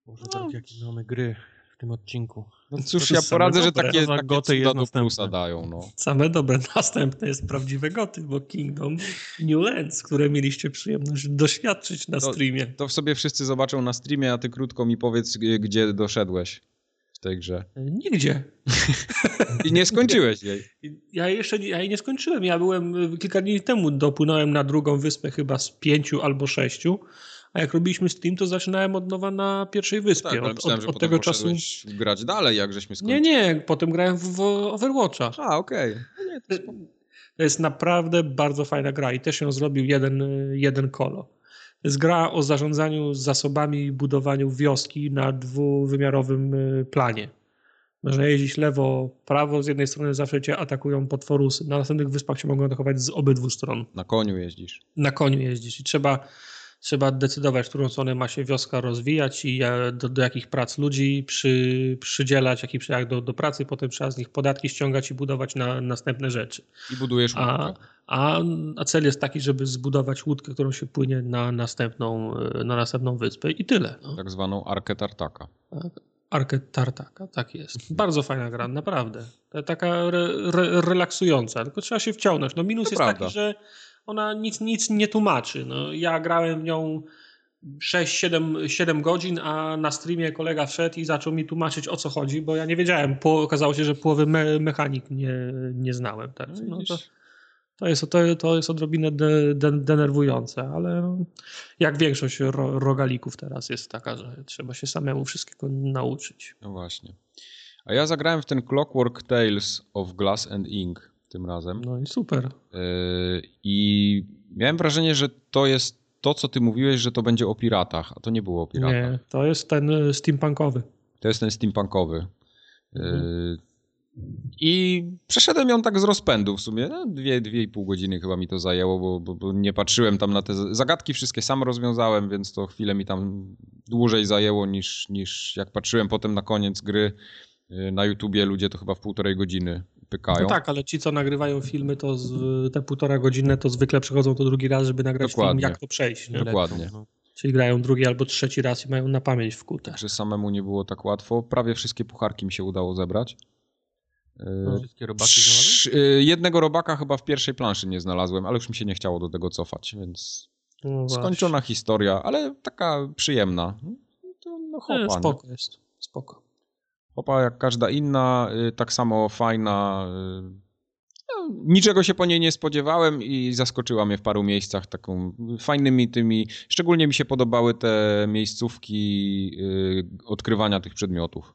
Może no. tak jakie mamy gry tym odcinku. No cóż, ja poradzę, że takie, takie goty plusa dają. No. Same dobre. Następne jest prawdziwe goty, bo Kingdom New Lands, które mieliście przyjemność doświadczyć na to, streamie. To w sobie wszyscy zobaczą na streamie, a ty krótko mi powiedz, gdzie doszedłeś w tej grze. Nigdzie. I nie skończyłeś jej. Ja jeszcze ja jej nie skończyłem. Ja byłem kilka dni temu, dopłynąłem na drugą wyspę chyba z pięciu albo sześciu a jak robiliśmy stream, to zaczynałem od nowa na pierwszej wyspie. Tak, od, myślałem, od, od tego czasu. grać dalej, jak żeśmy skończyli. Nie, nie, potem grałem w, w Overwatcha. A, okej. Okay. No to, to jest naprawdę bardzo fajna gra i też ją zrobił jeden, jeden kolo. To jest gra o zarządzaniu zasobami i budowaniu wioski na dwuwymiarowym y, planie. Można jeździć lewo, prawo, z jednej strony zawsze cię atakują potworusy. Na następnych wyspach się mogą atakować z obydwu stron. Na koniu jeździsz. Na koniu jeździsz i trzeba trzeba decydować, w którą stronę ma się wioska rozwijać i do, do jakich prac ludzi przy, przydzielać, jak, jak do, do pracy, potem trzeba z nich podatki ściągać i budować na następne rzeczy. I budujesz łódkę. A, a, a cel jest taki, żeby zbudować łódkę, którą się płynie na następną, na następną wyspę i tyle. No. Tak zwaną Arkę Tartaka. Arkę Tartaka, tak jest. Bardzo fajna gra, naprawdę. Taka re, re, relaksująca, tylko trzeba się wciągnąć. No minus to jest prawda. taki, że ona nic, nic nie tłumaczy. No, ja grałem w nią 6-7 godzin, a na streamie kolega wszedł i zaczął mi tłumaczyć o co chodzi, bo ja nie wiedziałem. Po, okazało się, że połowy me, mechanik nie, nie znałem. Tak? No, to, to, jest, to, to jest odrobinę de, de, denerwujące, ale jak większość ro, rogalików teraz jest taka, że trzeba się samemu wszystkiego nauczyć. No właśnie. A ja zagrałem w ten Clockwork Tales of Glass and Ink tym razem. No i super. E, I miałem wrażenie, że to jest to, co ty mówiłeś, że to będzie o piratach, a to nie było o piratach. Nie, to jest ten e, steampunkowy. To jest ten steampunkowy. E, mhm. I przeszedłem ją tak z rozpędu w sumie. No, dwie, dwie i pół godziny chyba mi to zajęło, bo, bo, bo, nie patrzyłem tam na te zagadki, wszystkie sam rozwiązałem, więc to chwilę mi tam dłużej zajęło niż, niż jak patrzyłem potem na koniec gry na YouTubie. Ludzie to chyba w półtorej godziny pykają. No tak, ale ci, co nagrywają filmy, to z, te półtora godziny, to zwykle przychodzą to drugi raz, żeby nagrać Dokładnie. film, jak to przejść. Nie? Dokładnie. No. Czyli grają drugi albo trzeci raz i mają na pamięć wkute. Także samemu nie było tak łatwo. Prawie wszystkie pucharki mi się udało zebrać. No, wszystkie robaki znalazłeś? Y, jednego robaka chyba w pierwszej planszy nie znalazłem, ale już mi się nie chciało do tego cofać, więc no skończona historia, ale taka przyjemna. To, no hopa, nie, spoko nie? jest, spoko. Popa jak każda inna, y, tak samo fajna. Y, no, niczego się po niej nie spodziewałem i zaskoczyła mnie w paru miejscach taką fajnymi tymi. Szczególnie mi się podobały te miejscówki y, odkrywania tych przedmiotów.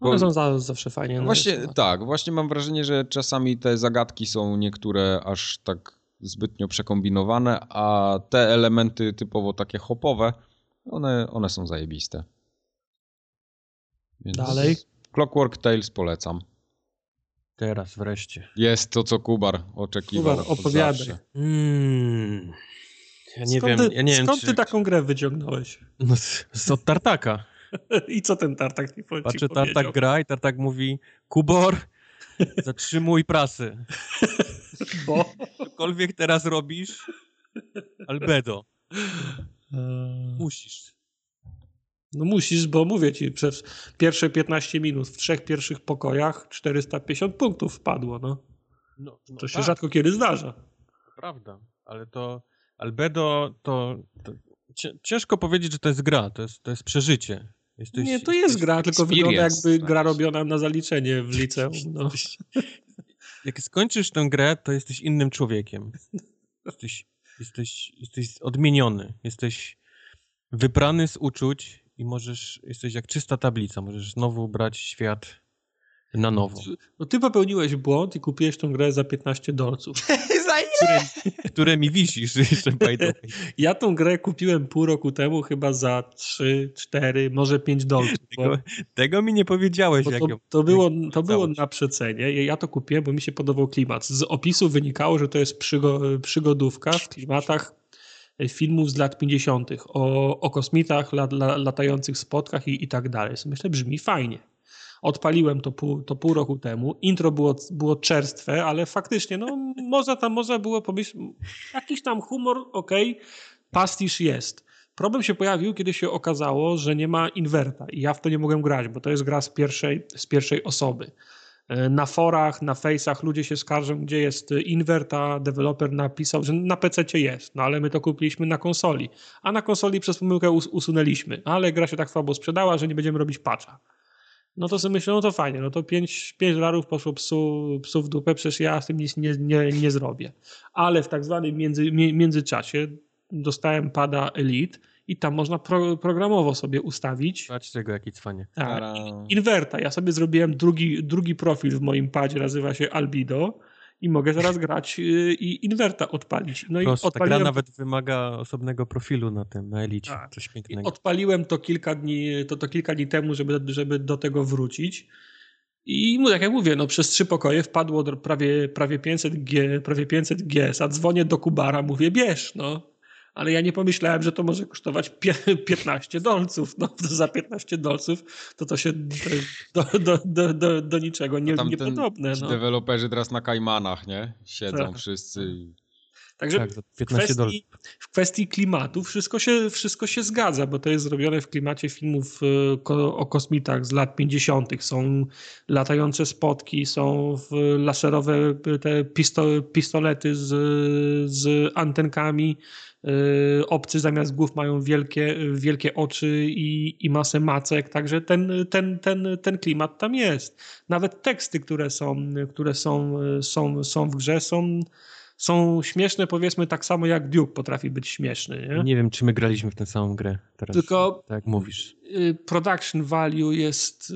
Bo, One są zawsze fajnie. Właśnie tak, właśnie mam wrażenie, że czasami te zagadki są niektóre aż tak zbytnio przekombinowane, a te elementy typowo takie hopowe, one, one są zajebiste. Więc Dalej. Clockwork Tales polecam. Teraz wreszcie. Jest to, co Kubar oczekiwał. Kubar, opowiadaj. Mm. Ja nie skąd wiem, ty, ja nie wiem, skąd czy... ty taką grę wyciągnąłeś? No, z, od Tartaka. I co ten tartak ci Patrzę, powiedział? Tartak gra i Tartak mówi Kubor, zatrzymuj prasę. Bo... Cokolwiek teraz robisz, albedo. Musisz. No musisz, bo mówię ci, przez pierwsze 15 minut w trzech pierwszych pokojach 450 punktów wpadło, no. No, no To się tak, rzadko kiedy zdarza. prawda. Ale to albedo to, to ciężko powiedzieć, że to jest gra, to jest, to jest przeżycie. Jesteś, Nie, to jest gra, tylko wygląda jakby gra tak. robiona na zaliczenie w liceum. No. Jak skończysz tę grę, to jesteś innym człowiekiem. Jesteś, jesteś, jesteś odmieniony. Jesteś wybrany z uczuć i możesz, jesteś jak czysta tablica. Możesz znowu brać świat na nowo. no ty popełniłeś błąd i kupiłeś tą grę za 15 dolców. Za ile? Które mi wisisz jeszcze, by the way. Ja tą grę kupiłem pół roku temu chyba za 3, 4, może 5 dolców. Bo, Tego, tego mi nie powiedziałeś, jak to, ją... to było, to było na przecenie. Ja to kupiłem, bo mi się podobał klimat. Z opisu wynikało, że to jest przygo, przygodówka w klimatach filmów z lat 50. o, o kosmitach, lat, la, latających spotkach i, i tak dalej. Myślę, brzmi fajnie. Odpaliłem to pół, to pół roku temu. Intro było, było czerstwe, ale faktycznie, no, można tam można było pomyśleć, jakiś tam humor, okej, pastisz jest. Problem się pojawił, kiedy się okazało, że nie ma inwerta i ja w to nie mogłem grać, bo to jest gra z pierwszej, z pierwszej osoby. E, Na forach, na face'ach ludzie się skarżą, gdzie jest invert, a deweloper napisał, że na PC jest, no ale my to kupiliśmy na konsoli, a na konsoli przez pomyłkę us usunęliśmy, ale gra się tak słabo sprzedała, że nie będziemy robić patcha. No to sobie myślę, no to fajnie, no to 5, pięć dolarów poszło psu, psu w dupę, przecież ja z tym nic nie, nie, nie zrobię. Ale w tak zwanym między, międzyczasie dostałem pada Elite i tam można pro, programowo sobie ustawić Patrz tego, jaki cwanie. tak, Tara. inwerta. Ja sobie zrobiłem drugi, drugi profil w moim padzie, nazywa się Albido i mogę zaraz grać y, i inwerta odpalić. No Proszę, i ta gra odpaliłem, nawet wymaga osobnego profilu na tym, na Elicie. Tak. Coś i pięknego. odpaliłem to kilka dni, to, to kilka dni temu, żeby, żeby do tego wrócić. I tak jak mówię, no przez trzy pokoje wpadło prawie, prawie 500 G, prawie 500 G, a dzwonię do Kubara, mówię bierz, no. Ale ja nie pomyślałem, że to może kosztować pie- 15 dolców. No za 15 dolców to to się do, do, do, do, do niczego nie, ten- niepodobne. Ci No. deweloperzy teraz na Kajmanach, nie? Siedzą Tak. wszyscy. Także Tak, w 15 dolarów. kwestii, w kwestii klimatu wszystko się, wszystko się zgadza, bo to jest zrobione w klimacie filmów e, ko- o kosmitach z lat 50. Są latające spotki, są w laserowe e, te pisto, pistolety z, z antenkami. E, Obcy zamiast głów mają wielkie, wielkie oczy i, i masę macek, także ten, ten, ten, ten klimat tam jest. Nawet teksty, które są, które są, są, są w grze, są są śmieszne, powiedzmy, tak samo jak Duke potrafi być śmieszny. Nie? Nie wiem, czy my graliśmy w tę samą grę teraz. Tylko Tak jak mówisz. y, production value jest, y,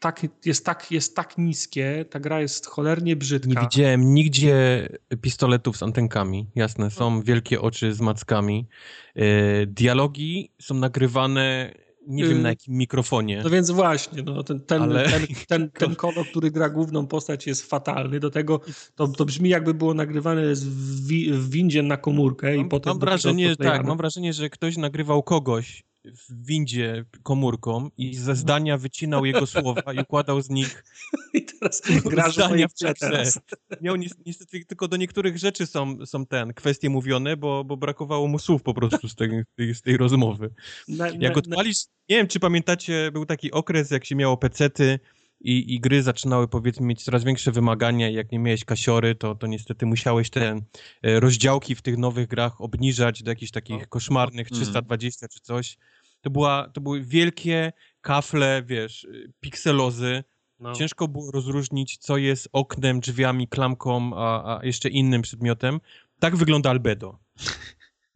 tak, jest, tak, jest tak niskie, ta gra jest cholernie brzydka. Nie widziałem nigdzie pistoletów z antenkami. Jasne, są wielkie oczy z mackami. E, dialogi są nagrywane, nie wiem Y, na jakim mikrofonie. No więc właśnie, no, ten, ten, Ale- ten, ten, ten kolor, który gra główną postać jest fatalny. Do tego to, to brzmi jakby było nagrywane z w, wi- w windzie na komórkę i Mam, potem mam wrażenie, tak, mam wrażenie, że ktoś nagrywał kogoś w windzie komórką i ze zdania wycinał jego słowa i układał z nich I teraz grasz zdania w teraz. Miał ni- niestety tylko do niektórych rzeczy są, są ten, kwestie mówione, bo, bo brakowało mu słów po prostu z tej, z tej, rozmowy. Na, Jak na, odpalisz, nie wiem czy pamiętacie, był taki okres, jak się miało pecety i, i gry zaczynały powiedzmy mieć coraz większe wymagania i jak nie miałeś kasiory, to, to niestety musiałeś te e, rozdziałki w tych nowych grach obniżać do jakichś takich No. koszmarnych Mhm. 320 czy coś. To, była, to były wielkie kafle, wiesz, y, pikselozy. no. Ciężko było rozróżnić, co jest oknem, drzwiami, klamką, a, a jeszcze innym przedmiotem. Tak wygląda Albedo.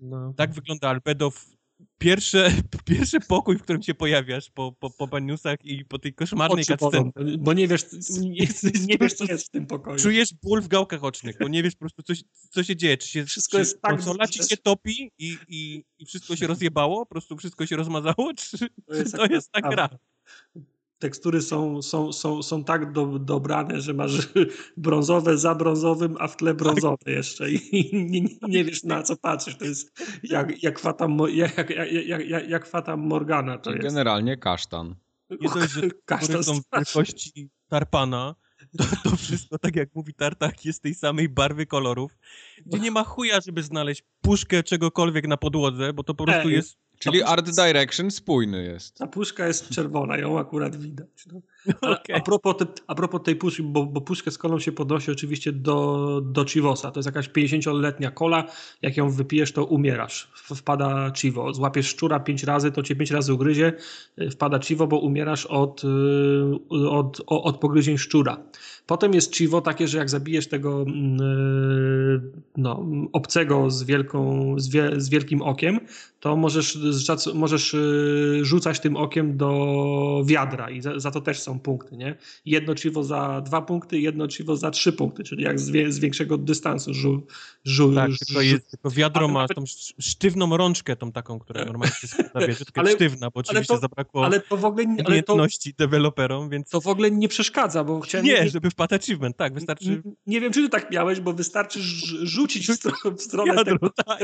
No. Tak wygląda Albedo. W pierwsze, pierwszy pokój, w którym się pojawiasz po, po, po baniusach i po tej koszmarnej cutscence. bo nie wiesz, nie, nie wiesz, co jest w tym pokoju. Czujesz ból w gałkach ocznych, bo nie wiesz po prostu, co, się- co się dzieje. Czy się, Wszystko czy jest tak konsola ci się topi i, i, i wszystko się rozjebało? Po prostu wszystko się rozmazało? Czy, To jest to jest ta gra? Tekstury są, są, są, są tak do, dobrane, że masz brązowe za brązowym, a w tle brązowe jeszcze i nie, nie, nie wiesz na co patrzysz. To jest jak, jak, fata, jak, jak, jak, jak, jak fata Morgana to jest. Generalnie kasztan. Nie dość, że tekstury są wielkości tarpana, to, to wszystko, tak jak mówi Tartak, jest tej samej barwy kolorów, gdzie nie ma chuja, żeby znaleźć puszkę czegokolwiek na podłodze, bo to po prostu Ej, jest... Czyli art direction spójny jest. Ta puszka jest czerwona, ją akurat widać. No. A, Okej. a, propos te, a propos tej puszki, bo, bo puszkę z kolą się podnosi oczywiście do, do Chivosa. To jest jakaś 50-letnia kola. Jak ją wypijesz, to umierasz. Wpada Chivo. Złapiesz szczura 5 razy, to cię 5 razy ugryzie. y, Wpada Chivo, bo umierasz od, y, od, o- od pogryzień szczura. Potem jest Chivo takie, że jak zabijesz tego mm, y, no, obcego z, wielką, z, wie, z wielkim okiem, to możesz, możesz y, rzucać tym okiem do wiadra i za, za to też są punkty, nie? Jedno chivo za dwa punkty, jedno chivo za trzy punkty, czyli jak z, z większego dystansu żu, żu, Tak, żu- tylko, jest, tylko wiadro ale ma tą sz- sztywną rączkę, tą taką, która normalnie się tylko Ale- sztywna, bo oczywiście to- zabrakło ale to w ogóle nie, ale to, umiejętności deweloperom, więc to w ogóle nie przeszkadza, bo chciałem... nie, żeby wpadł achievement, tak, wystarczy nie, nie wiem, czy ty tak miałeś, bo wystarczy rz- rzucić w, stro, w stronę wiadro, tego, tak,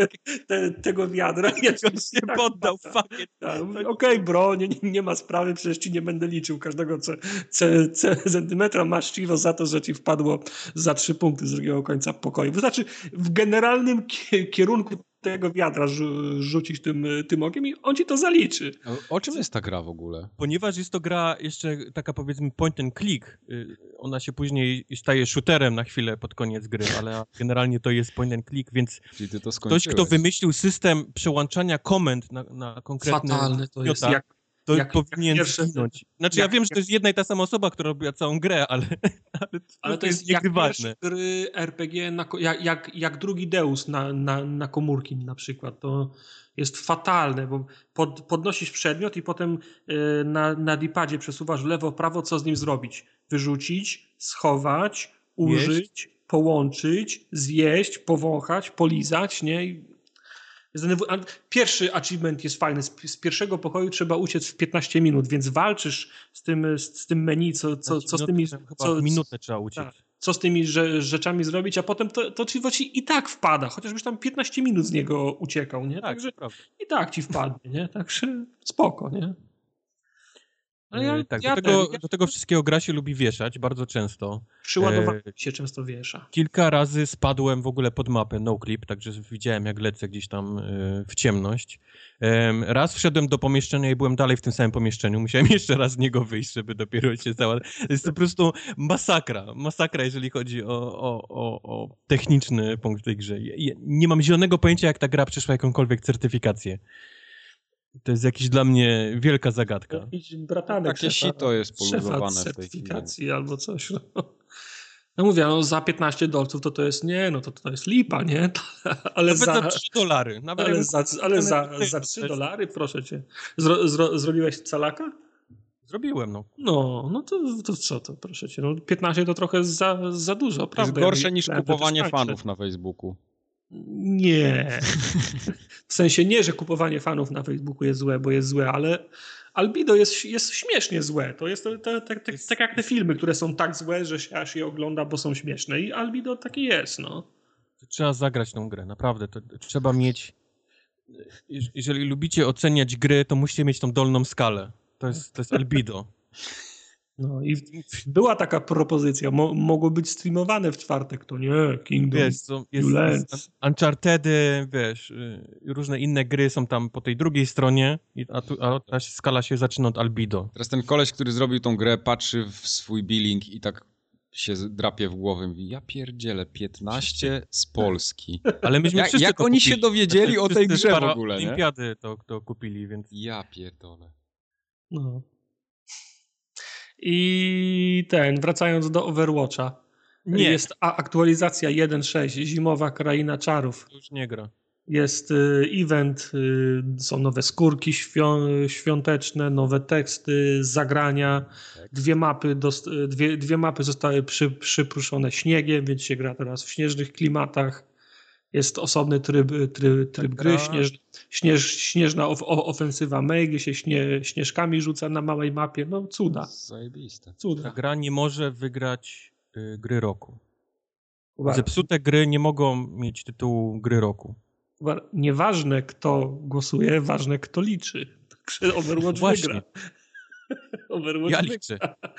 te, tego wiadra. On się tak poddał, wpada. fuck it. Tak, Okej, bro, nie, nie- ma sprawy, przecież ci nie będę liczył każdego ce, ce, ce, centymetra. Masz ciwo za to, że ci wpadło za trzy punkty z drugiego końca pokoju. Wystarczy w generalnym kie- kierunku tego wiadra rzu, rzucić tym, tym okiem i on ci to zaliczy. O- O czym jest ta gra w ogóle? Ponieważ jest to gra jeszcze taka powiedzmy point and click, y, ona się później staje shooterem na chwilę pod koniec gry, ale generalnie to jest point and click, więc ktoś, kto wymyślił system przełączania komend na, na konkretny Fatalne to jest. Jak, to jak- powinien jak pierwsze- zginąć. Znaczy jak- ja wiem, że to jest jedna i ta sama osoba, która robiła całą grę, ale, ale, ale to jest jak niegrywalne. pierwsze gry RPG, na, jak, jak, jak drugi Deus na, na, na komórki na przykład. To jest fatalne, bo pod, podnosisz przedmiot i potem y, na, na dipadzie przesuwasz w lewo, prawo, co z nim zrobić? Wyrzucić, schować, użyć, połączyć, zjeść, powąchać, polizać, nie? Pierwszy achievement jest fajny. Z, pierwszego pokoju trzeba uciec w 15 minut, więc walczysz z tym, z, tym menu, co, co, co z tymi... Co, minutę trzeba uciec. tak. co z tymi rze, rzeczami zrobić, a potem to, to ci, ci i tak wpada, chociażbyś tam 15 minut z niego uciekał, nie? Tak, Także i tak ci wpadnie, nie? Także spoko, nie? Ale ja, E, tak, ja do, tego, ten, ja do tego wszystkiego gra się lubi wieszać bardzo często. przy ładowaniu e, się często wiesza. Kilka razy spadłem w ogóle pod mapę no clip, także widziałem jak lecę gdzieś tam e, w ciemność. Em, Raz wszedłem do pomieszczenia i byłem dalej w tym samym pomieszczeniu. Musiałem jeszcze raz z niego wyjść, żeby dopiero się załadować. Jest to po prostu masakra. Masakra, jeżeli chodzi o, o, o, o techniczny punkt w tej grze. Ja Nie mam zielonego pojęcia, jak ta gra przeszła jakąkolwiek certyfikację. To jest jakiś dla mnie wielka zagadka. Jakiś bratanek Takie szefa- sito jest poluzowane w tej chwili. certyfikacji albo coś. No. no mówię, no za 15 dolców to to jest, nie, no to to jest lipa, nie? ale Nawet za, za 3 dolary. Nawet ale za, ale za, za to 3 jest- dolary, proszę cię. Zro, zro, zrobiłeś calaka? Zrobiłem, no. No, no to, to co to, proszę cię. No 15 to trochę za, za dużo, To jest prawda? gorsze niż kupowanie fanów na Facebooku. Nie. W sensie nie, że kupowanie fanów na Facebooku jest złe, bo jest złe, ale Albido jest, jest śmiesznie złe. To jest to, to, tak- tak- tak jak te filmy, które są tak złe, że się aż je ogląda, bo są śmieszne. I Albido takie jest, no. Trzeba zagrać tą grę, naprawdę. To, trzeba mieć. jeż- Jeżeli lubicie oceniać gry, to musicie mieć tą dolną skalę. To jest, to jest albido. No i była taka propozycja, mo, mogło być streamowane w czwartek, to nie, Kingdom. Wiesz, są, jest, jest Unchartedy, wiesz, y, różne inne gry są tam po tej drugiej stronie, i- a, tu, a ta skala się zaczyna od albido. Teraz ten koleś, który zrobił tą grę, patrzy w swój billing i tak się drapie w głowę i mówi, ja pierdzielę, 15 z Polski. Ale myśmy Jak- wszyscy jak oni się kupili. dowiedzieli o tej grze w ogóle, nie? Olimpiady to, to kupili, więc Ja pierdolę. No. I ten, wracając do Overwatcha. nie, Jest aktualizacja 1.6, Zimowa Kraina Czarów. już nie gra. Jest y, event, y, są nowe skórki świą- świąteczne, nowe teksty, zagrania. Tak. Dwie mapy, dwie, dwie mapy zostały przy, przypruszone śniegiem, więc się gra teraz w śnieżnych klimatach. Jest osobny tryb, tryb, tryb gry, śnież, śnież, śnieżna of, ofensywa May, gdzie się śnie, śnieżkami rzuca na małej mapie. No cuda. Zajebiste. cuda. Ta gra nie może wygrać y, gry roku. Uwaga. Zepsute gry nie mogą mieć tytułu gry roku. Uwaga. Nieważne kto głosuje, ważne kto liczy. Także Overwatch Właśnie. wygra. Overwatch Ja liczę.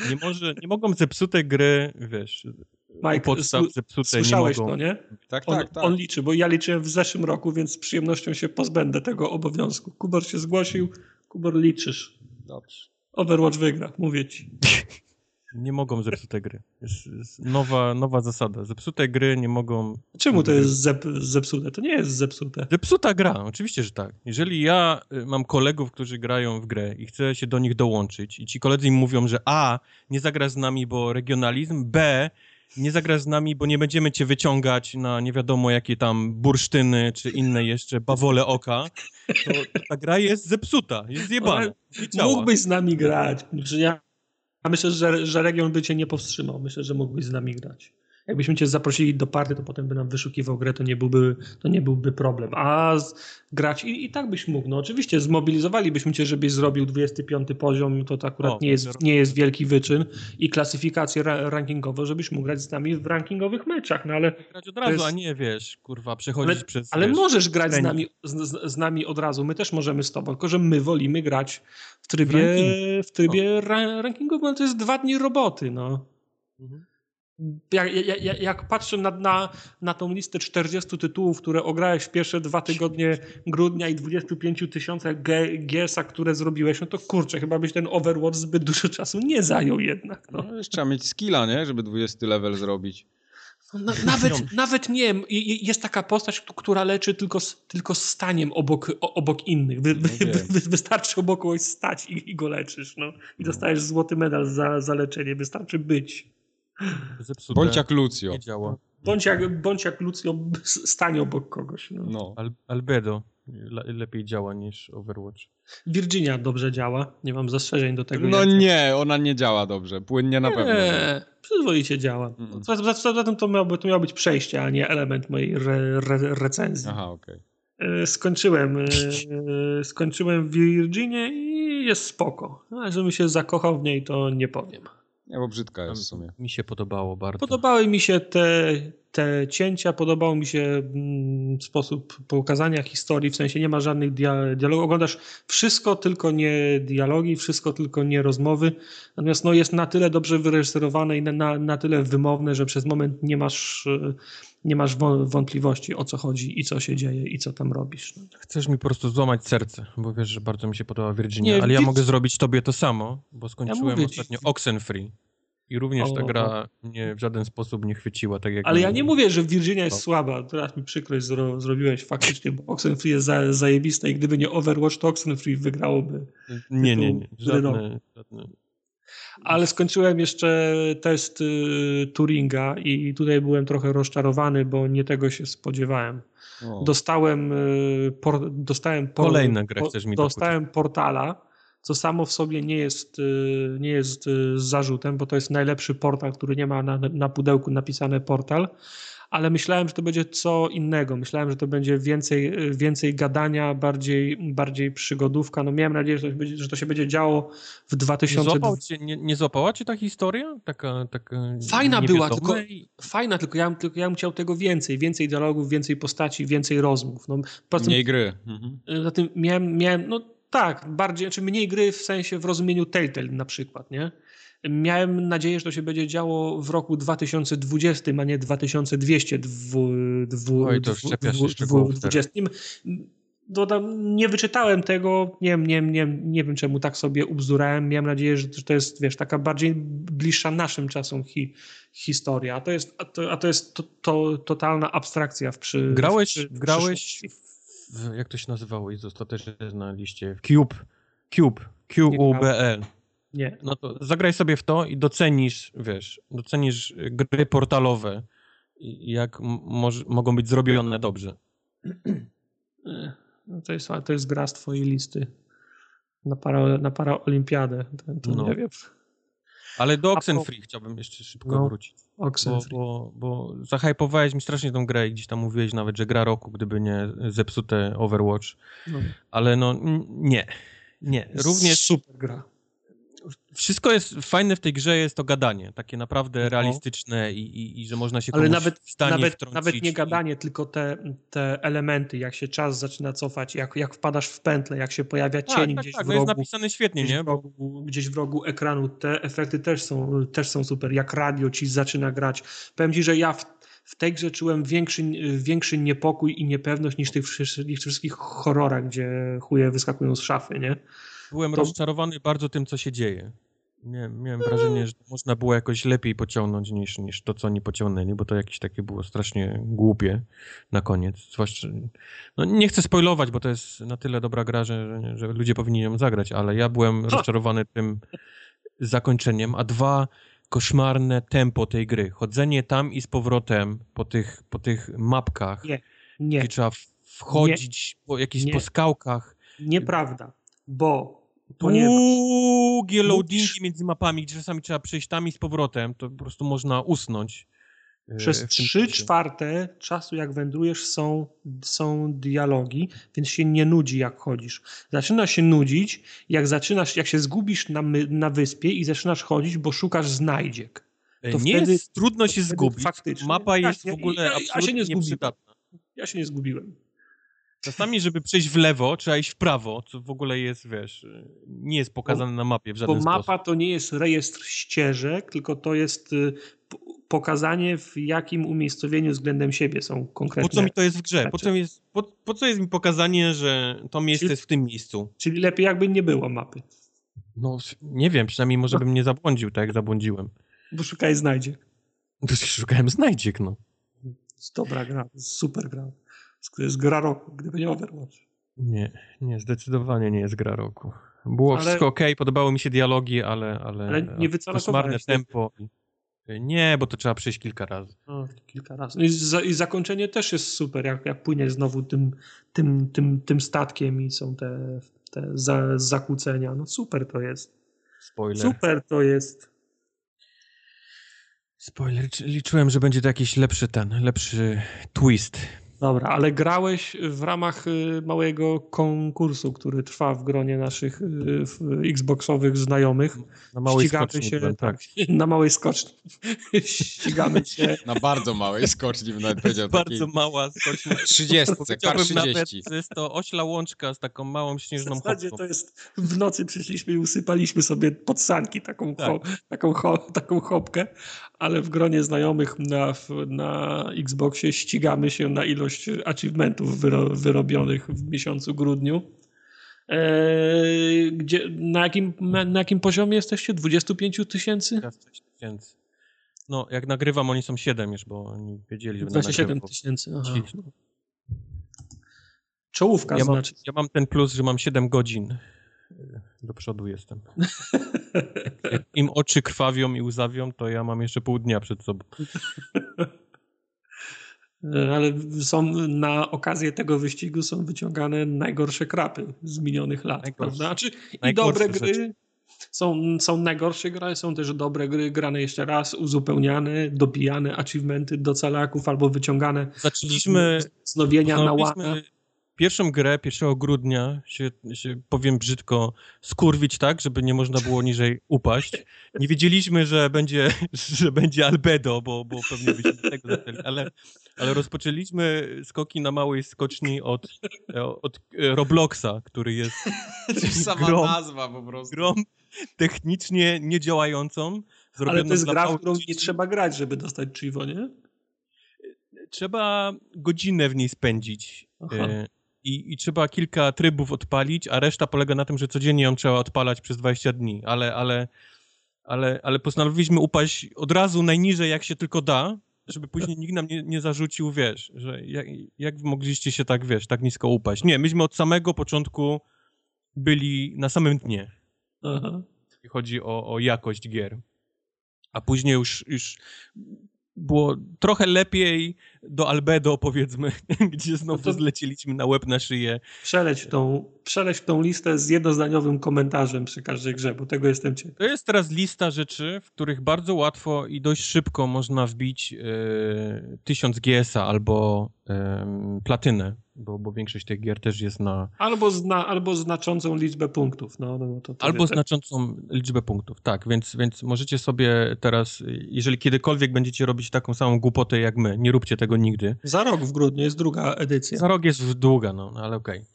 Nie, może, nie mogą zepsute gry, wiesz, Mike, podstaw sły- zepsute Słyszałeś nie mogą. to, nie? Tak, On, tak, tak. on liczy, bo ja liczyłem w zeszłym roku, więc z przyjemnością się pozbędę tego obowiązku. Kubor się zgłosił, Kubor liczysz. Dobrze. Overwatch wygra, mówię ci. Nie mogą zepsute gry. Jest, jest nowa, nowa zasada. Zepsute gry nie mogą. Czemu to jest zep, zepsute? To nie jest zepsute. Zepsuta gra, oczywiście, że tak. Jeżeli ja y, mam kolegów, którzy grają w grę i chcę się do nich dołączyć, i ci koledzy im mówią, że A, nie zagra z nami, bo regionalizm, B, nie zagra z nami, bo nie będziemy cię wyciągać na nie wiadomo jakie tam bursztyny, czy inne jeszcze bawole oka, to, ta gra jest zepsuta, jest zjebana. Mógłbyś z nami grać. Ja myślę, że, że region by cię nie powstrzymał. Myślę, że mógłbyś z nami grać. Jakbyśmy cię zaprosili do party, to potem by nam wyszukiwał grę, to nie byłby, to nie byłby problem. A z, grać i, i tak byś mógł. No oczywiście zmobilizowalibyśmy cię, żebyś zrobił 25 poziom, to, to akurat O, nie, jest, nie jest wielki wyczyn i klasyfikację ra, rankingową, żebyś mógł grać z nami w rankingowych meczach, no ale Grać od razu, jest- a nie wiesz, kurwa, przechodzić Ale- przez. Ale wiesz, możesz grać z nami, z, z, nami od razu. My też możemy z tobą, tylko że my wolimy grać w trybie, W rankingu. w trybie ra, rankingowym, ale to jest dwa dni roboty. No. Mhm. Jak, jak, jak- patrzę na, na, na tą listę 40 tytułów, które ograłeś w pierwsze dwa tygodnie grudnia i 25 tysiącach GS-a, które zrobiłeś, no to kurczę, chyba byś ten Overwatch zbyt dużo czasu nie zajął jednak. No. No, trzeba mieć skilla, nie? Żeby 20 level zrobić. Na, nawet, nawet nie jest taka postać, która leczy tylko, tylko staniem obok, obok innych. Wy, wy, wiem. wy, wystarczy obok kogoś stać i, i go leczysz. No. I dostajesz złoty medal za, za leczenie. Wystarczy być. Zepsute. Bądź jak Lucio. Nie działa. Bądź jak, bądź jak Lucio, s- stań obok kogoś. No. No. Al Albedo le lepiej działa niż Overwatch. Virginia dobrze działa. Nie mam zastrzeżeń do tego. No jak- nie, ona nie działa dobrze. Płynnie na pewno. Nie, przyzwoicie działa. Mm. Tym to miało, to miało być przejście, a nie element mojej re, re, recenzji. Aha, okej. E, Skończyłem, e, skończyłem Virginię i jest spoko. No, Ale żebym się zakochał w niej, to nie powiem. Nie, bo brzydka jest w sumie. Mi się podobało bardzo. Podobały mi się te, te cięcia, podobał mi się mm, sposób pokazania historii, w sensie nie ma żadnych dia dialogów. Oglądasz wszystko, tylko nie dialogi, wszystko, tylko nie rozmowy. Natomiast no, jest na tyle dobrze wyreżyserowane i na, na, na tyle wymowne, że przez moment nie masz, e, nie masz wą- wątpliwości o co chodzi i co się dzieje i co tam robisz. No. Chcesz mi po prostu złamać serce, bo wiesz, że bardzo mi się podoba Virginia, Nie, ale ja mogę zrobić tobie to samo, bo skończyłem ci- ostatnio Oxenfree i również ta O. gra mnie w żaden sposób nie chwyciła, tak jak... Ale ja nie mówię, że Virginia jest No. słaba. Teraz mi przykrość zro, zrobiłeś faktycznie, bo Oxenfree jest za, zajebiste i gdyby nie Overwatch, to Oxenfree wygrałoby. Nie, nie, nie. gry Żadne, żadne... Ale skończyłem jeszcze test y, Turinga i tutaj byłem trochę rozczarowany, bo nie tego się spodziewałem. O. Dostałem, y, por, dostałem por, Kolejna gra po- mi Dostałem portala, co samo w sobie nie jest, y, nie jest zarzutem, bo to jest najlepszy portal, który nie ma na, na pudełku napisane portal. Ale myślałem, że to będzie co innego. Myślałem, że to będzie więcej, więcej gadania, bardziej, bardziej przygodówka. No miałem nadzieję, że to, się będzie, że to się będzie działo w Nie, 2020. złapał cię, nie, nie złapała cię ta historia? Taka, taka Fajna była, tylko- Fajna, tylko ja, bym- tylko ja bym chciał tego więcej. Więcej dialogów, więcej postaci, więcej rozmów. No, poza tym, Mniej gry. Mhm. Za tym miałem, miałem, no tak, bardziej, znaczy mniej gry w sensie w rozumieniu Telltale na przykład, nie? Miałem nadzieję, że to się będzie działo w roku 2020, a nie 2200. Dwu, dwu, Oj, to już dwu- czepiasz się dwu- szczegółów dwu- 20. Dodam, nie wyczytałem tego, nie, wiem, nie, nie, nie wiem czemu tak sobie ubzdurałem. Miałem nadzieję, że to jest, wiesz, taka bardziej bliższa naszym czasom hi, historia. A to jest, a to, a to jest to, to, totalna abstrakcja w przy Grałeś, w przy- grałeś w, jak to się nazywało, jest ostatecznie na liście, Cube, Cube, Q-U-B-E. Nie. No to zagraj sobie w to i docenisz, wiesz, docenisz gry portalowe i jak moż, mogą być zrobione dobrze. E, No to, jest, to jest gra z twojej listy na, para, na paraolimpiadę. To, to No. nie wiem. Ale do Oxenfree chciałbym jeszcze szybko No, wrócić. Bo, Oxenfree. bo, bo zahypowałeś mi strasznie tą grę i gdzieś tam mówiłeś nawet, że gra roku, gdyby nie zepsute Overwatch. No. Ale no nie. Nie. Również Super gra. Wszystko jest fajne w tej grze, jest to gadanie. Takie naprawdę No. realistyczne i, i, i że można się Ale nawet, w stanie nawet, wtrącić. nawet nie gadanie, tylko te, te elementy, jak się czas zaczyna cofać, jak, jak wpadasz w pętlę, jak się pojawia Tak, cień tak, gdzieś tak. w No jest rogu. napisane świetnie, Gdzieś nie? w, rogu, gdzieś w rogu ekranu te efekty też są, też są super. Jak radio ci zaczyna grać. Powiem ci, że ja w, w tej grze czułem większy, większy niepokój i niepewność niż tych niż w wszystkich horrorach, gdzie chuje wyskakują z szafy, nie? Byłem to- rozczarowany bardzo tym, co się dzieje. Miałem, miałem wrażenie, że można było jakoś lepiej pociągnąć niż, niż to, co oni pociągnęli, bo to jakieś takie było strasznie głupie na koniec. Zwłaszcza, no nie chcę spoilować, bo to jest na tyle dobra gra, że, że ludzie powinni ją zagrać, ale ja byłem rozczarowany tym zakończeniem, a dwa koszmarne tempo tej gry. Chodzenie tam i z powrotem po tych, po tych mapkach, Nie, Nie, gdzie trzeba wchodzić po jakichś Nie. po skałkach, nieprawda, bo Długie loadingi między mapami, gdzie czasami trzeba przejść tam i z powrotem, to po prostu można usnąć. e, Przez trzy czwarte czasu, jak wędrujesz, są, są dialogi, więc się nie nudzi, jak chodzisz. Zaczyna się nudzić, jak zaczynasz, jak się zgubisz na, na wyspie i zaczynasz chodzić, bo szukasz znajdziek. E, to nie wtedy- jest trudno się zgubić. faktycznie- Mapa Ja jest w ogóle ja- ja się nie absolutnie zgubiłem. Ja się nie zgubiłem. Czasami, żeby przejść w lewo, trzeba iść w prawo, co w ogóle jest, wiesz, nie jest pokazane na mapie w Bo żaden mapa sposób. to nie jest rejestr ścieżek, tylko to jest y, pokazanie, w jakim umiejscowieniu względem siebie są Po konkretne. co mi to jest w grze? Po co, jest, po, po co jest mi pokazanie, że to miejsce Czyli- jest w tym miejscu? Czyli lepiej jakby nie było mapy, No, nie wiem, przynajmniej może bym nie zabłądził, tak jak zabłądziłem. bo szukaj znajdziek. To szukałem znajdziek, no. dobra gra, super gra. To jest gra roku, gdyby nie Overwatch. Nie, nie, zdecydowanie nie jest gra roku. Było Ale- wszystko ok, podobały mi się dialogi, ale. Ale, Ale nie tego. tempo. Nie, bo to trzeba przejść kilka razy. No, kilka razy. No i, za, I zakończenie też jest super, jak, jak płynie znowu tym, tym, tym, tym statkiem i są te, te za, zakłócenia. No super to jest. Spoiler. Super to jest. Spoiler. Liczy- Liczyłem, że będzie to jakiś lepszy ten, lepszy twist. Dobra, ale grałeś w ramach y, małego konkursu, który trwa w gronie naszych y, w- Xboxowych znajomych. Na małej Ścigamy skoczni się tak. na małej skoczni. Ścigamy się. Na bardzo małej skoczni bym nawet powiedział. bardzo mała skocznia. 30, kar Powiedziałbym nawet, 30. że jest to ośla łączka z taką małą W śnieżną zasadzie chopką. to jest w nocy przyszliśmy i usypaliśmy sobie pod sanki taką, Tak. ho, taką, ho, taką chopkę, ale w gronie znajomych na, w- na Xboxie ścigamy się na ilość achievementów wyro, wyrobionych w miesiącu grudniu. Eee, gdzie, na, jakim, na, na jakim poziomie jesteście? 25 tysięcy? Teraz 6 tysięcy. No, jak nagrywam, oni są 7 już, bo oni wiedzieli, że będę 27 nagrywał. tysięcy. aha. Ci- Czołówka Ja mam, znaczy. ja mam ten plus, że mam 7 godzin. y, Do przodu jestem. Jak im oczy krwawią i łzawią, to ja mam jeszcze pół dnia przed sobą. Ale są na okazję tego wyścigu są wyciągane najgorsze krapy z minionych lat, Najgorsze. prawda? Znaczy, I dobre gry rzeczy. są, są najgorsze gry, są też dobre gry grane jeszcze raz, uzupełniane, dobijane achievementy do calaków albo wyciągane Zaczęliśmy, wznowienia na łana. Pierwszą grę 1 grudnia, się, się powiem brzydko, skurwić tak, żeby nie można było niżej upaść. Nie wiedzieliśmy, że będzie, że będzie albedo, bo, bo pewnie byśmy tego zaczęli, ale, ale rozpoczęliśmy skoki na małej skoczni od, od Robloxa, który jest Sama Grom. nazwa po prostu. grą technicznie niedziałającą. Ale to jest gra, w którą nie trzeba grać, żeby dostać Chivo, nie? Trzeba godzinę w niej spędzić. Aha. I, I trzeba kilka trybów odpalić, a reszta polega na tym, że codziennie ją trzeba odpalać przez 20 dni. Ale, ale, ale, ale postanowiliśmy upaść od razu najniżej, jak się tylko da, żeby później nikt nam nie, nie zarzucił, wiesz, że jak, jak mogliście się tak, wiesz, tak nisko upaść. Nie, myśmy od samego początku byli na samym dnie, Aha. jeśli chodzi o, o jakość gier. A później już, już było trochę lepiej, do Albedo, powiedzmy, gdzie znowu No to- zleciliśmy na łeb na szyję. Przeleć tą, przeleć tą listę z jednozdaniowym komentarzem przy każdej grze, bo tego jestem ciekaw. To jest teraz lista rzeczy, w których bardzo łatwo i dość szybko można wbić e, 1000 GS-a albo em, platynę, bo, bo większość tych gier też jest na... Albo, zna, albo znaczącą liczbę punktów. No, no, to, to Albo wiecie. znaczącą liczbę punktów, tak, więc, więc możecie sobie teraz, jeżeli kiedykolwiek będziecie robić taką samą głupotę jak my, nie róbcie tego nigdy. Za rok w grudniu jest druga edycja. Za rok jest długa, no, no ale okej.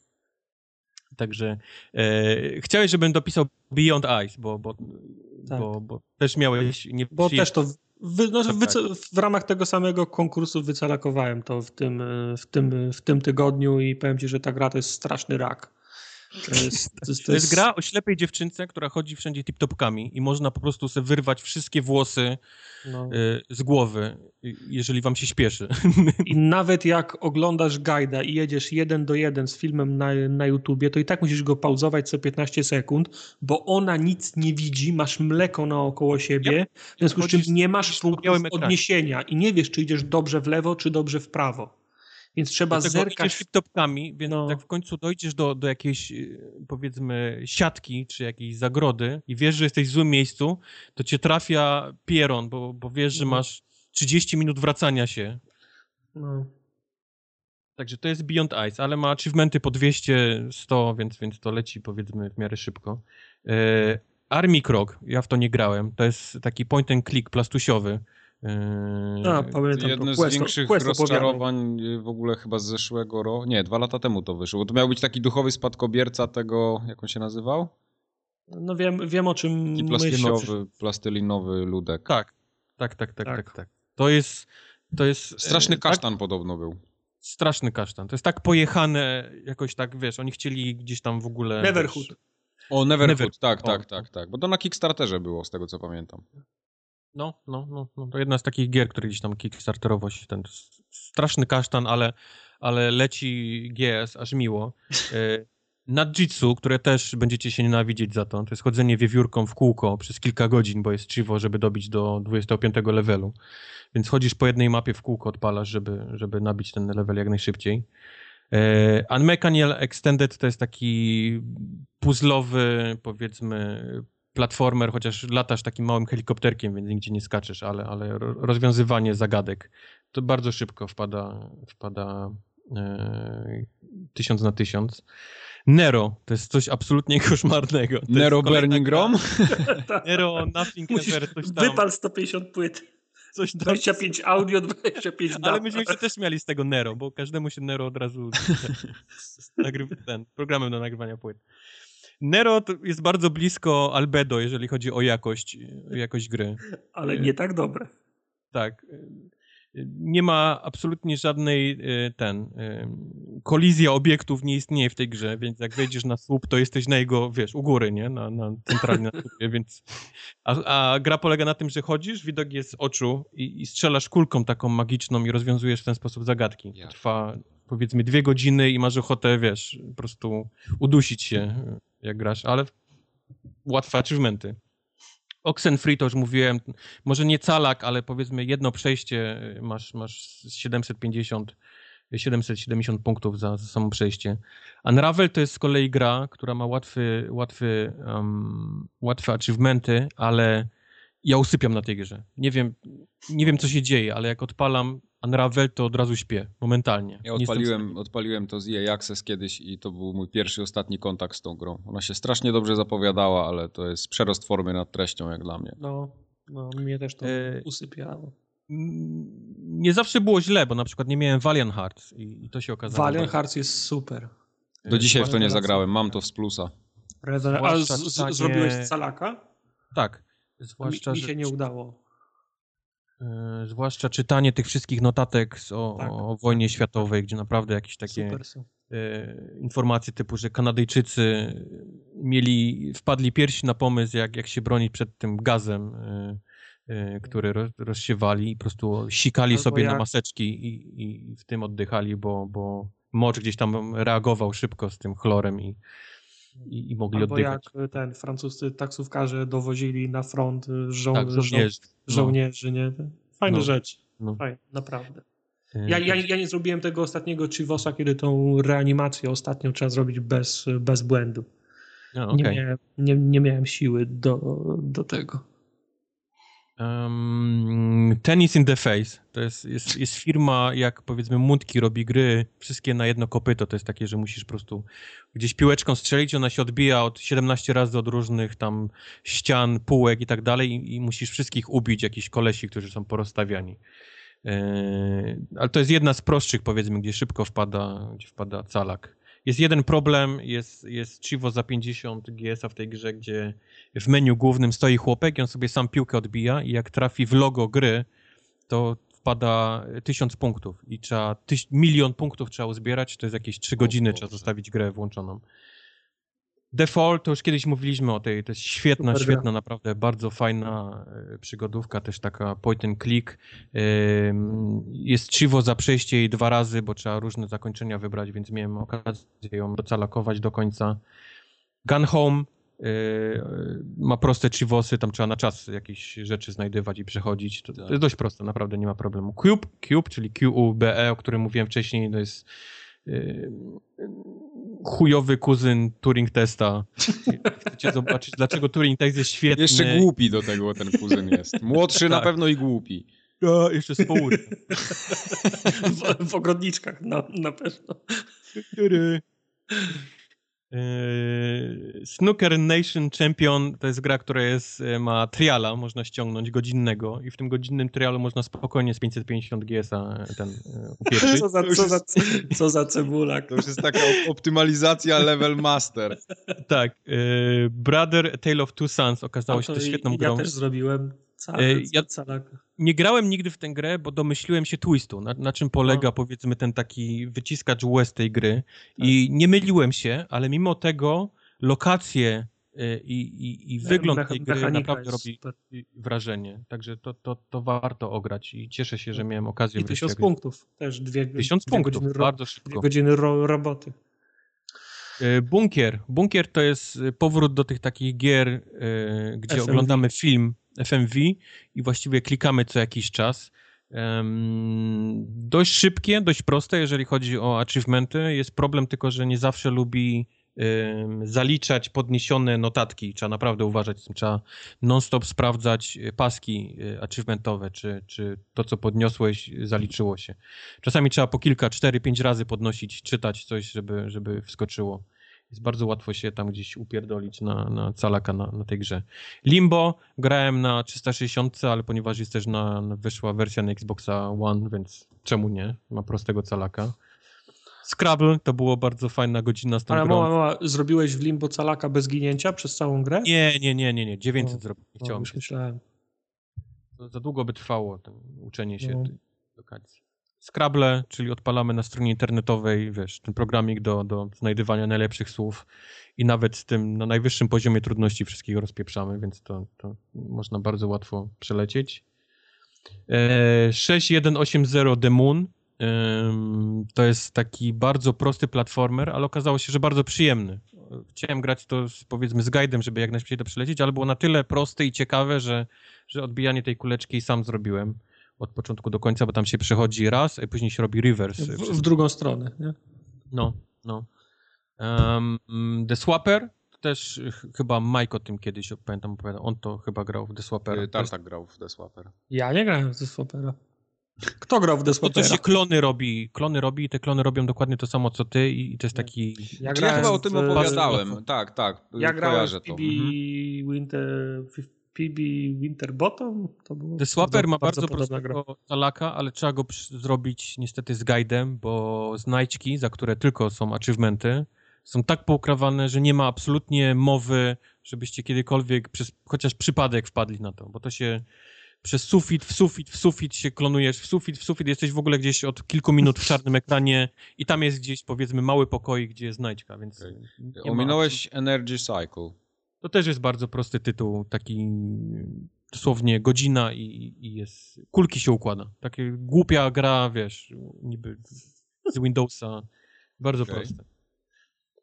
Także e, chciałeś, żebym dopisał Beyond Ice, bo, bo, Tak. bo, bo też miałeś... Nie, Bo też to wy, no, Tak, wyce- w ramach tego samego konkursu wycelakowałem to w tym, w, tym, w tym tygodniu i powiem ci, że ta gra to jest straszny rak. To jest, to jest, To jest gra o ślepej dziewczynce, która chodzi wszędzie tip-topkami i można po prostu sobie wyrwać wszystkie włosy no. y, z głowy, y, jeżeli wam się śpieszy. I nawet jak oglądasz guida i jedziesz jeden do jeden z filmem na, na YouTubie, to i tak musisz go pauzować co 15 sekund, bo ona nic nie widzi, masz mleko naokoło siebie, w związku z czym nie masz ekranie. odniesienia i nie wiesz, czy idziesz dobrze w lewo, czy dobrze w prawo. Więc trzeba Dlatego zerkać. tip-topkami, więc No. jak w końcu dojdziesz do, do jakiejś, y, powiedzmy, siatki, czy jakiejś zagrody i wiesz, że jesteś w złym miejscu, to cię trafia pieron, bo, bo wiesz, że No. masz 30 minut wracania się. No. Także to jest Beyond Ice, ale ma achievementy po 200, 100, więc, więc to leci powiedzmy w miarę szybko. E, Army Krog, ja w to nie grałem, to jest taki point and click plastusiowy. A, pamiętam Jedno to. z Quest, większych Quest rozczarowań y, w ogóle chyba z zeszłego roku. Nie, dwa lata temu to wyszło. Bo to miał być taki duchowy spadkobierca tego, jak on się nazywał? No wiem, wiem o czym Taki myślisz. plastelinowy, plastelinowy ludek. tak, tak, tak, tak, Tak. tak, tak. To jest, to jest... Straszny e, tak- kasztan podobno był. Straszny kasztan. To jest tak pojechane, jakoś tak, wiesz, oni chcieli gdzieś tam w ogóle... Neverhood. Wiesz, O, Neverhood, Never- tak, o. tak, tak, tak. Bo to na Kickstarterze było, z tego co pamiętam. No, no, no, no, to jedna z takich gier, które gdzieś tam kickstarterowo się ten straszny kasztan, ale, ale leci GS, aż miło. Nadjitsu, które też będziecie się nienawidzieć za to, to jest chodzenie wiewiórką w kółko przez kilka godzin, bo jest chivo, żeby dobić do 25 levelu. Więc chodzisz po jednej mapie w kółko, odpalasz, żeby, żeby nabić ten level jak najszybciej. E, Unmechanical Extended to jest taki puzzlowy, powiedzmy, platformer, chociaż latasz takim małym helikopterkiem, więc nigdzie nie skaczesz, ale, ale ro- rozwiązywanie zagadek to bardzo szybko wpada, wpada e, tysiąc na tysiąc. Nero to jest coś absolutnie koszmarnego. To Nero Burning. Rom? Nero, Nothing Musisz Ever, coś tam. wypal 150 płyt. Coś tam. 25 audio, 25 Ale data. myśmy się też mieli z tego Nero, bo każdemu się Nero od razu ten, programem do nagrywania płyt. Nero to jest bardzo blisko Albedo, jeżeli chodzi o jakość, jakość gry. Ale nie tak dobre. Tak. Nie ma absolutnie żadnej e, ten kolizja obiektów nie istnieje w tej grze, więc jak wejdziesz na słup, to jesteś na jego, wiesz, u góry, nie? Na, na centralnie na słupie, więc a, a gra polega na tym, że chodzisz, widok jest z oczu i, i strzelasz kulką taką magiczną i rozwiązujesz w ten sposób zagadki. Trwa powiedzmy dwie godziny i masz ochotę, wiesz, po prostu udusić się, jak grasz, ale łatwe achievementy. Oxenfree to już mówiłem, może nie calak, ale powiedzmy jedno przejście y, masz, masz 750, 770 punktów za, za samo przejście. Unravel to jest z kolei gra, która ma łatwy, łatwy, um, łatwe achievementy, ale ja usypiam na tej grze. Nie wiem, nie wiem co się dzieje, ale jak odpalam Unravel, to od razu śpię, momentalnie. Ja odpaliłem, odpaliłem to z EA Access kiedyś i to był mój pierwszy, ostatni kontakt z tą grą. Ona się strasznie dobrze zapowiadała, ale to jest przerost formy nad treścią jak dla mnie. No, no mnie też to E, usypiało. Nie zawsze było źle, bo na przykład nie miałem Valiant Hearts i, i to się okazało. Valiant Hearts jest super. Do dzisiaj w to nie zagrałem, mam to z plusa. Rewe- A z, Zwłaszcza z, czytanie- zrobiłeś calaka? Tak. Mi, Zwłaszcza, mi że- się nie udało. E, zwłaszcza czytanie tych wszystkich notatek o, Tak. o wojnie światowej, gdzie naprawdę jakieś takie Super e, informacje typu, że Kanadyjczycy mieli, wpadli pierwsi na pomysł, jak, jak się bronić przed tym gazem, e, który roz, rozsiewali i po prostu sikali Albo sobie na jak- maseczki i, i w tym oddychali, bo, bo mocz gdzieś tam reagował szybko z tym chlorem i, i, i mogli Albo oddychać. jak ten francuscy taksówkarze dowozili na front żo- Tak, żo- żołnierzy. No. żołnierzy, nie? Fajne No. rzeczy. No. Fajne, naprawdę. Ja, ja, ja nie zrobiłem tego ostatniego Chivosa, kiedy tą reanimację ostatnią trzeba zrobić bez, bez błędu. No, okay. nie, miałem, nie, nie miałem siły do, do tego. Um, Tennis in the Face. To jest, jest, jest firma, jak powiedzmy Mundki robi gry, wszystkie na jedno kopyto. To jest takie, że musisz po prostu gdzieś piłeczką strzelić, ona się odbija od 17 razy od różnych tam ścian, półek i tak dalej i, i musisz wszystkich ubić, jakichś kolesi, którzy są porozstawiani. Yy, ale to jest jedna z prostszych, powiedzmy, gdzie szybko wpada, gdzie wpada calak. Jest jeden problem, jest, jest Chivo za 50 GS-a w tej grze, gdzie w menu głównym stoi chłopek i on sobie sam piłkę odbija i jak trafi w logo gry, to wpada tysiąc punktów i trzeba, tyś, milion punktów trzeba uzbierać, to jest jakieś 3 godziny, trzeba zostawić grę włączoną. Default, to już kiedyś mówiliśmy o tej, to jest świetna, Super świetna, gra. naprawdę bardzo fajna e, przygodówka, też taka point and click. Jest Chivo za przejście jej dwa razy, bo trzeba różne zakończenia wybrać, więc miałem okazję ją docalakować do końca. Gun Home e, ma proste Chivosy, tam trzeba na czas jakieś rzeczy znajdywać i przechodzić. To, to jest dość proste, naprawdę nie ma problemu. Cube, Cube, czyli QUBE, o którym mówiłem wcześniej, to jest chujowy kuzyn Turing Testa. Chcecie zobaczyć, dlaczego Turing Test jest świetny. Jeszcze głupi do tego ten kuzyn jest. Młodszy tak. na pewno i głupi. A, jeszcze z południa. w, w ogrodniczkach, na, na pewno. Yy, Snooker Nation Champion to jest gra, która jest, e, ma triala, można ściągnąć godzinnego i w tym godzinnym trialu można spokojnie z 550 GS-a ten e, upieprzyć. Co za, co, za, co za cebulak. To już jest taka optymalizacja level master. Tak. Brother Tale of Two Sons okazało się to świetną grą. Ja też zrobiłem. Cały, ja nie grałem nigdy w tę grę, bo domyśliłem się twistu, na, na czym polega no. powiedzmy ten taki wyciskacz łez tej gry tak. i nie myliłem się, ale mimo tego lokacje y, i, i, i wygląd tej gry naprawdę robi wrażenie. Także to, to, to warto ograć i cieszę się, że miałem okazję. I tysiąc punktów też. Dwie, tysiąc dwie punktów, bardzo szybko. Dwie godziny ro, roboty. Y, bunkier. Bunkier to jest powrót do tych takich gier, gdzie FMV. oglądamy film FMV i właściwie klikamy co jakiś czas. Dość szybkie, dość proste, jeżeli chodzi o achievementy. Jest problem tylko, że nie zawsze lubi zaliczać podniesione notatki. Trzeba naprawdę uważać, trzeba non-stop sprawdzać e, paski e, achievementowe, czy, czy to, co podniosłeś, zaliczyło się. Czasami trzeba po kilka, cztery, pięć razy podnosić, czytać coś, żeby, żeby wskoczyło jest bardzo łatwo się tam gdzieś upierdolić na, na calaka na, na tej grze. Limbo grałem na 360, ale ponieważ jest też na, na wyszła wersja na Xboxa One, więc czemu nie? Ma prostego calaka. Scrabble to było bardzo fajna godzina z tą Ale mała, mała, zrobiłeś w Limbo calaka bez ginięcia przez całą grę? Nie, nie, nie, nie, nie. 900 zrobiłem. Nie chciałem. już myślałem. za długo by trwało to uczenie się no. lokacji. Scrabble, czyli odpalamy na stronie internetowej, wiesz, ten programik do, do znajdywania najlepszych słów i nawet z tym na najwyższym poziomie trudności wszystkiego rozpieprzamy, więc to, to można bardzo łatwo przelecieć. E, 6180 The Moon to jest taki bardzo prosty platformer, ale okazało się, że bardzo przyjemny. Chciałem grać to z, powiedzmy z guidem, żeby jak najszybciej to przelecieć, ale było na tyle proste i ciekawe, że, że odbijanie tej kuleczki sam zrobiłem od początku do końca, bo tam się przechodzi raz, a później się robi reverse. W, w drugą stronę, nie? No, no. Um, The Swapper, też chyba Mike o tym kiedyś, pamiętam, opowiadał. On to chyba grał w The Swapper. Tartak grał w The Swapper. Ja nie grałem w The Swappera. Kto grał w The Swappera? To, to się klony robi. Klony robi i te klony robią dokładnie to samo, co ty i to jest taki... Ja, ja chyba o tym opowiadałem. Tak, tak. Ja grałem w PB to. Mhm. Winter PB Winterbottom? To było The Swapper ma bardzo, bardzo prostego talaka, ale trzeba go zrobić niestety z guidem, bo znajdźki, za które tylko są achievementy, są tak poukrywane, że nie ma absolutnie mowy, żebyście kiedykolwiek przez chociaż przypadek wpadli na to, bo to się przez sufit, w sufit, w sufit się klonujesz, w sufit, w sufit, jesteś w ogóle gdzieś od kilku minut w czarnym ekranie i tam jest gdzieś powiedzmy mały pokoi, gdzie jest znajdźka, więc... Okay. Ominąłeś Energy Cycle. To też jest bardzo prosty tytuł, taki dosłownie godzina i, i jest, kulki się układa. Takie głupia gra, wiesz, niby z Windowsa, bardzo okay. proste.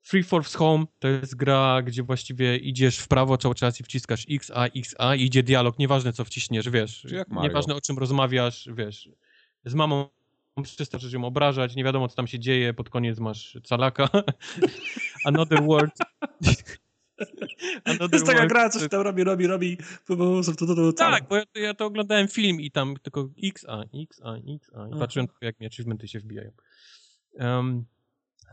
Free Force Home to jest gra, gdzie właściwie idziesz w prawo cały czas i wciskasz X, A, X, A i idzie dialog, nieważne co wciśniesz, wiesz. Nieważne o czym rozmawiasz, wiesz. Z mamą przestajesz ją obrażać, nie wiadomo co tam się dzieje, pod koniec masz calaka. Another World... To jest taka gra, coś tam robi, robi, robi, Tak, bo ja, ja, to oglądałem film i tam tylko X, A, X, A, X, A i Aha. patrzyłem jak mi achievementy się wbijają. Um,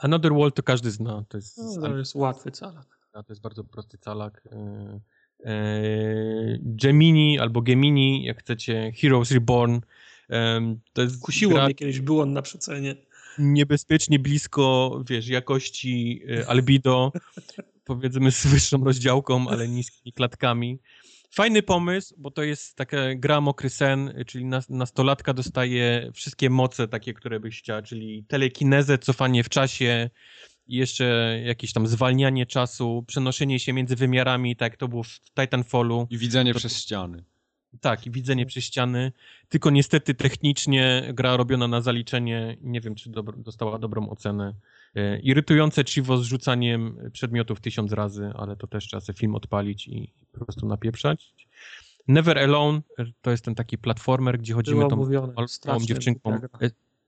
Another World to każdy zna. To jest, no, to jest łatwy calak. To jest bardzo prosty calak. E, e, Gemini albo Gemini, jak chcecie, Heroes Reborn. E, to jest Kusiło gra... mnie kiedyś, był on na przecenie. Niebezpiecznie blisko, wiesz, jakości e, albido, powiedzmy z wyższą rozdziałką, ale niskimi klatkami. Fajny pomysł, bo to jest taka gra mokry sen, czyli nastolatka dostaje wszystkie moce takie, które byś chciała, czyli telekinezę, cofanie w czasie, jeszcze jakieś tam zwalnianie czasu, przenoszenie się między wymiarami, tak jak to było w Titanfallu. I widzenie to... przez ściany. Tak, i widzenie przez ściany. Tylko niestety technicznie gra robiona na zaliczenie, nie wiem, czy dobro, dostała dobrą ocenę. E, irytujące Chivo z rzucaniem przedmiotów tysiąc razy, ale to też trzeba sobie film odpalić i po prostu napieprzać. Never Alone to jest ten taki platformer, gdzie chodzimy tą małą dziewczynką.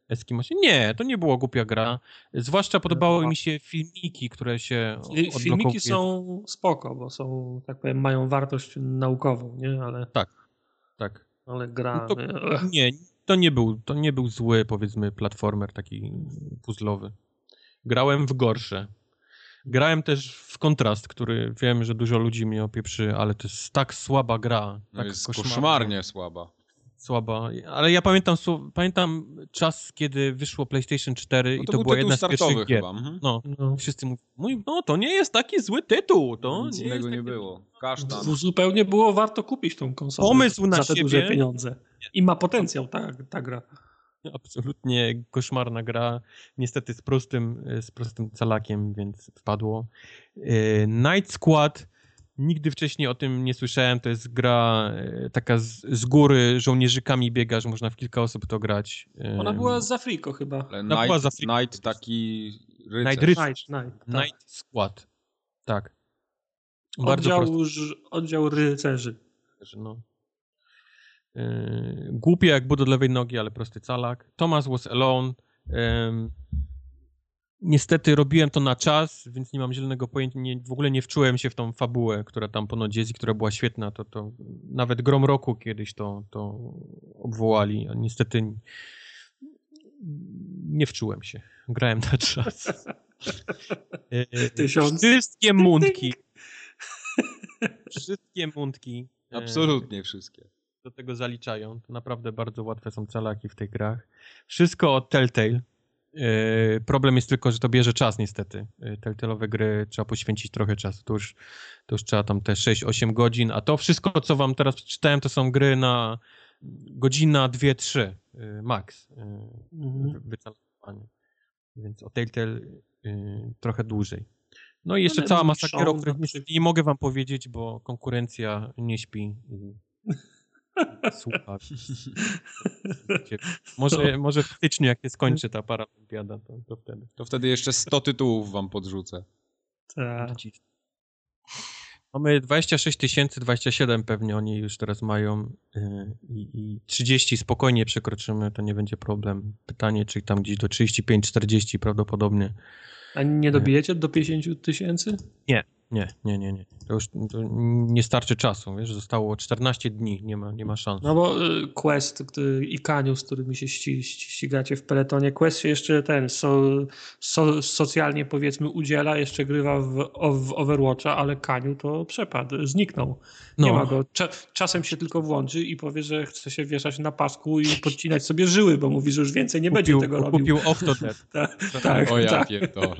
Eskimosie. Nie, to nie była głupia gra. Zwłaszcza podobały mi się filmiki, które się Filmiki są spoko, bo są, tak powiem, mają wartość naukową, nie? Ale... Tak, tak. Ale gra... No to, nie, to nie, był, to nie był zły, powiedzmy, platformer taki puzzlowy. Grałem w gorsze. Grałem też w Kontrast, który wiem, że dużo ludzi mnie opieprzy, ale to jest tak słaba gra. No tak jest koszmarnie, koszmarnie słaba słaba. Ale ja pamiętam, pamiętam czas, kiedy wyszło PlayStation 4 no to i to była jedna z pierwszych gier. Mhm. No, no, wszyscy mówią, no to nie jest taki zły tytuł. To Nic nie innego nie było. Kasztan. Zupełnie było warto kupić tą konsolę. Pomysł na za te siebie. duże pieniądze. I ma potencjał ta, ta gra. Absolutnie koszmarna gra. Niestety z prostym, z prostym calakiem, więc wpadło. E, Night Squad Nigdy wcześniej o tym nie słyszałem. To jest gra e, taka z, z góry, żołnierzykami biegasz, można w kilka osób to grać. Ona była z Afriko chyba. Ale Night, była z Afriko. Night taki rycerz. Night, rycerz. Night, Night, tak. Night Squad. Tak. Bardzo oddział, oddział rycerzy. No. Yy, głupie jak od lewej nogi, ale prosty calak. Thomas was alone. Yy, Niestety robiłem to na czas, więc nie mam zielonego pojęcia, nie, w ogóle nie wczułem się w tą fabułę, która tam ponoć jest i która była świetna, to, to nawet Grom Roku kiedyś to, to obwołali, a niestety nie wczułem się. Grałem na czas. E, Tysiąc. Wszystkie mundki. Wszystkie mundki. E, Absolutnie wszystkie. Do tego zaliczają. To naprawdę bardzo łatwe są calaki w tych grach. Wszystko od Telltale E, problem jest tylko, że to bierze czas niestety. E, Telltale'owe gry trzeba poświęcić trochę czasu. To już, to już trzeba tam te 6-8 godzin, a to wszystko, co wam teraz przeczytałem, to są gry na godzina, 2-3 e, max mhm. wycalowanie. Więc o Telltale trochę dłużej. No i jeszcze cała masa gier, o których nie mogę wam powiedzieć, bo konkurencja nie śpi. Słucha. Może, może w styczniu, jak się skończy ta paralimpiada, to, to wtedy. To wtedy jeszcze 100 tytułów wam podrzucę. Tak. Mamy 26 tysięcy, 27 pewnie oni już teraz mają y, i, i 30 spokojnie przekroczymy, to nie będzie problem. Pytanie, czy tam gdzieś do 35-40 prawdopodobnie. A nie dobijecie do 50 tysięcy? Nie, nie, nie, nie, nie. To już to nie starczy czasu, wiesz, zostało 14 dni, nie ma, nie ma szans. No bo y, Quest i Kaniu, z którymi się ści, ścigacie w peletonie, Quest się jeszcze ten so, so, socjalnie powiedzmy udziela, jeszcze grywa w, w Overwatcha, ale Kaniu to przepadł, zniknął. Nie no. ma go. Cza, czasem się tylko włączy i powie, że chce się wieszać na pasku i podcinać sobie żyły, bo mówi, że już więcej nie kupił, będzie tego robił. Kupił Octodad. tak, tak, o ja tak. pierdolę.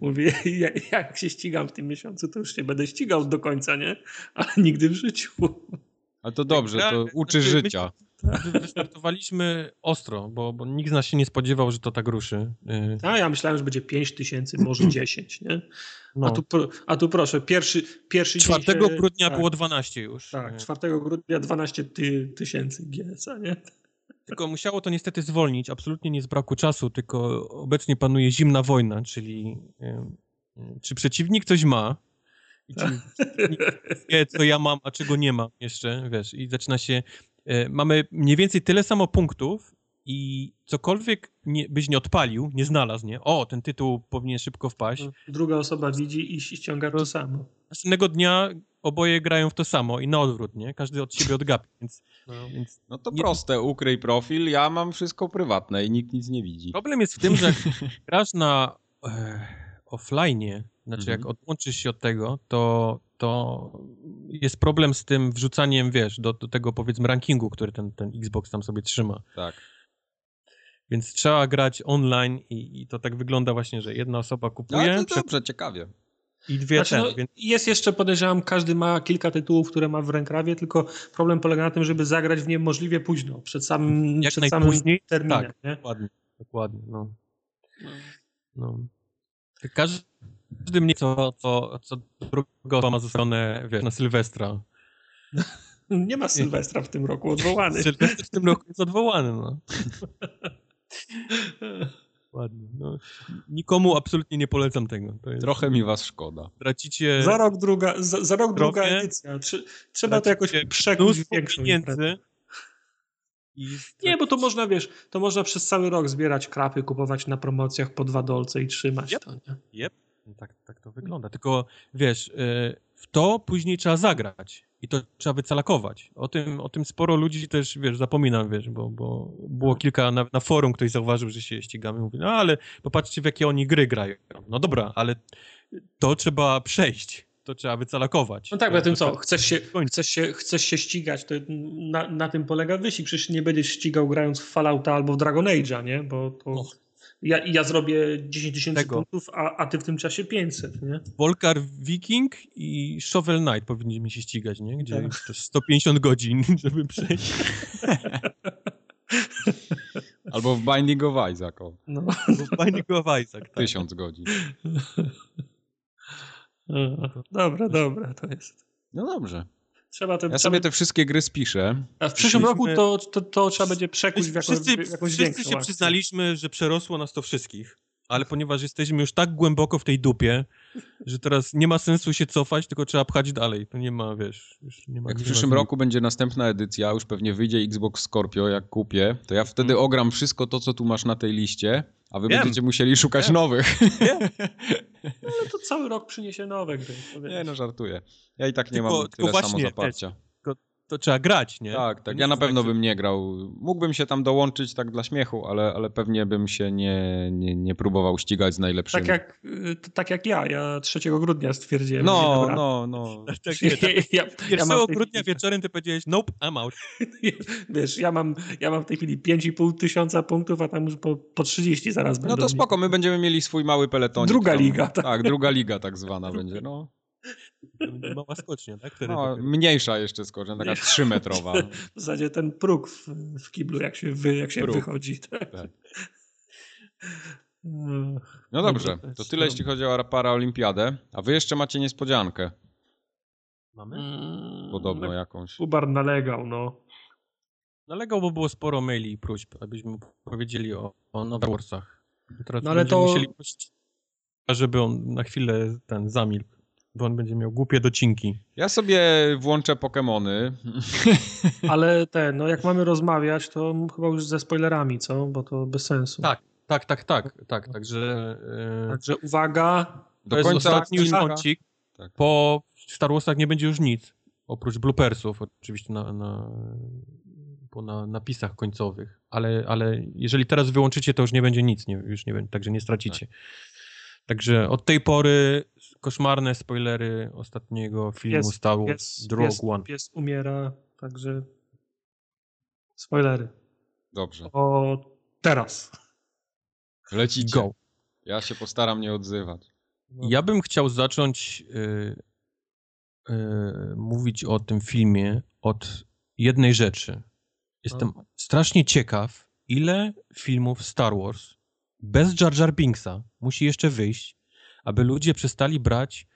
Mówi, jak, jak się ścigam w tym miesiącu, to już nie będę ścigał do końca, nie? Ale nigdy w życiu. Ale to dobrze, to uczy znaczy, życia. Wystartowaliśmy ostro, bo, bo nikt z nas się nie spodziewał, że to tak ruszy. Y, a ja myślałem, że będzie 5 tysięcy, może 10, nie? No. A, tu, a tu proszę, pierwszy, pierwszy 4 dzień się, grudnia tak, było 12 już. Tak, 4 grudnia 12 ty, tysięcy GSA, nie? Tylko musiało to niestety zwolnić, absolutnie nie z braku czasu, tylko obecnie panuje zimna wojna, czyli czy przeciwnik coś ma, i czy wie, co ja mam, a czego nie mam jeszcze, wiesz, i zaczyna się, e, mamy mniej więcej tyle samo punktów, i cokolwiek nie, byś nie odpalił, nie znalazł, nie? O, ten tytuł powinien szybko wpaść. Druga osoba widzi i ściąga to samo. Następnego dnia oboje grają w to samo i na odwrót, nie? Każdy od siebie odgapi, więc... No, więc no to nie... proste, ukryj profil, ja mam wszystko prywatne i nikt nic nie widzi. Problem jest w tym, że grasz na e, offline, znaczy mhm. jak odłączysz się od tego, to, to jest problem z tym wrzucaniem, wiesz, do, do tego powiedzmy rankingu, który ten, ten Xbox tam sobie trzyma. Tak. Więc trzeba grać online i, i to tak wygląda właśnie, że jedna osoba kupuje. No to dobrze, ciekawie. I dwie znaczy, ten, no, więc... Jest jeszcze, podejrzewam, każdy ma kilka tytułów, które ma w rękawie, tylko problem polega na tym, żeby zagrać w nie możliwie późno, przed samym, Jak przed samym terminem. Tak, nie? dokładnie, dokładnie, no. no. no. Każdy mnie co, co, co druga ma zostane, wiesz, na Sylwestra. Nie ma Sylwestra w tym roku odwołany. Sylwester w tym roku jest odwołany, no. Ładnie. No, nikomu absolutnie nie polecam tego. Jest... Trochę mi was szkoda. Tracicie. Za rok druga, za, za rok druga edycja. Trzeba to jakoś przekuć w większą pieniędzy. Nie, bo to można, wiesz, to można przez cały rok zbierać krapy, kupować na promocjach po dwa dolce i trzymać yep. to, nie? Yep. Tak, tak to wygląda. Tylko, wiesz, y, w to później trzeba zagrać i to trzeba wycalakować. O tym, o tym sporo ludzi też, wiesz, zapominam, wiesz, bo, bo było kilka, na, na forum ktoś zauważył, że się ścigamy, mówi, no ale popatrzcie w jakie oni gry grają. No dobra, ale to trzeba przejść, to trzeba wycalakować. No tak, bo tym co, chcesz się, chcesz się, chcesz się ścigać, to na, na tym polega wyścig, przecież nie będziesz ścigał grając w Fallouta albo w Dragon Age'a, nie, bo to... No ja, ja zrobię 10 tysięcy punktów, a, a ty w tym czasie 500, nie? Volkar Viking i Shovel Knight powinniśmy się ścigać, nie? Gdzie tak. to 150 godzin, żeby przejść. Albo w Binding of Isaac. O. No. Albo w Binding of Isaac, tak. Tysiąc godzin. Dobra, dobra, to jest. No dobrze. Trzeba ten, ja sobie te wszystkie gry spiszę. A w przyszłym roku to, to, to trzeba będzie przekuć w, jako, wszyscy, w jakąś Wszyscy się akcję. przyznaliśmy, że przerosło nas to wszystkich, ale ponieważ jesteśmy już tak głęboko w tej dupie, że teraz nie ma sensu się cofać, tylko trzeba pchać dalej. To nie ma, wiesz... nie ma, jak w przyszłym roku będzie następna edycja, już pewnie wyjdzie Xbox Scorpio, jak kupię, to ja wtedy hmm. ogram wszystko to, co tu masz na tej liście, a wy Wiem. będziecie musieli szukać Wiem. nowych. Wiem. No, ale to cały rok przyniesie nowe gry. Nie, no żartuję. Ja i tak nie tylko, mam tyle właśnie, samozaparcia. To trzeba grać, nie? Tak, tak. Ja na pewno tak, bym nie grał. Mógłbym się tam dołączyć tak dla śmiechu, ale, ale pewnie bym się nie, nie, nie próbował ścigać z najlepszymi. Tak jak, tak jak ja. Ja 3 grudnia stwierdziłem. No, no, no. Tak, tak, ja, ja, 1 ja grudnia wieczorem ty powiedziałeś nope, I'm out. Wiesz, ja mam, ja mam w tej chwili 5,5 tysiąca punktów, a tam już po, po 30 zaraz będę. No to spoko, my będziemy mieli swój mały peleton. Druga liga. Tak. tak, druga liga tak zwana będzie, no. Mała skocznia, tak? no, mniejsza jeszcze skocznia, taka trzymetrowa. W zasadzie ten próg w, w kiblu, jak się, wy, jak się wychodzi. Tak. tak. No dobrze, to tyle jeśli chodzi o paraolimpiadę. A wy jeszcze macie niespodziankę. Mamy? Mm, Podobno jakąś. Ubar nalegał, no. Nalegał, bo było sporo maili i próśb, abyśmy powiedzieli o, o Nowych Warsach. no ale to... musieli prosić, żeby on na chwilę ten zamilkł bo on będzie miał głupie docinki. Ja sobie włączę Pokémony. Ale te, no jak mamy rozmawiać, to chyba już ze spoilerami, co? Bo to bez sensu. Tak, tak, tak, tak, tak, także... Yy... Także uwaga. Do końca ostatni już kącik. Tak. Po Star Warsach nie będzie już nic, oprócz bloopersów oczywiście na, na, po na napisach końcowych, ale, ale jeżeli teraz wyłączycie, to już nie będzie nic, nie, już nie, także nie stracicie. Tak. Także od tej pory koszmarne spoilery ostatniego filmu pies, Star Wars pies, One. Pies umiera, także spoilery. Dobrze. O teraz. Lecicie. Go. Ja się postaram nie odzywać. No. Ja bym chciał zacząć yy, yy, mówić o tym filmie od jednej rzeczy. Jestem no. strasznie ciekaw, ile filmów Star Wars bez Jar Jar Binksa musi jeszcze wyjść, aby ludzie przestali brać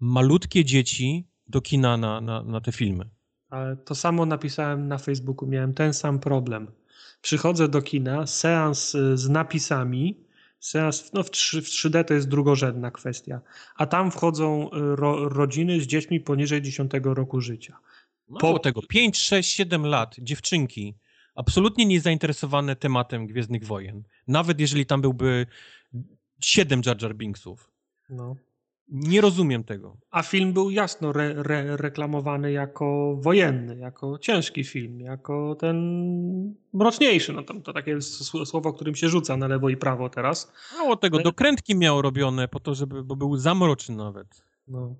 malutkie dzieci do kina na, na, na te filmy. Ale to samo napisałem na Facebooku, miałem ten sam problem. Przychodzę do kina, seans y, z napisami, seans no w, 3, w 3D to jest drugorzędna kwestia, a tam wchodzą y, ro, rodziny z dziećmi poniżej 10 roku życia. Po tego 5, 6, 7 lat, dziewczynki, absolutnie nie zainteresowane tematem Gwiezdnych Wojen. Nawet jeżeli tam byłby siedem Jar Jar Binksów. No. Nie rozumiem tego. A film był jasno re, re, reklamowany jako wojenny, jako ciężki film, jako ten mroczniejszy. No to, to takie słowo, którym się rzuca na lewo i prawo teraz. Mało tego, dokrętki miał robione po to, żeby, bo był zamroczny nawet. No.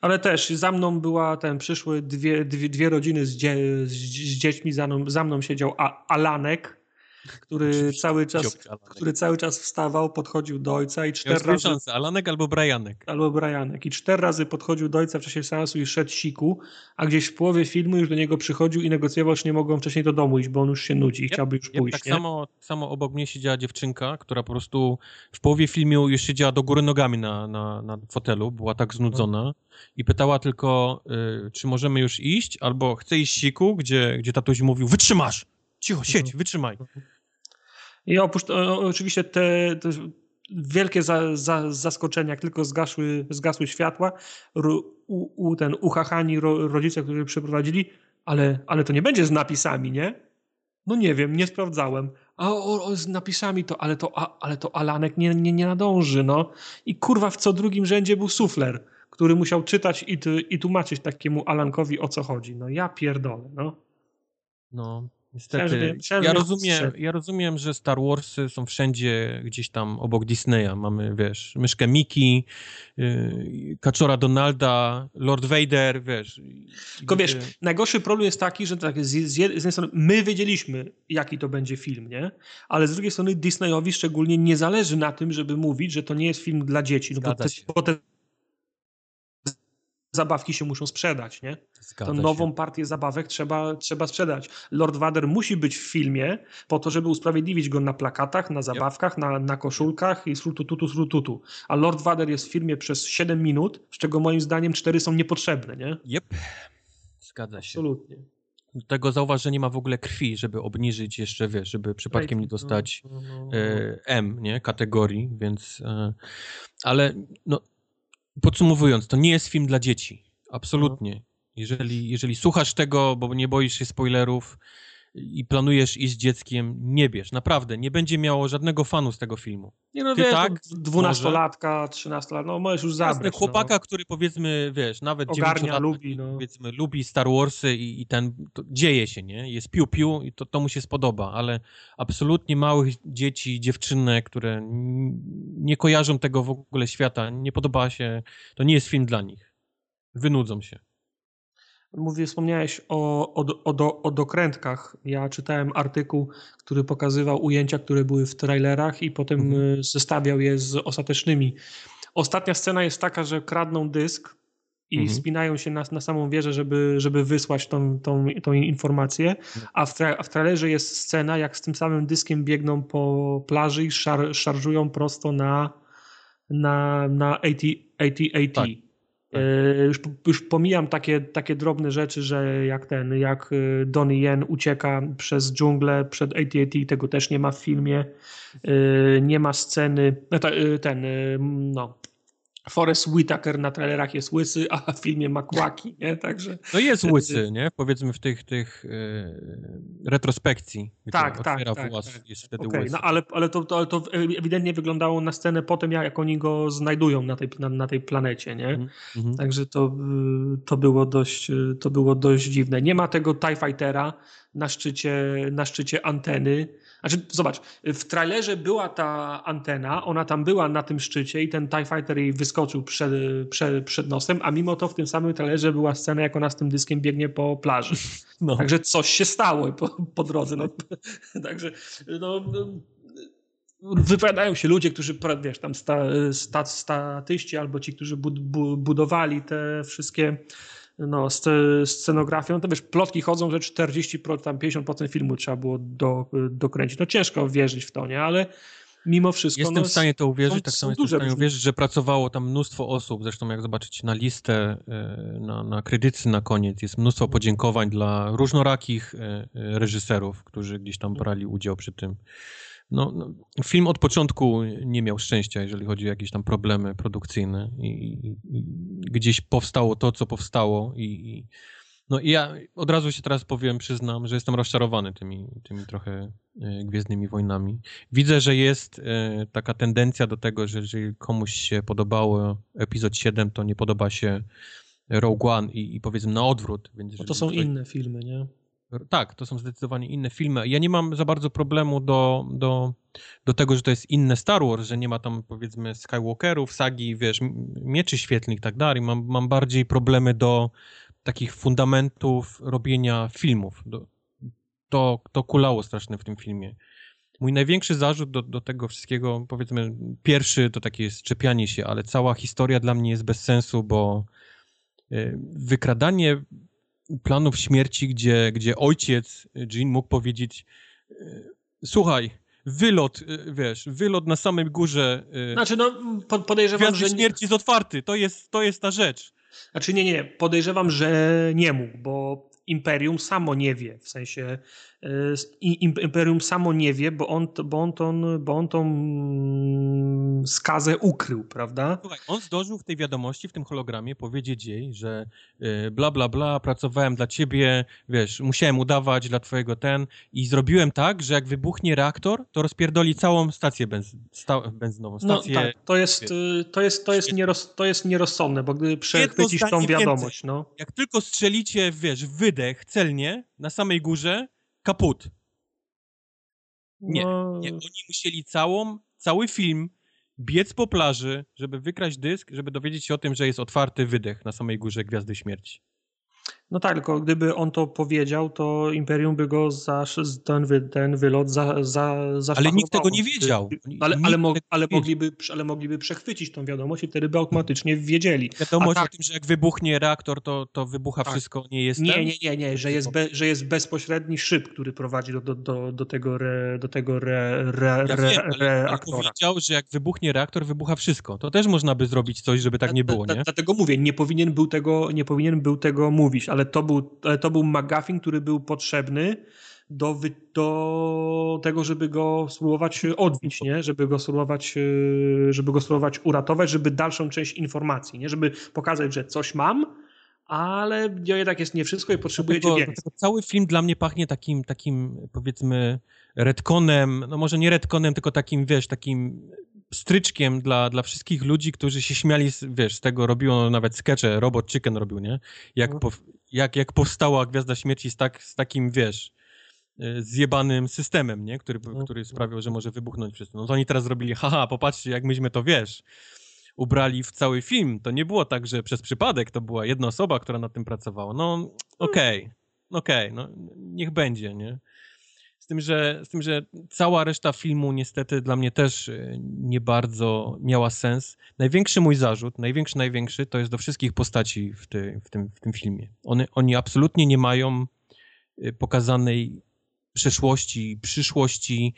Ale też za mną była ten, przyszły dwie, dwie, dwie rodziny z, dzie, z, z dziećmi, za mną, za mną siedział A, Alanek, który cały czas, który cały czas wstawał, podchodził do ojca i cztery razy... Szansę, Alanek albo Brianek. Albo Brianek. I cztery razy podchodził do ojca w czasie seansu i szedł siku, a gdzieś w połowie filmu już do niego przychodził i negocjował, czy nie mogą wcześniej do domu iść, bo on już się nudzi i yep, chciałby już yep, pójść. Tak samo, samo obok mnie siedziała dziewczynka, która po prostu w połowie filmu już siedziała do góry nogami na, na, na fotelu, była tak znudzona i pytała tylko, y, czy możemy już iść, albo chce iść siku, gdzie, gdzie tatuś mówił, wytrzymasz! Cicho, siedź, mhm. wytrzymaj. I oprócz oczywiście te, te wielkie za, za, zaskoczenia, jak tylko zgasły, zgasły światła, u, u, ten uchachani ro, rodzice, którzy przyprowadzili, ale, ale to nie będzie z napisami, nie? No nie wiem, nie sprawdzałem. A o, o, z napisami to, ale to, a, ale to Alanek nie, nie, nie nadąży, no. I kurwa w co drugim rzędzie był sufler, który musiał czytać i, i tłumaczyć takiemu Alankowi o co chodzi. No ja pierdolę, no. No, Niestety, ja, rozumiem, ja rozumiem, że Star Warsy są wszędzie gdzieś tam obok Disneya. Mamy, wiesz, myszkę Mickey, yy, kaczora Donalda, Lord Vader, wiesz. Tylko wiesz, najgorszy problem jest taki, że tak, z, z, jednej strony my wiedzieliśmy, jaki to będzie film, nie? Ale z drugiej strony Disneyowi szczególnie nie zależy na tym, żeby mówić, że to nie jest film dla dzieci. No bo te, bo te zabawki się muszą sprzedać, nie? Zgadza to nową się. partię zabawek trzeba, trzeba sprzedać. Lord Vader musi być w filmie po to, żeby usprawiedliwić go na plakatach, na zabawkach, yep. na, na koszulkach i srutututu, srututu. A Lord Vader jest w filmie przez 7 minut, z czego moim zdaniem 4 są niepotrzebne, nie? Yep. Zgadza się. Absolutnie. Do tego zauważ, że nie ma w ogóle krwi, żeby obniżyć jeszcze, wiesz, żeby przypadkiem nie dostać no, no, no. E, M, nie, kategorii, więc, e, ale no, Podsumowując, to nie jest film dla dzieci. Absolutnie. Jeżeli, jeżeli słuchasz tego, bo nie boisz się spoilerów i planujesz iść z dzieckiem, nie bierz. Naprawdę, nie będzie miało żadnego fanu z tego filmu. Nie no, Ty wiesz, tak, dwunastolatka, trzynastolatka, no możesz już zabrać. chłopaka, no. który powiedzmy, wiesz, nawet Ogarnia, lubi, no. powiedzmy, lubi Star Warsy i, i ten, dzieje się, nie? Jest piu-piu i to, to mu się spodoba, ale absolutnie małych dzieci, dziewczynek, które nie kojarzą tego w ogóle świata, nie podoba się, to nie jest film dla nich. Wynudzą się. Mówię, wspomniałeś o, o, o, o dokrętkach. Ja czytałem artykuł, który pokazywał ujęcia, które były w trailerach i potem mhm. E, zestawiał je z ostatecznymi. Ostatnia scena jest taka, że kradną dysk i mhm. spinają się na, na samą wieżę, żeby, żeby wysłać tą, tą, tą informację, a w, tra, a w trailerze jest scena, jak z tym samym dyskiem biegną po plaży i szar, szarżują prosto na, na, na AT, AT, AT. Tak. Tak. E, już, już pomijam takie, takie drobne rzeczy, że jak ten, jak e, Donnie Yen ucieka przez dżunglę przed AT&T, tego też nie ma w filmie. E, nie ma sceny, ten, no, Forrest Whitaker na trailerach jest łysy, a w filmie ma kłaki, nie? Także... No jest łysy, nie? Powiedzmy w tych, tych yy, retrospekcji. Tak, tak, tak, włas, tak. Jest wtedy okay, łysy. No ale, ale, to, to, ale to ewidentnie wyglądało na scenę potem, jak oni go znajdują na tej, na, na tej planecie, nie? Mm -hmm. Także to, y, to, było dość, y, to było dość dziwne. Nie ma tego TIE Fightera na szczycie, na szczycie anteny, znaczy, zobacz, w trailerze była ta antena, ona tam była na tym szczycie i ten TIE Fighter jej wyskoczył przed, przed, przed nosem, a mimo to w tym samym trailerze była scena, jak ona z tym dyskiem biegnie po plaży. No. Także coś się stało po, po drodze. No. Także no, wypowiadają się ludzie, którzy, wiesz, tam sta, sta, statyści albo ci, którzy budowali te wszystkie no, scenografią, to wiesz, plotki chodzą, że 40, tam 50% filmu trzeba było do, dokręcić. No ciężko wierzyć w to, nie? Ale mimo wszystko... Jestem no, w stanie to uwierzyć, tak samo jestem w stanie uwierzyć, że pracowało tam mnóstwo osób, zresztą jak zobaczyć na listę, e, na, na kredyty na koniec, jest mnóstwo podziękowań dla różnorakich e, e, reżyserów, którzy gdzieś tam brali udział przy tym no, no, film od początku nie miał szczęścia, jeżeli chodzi o jakieś tam problemy produkcyjne i, i, i gdzieś powstało to, co powstało i, No i ja od razu się teraz powiem, przyznam, że jestem rozczarowany tymi, tymi trochę e, Gwiezdnymi Wojnami. Widzę, że jest e, taka tendencja do tego, że jeżeli komuś się podobało epizod 7, to nie podoba się Rogue One i, i powiedzmy na odwrót. Więc no to są ktoś... inne filmy, nie? Tak, to są zdecydowanie inne filmy. Ja nie mam za bardzo problemu do, do, do tego, że to jest inne Star Wars, że nie ma tam powiedzmy Skywalkerów, sagi, wiesz, mieczy świetlnych i tak dalej. Mam, mam bardziej problemy do takich fundamentów robienia filmów. Do, to, to kulało straszne w tym filmie. Mój największy zarzut do, do tego wszystkiego, powiedzmy, pierwszy to takie jest czepianie się, ale cała historia dla mnie jest bez sensu, bo y, wykradanie planów śmierci, gdzie, gdzie ojciec Jean mógł powiedzieć y, słuchaj, wylot, y, wiesz, wylot na samej górze znaczy, no, podejrzewam, że... śmierci jest otwarty, to jest, to jest ta rzecz. Znaczy nie, nie, podejrzewam, że nie mógł, bo Imperium samo nie wie, w sensie Imperium samo nie wie, bo on, bo on, tą, bo on tą skazę ukrył, prawda? Słuchaj, on zdążył w tej wiadomości, w tym hologramie powiedzieć jej, że y, bla, bla, bla, pracowałem dla ciebie, wiesz, musiałem udawać dla twojego ten i zrobiłem tak, że jak wybuchnie reaktor, to rozpierdoli całą stację benz, sta, benzynową. No stację, no tak, to jest, to jest, to jest, nieroz, to jest nierozsądne, bo gdy przechwycisz tą wiadomość, więcej. no. Jak tylko strzelicie, wiesz, wydech celnie na samej górze, kaput. Nie, no... nie, oni musieli całą, cały film biec po plaży, żeby wykraść dysk, żeby dowiedzieć się o tym, że jest otwarty wydech na samej górze Gwiazdy Śmierci. No tak, tylko gdyby on to powiedział, to Imperium by go za ten, wy, ten wylot za, za, Ale nikt tego nie wiedział. Ale, ale, mo, ale, mogliby, ale mogliby przechwycić tą wiadomość i wtedy by automatycznie wiedzieli. Wiadomość tak, o tym, że jak wybuchnie reaktor, to, to wybucha tak. wszystko, nie jest Nie, nie, nie, nie, że jest, be, że jest bezpośredni szyb, który prowadzi do, do, do, do tego, re, do tego re, re, ja wiem, reaktora. powiedział, że jak wybuchnie reaktor, wybucha wszystko. To też można by zrobić coś, żeby tak nie było, nie? Dlatego mówię, nie powinien był tego, nie powinien był tego mówić, ale to był, ale to był McGuffin, który był potrzebny do, do tego, żeby go spróbować odbić, nie? Żeby go spróbować, e, żeby go spróbować uratować, żeby dalszą część informacji, nie? Żeby pokazać, że coś mam, ale jednak jest nie wszystko i potrzebujecie dlatego, więcej. Dlatego cały film dla mnie pachnie takim, takim powiedzmy retkonem, no może nie retkonem, tylko takim, wiesz, takim stryczkiem dla, dla wszystkich ludzi, którzy się śmiali, wiesz, z tego robiło nawet skecze, Robot Chicken robił, nie? Jak, no. po, jak, jak powstała Gwiazda Śmierci z, tak, z takim, wiesz, e, zjebanym systemem, nie? Który, no. który sprawiał, że może wybuchnąć wszystko. No to oni teraz zrobili, haha, popatrzcie, jak myśmy to, wiesz, ubrali w cały film. To nie było tak, że przez przypadek to była jedna osoba, która nad tym pracowała. No, okej, okay, okej, okay, no niech będzie, nie? Z tym, że, z tym, że cała reszta filmu niestety dla mnie też e, nie bardzo miała sens. Największy mój zarzut, największy, największy, to jest do wszystkich postaci w, ty, w, tym, w tym filmie. One, oni absolutnie nie mają e, pokazanej przeszłości, przyszłości.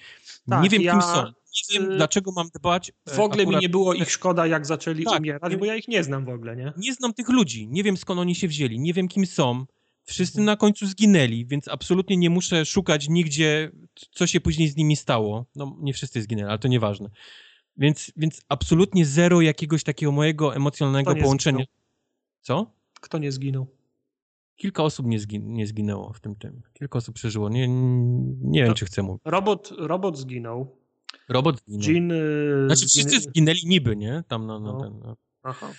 Tak, nie wiem, ja... kim są. Nie wiem, dlaczego mam dbać. E, w ogóle akurat... mi nie było ich szkoda, jak zaczęli tak, umierać, bo ja ich nie znam w ogóle, nie? Nie znam tych ludzi. Nie wiem, skąd oni się wzięli. Nie wiem, kim są. Wszyscy na końcu zginęli, więc absolutnie nie muszę szukać nigdzie, co się później z nimi stało. No, nie wszyscy zginęli, ale to nieważne. Więc, więc absolutnie zero jakiegoś takiego mojego emocjonalnego połączenia. Zginął? Co? Kto nie zginął? Kilka osób nie, zgin nie zginęło w tym tym. Kilka osób przeżyło. Nie, nie wiem, czy chcę mówić. Robot, robot zginął. Robot zginął. Jean, y, znaczy wszyscy zginęli niby, nie? Tam na, na no. ten... No. Aha.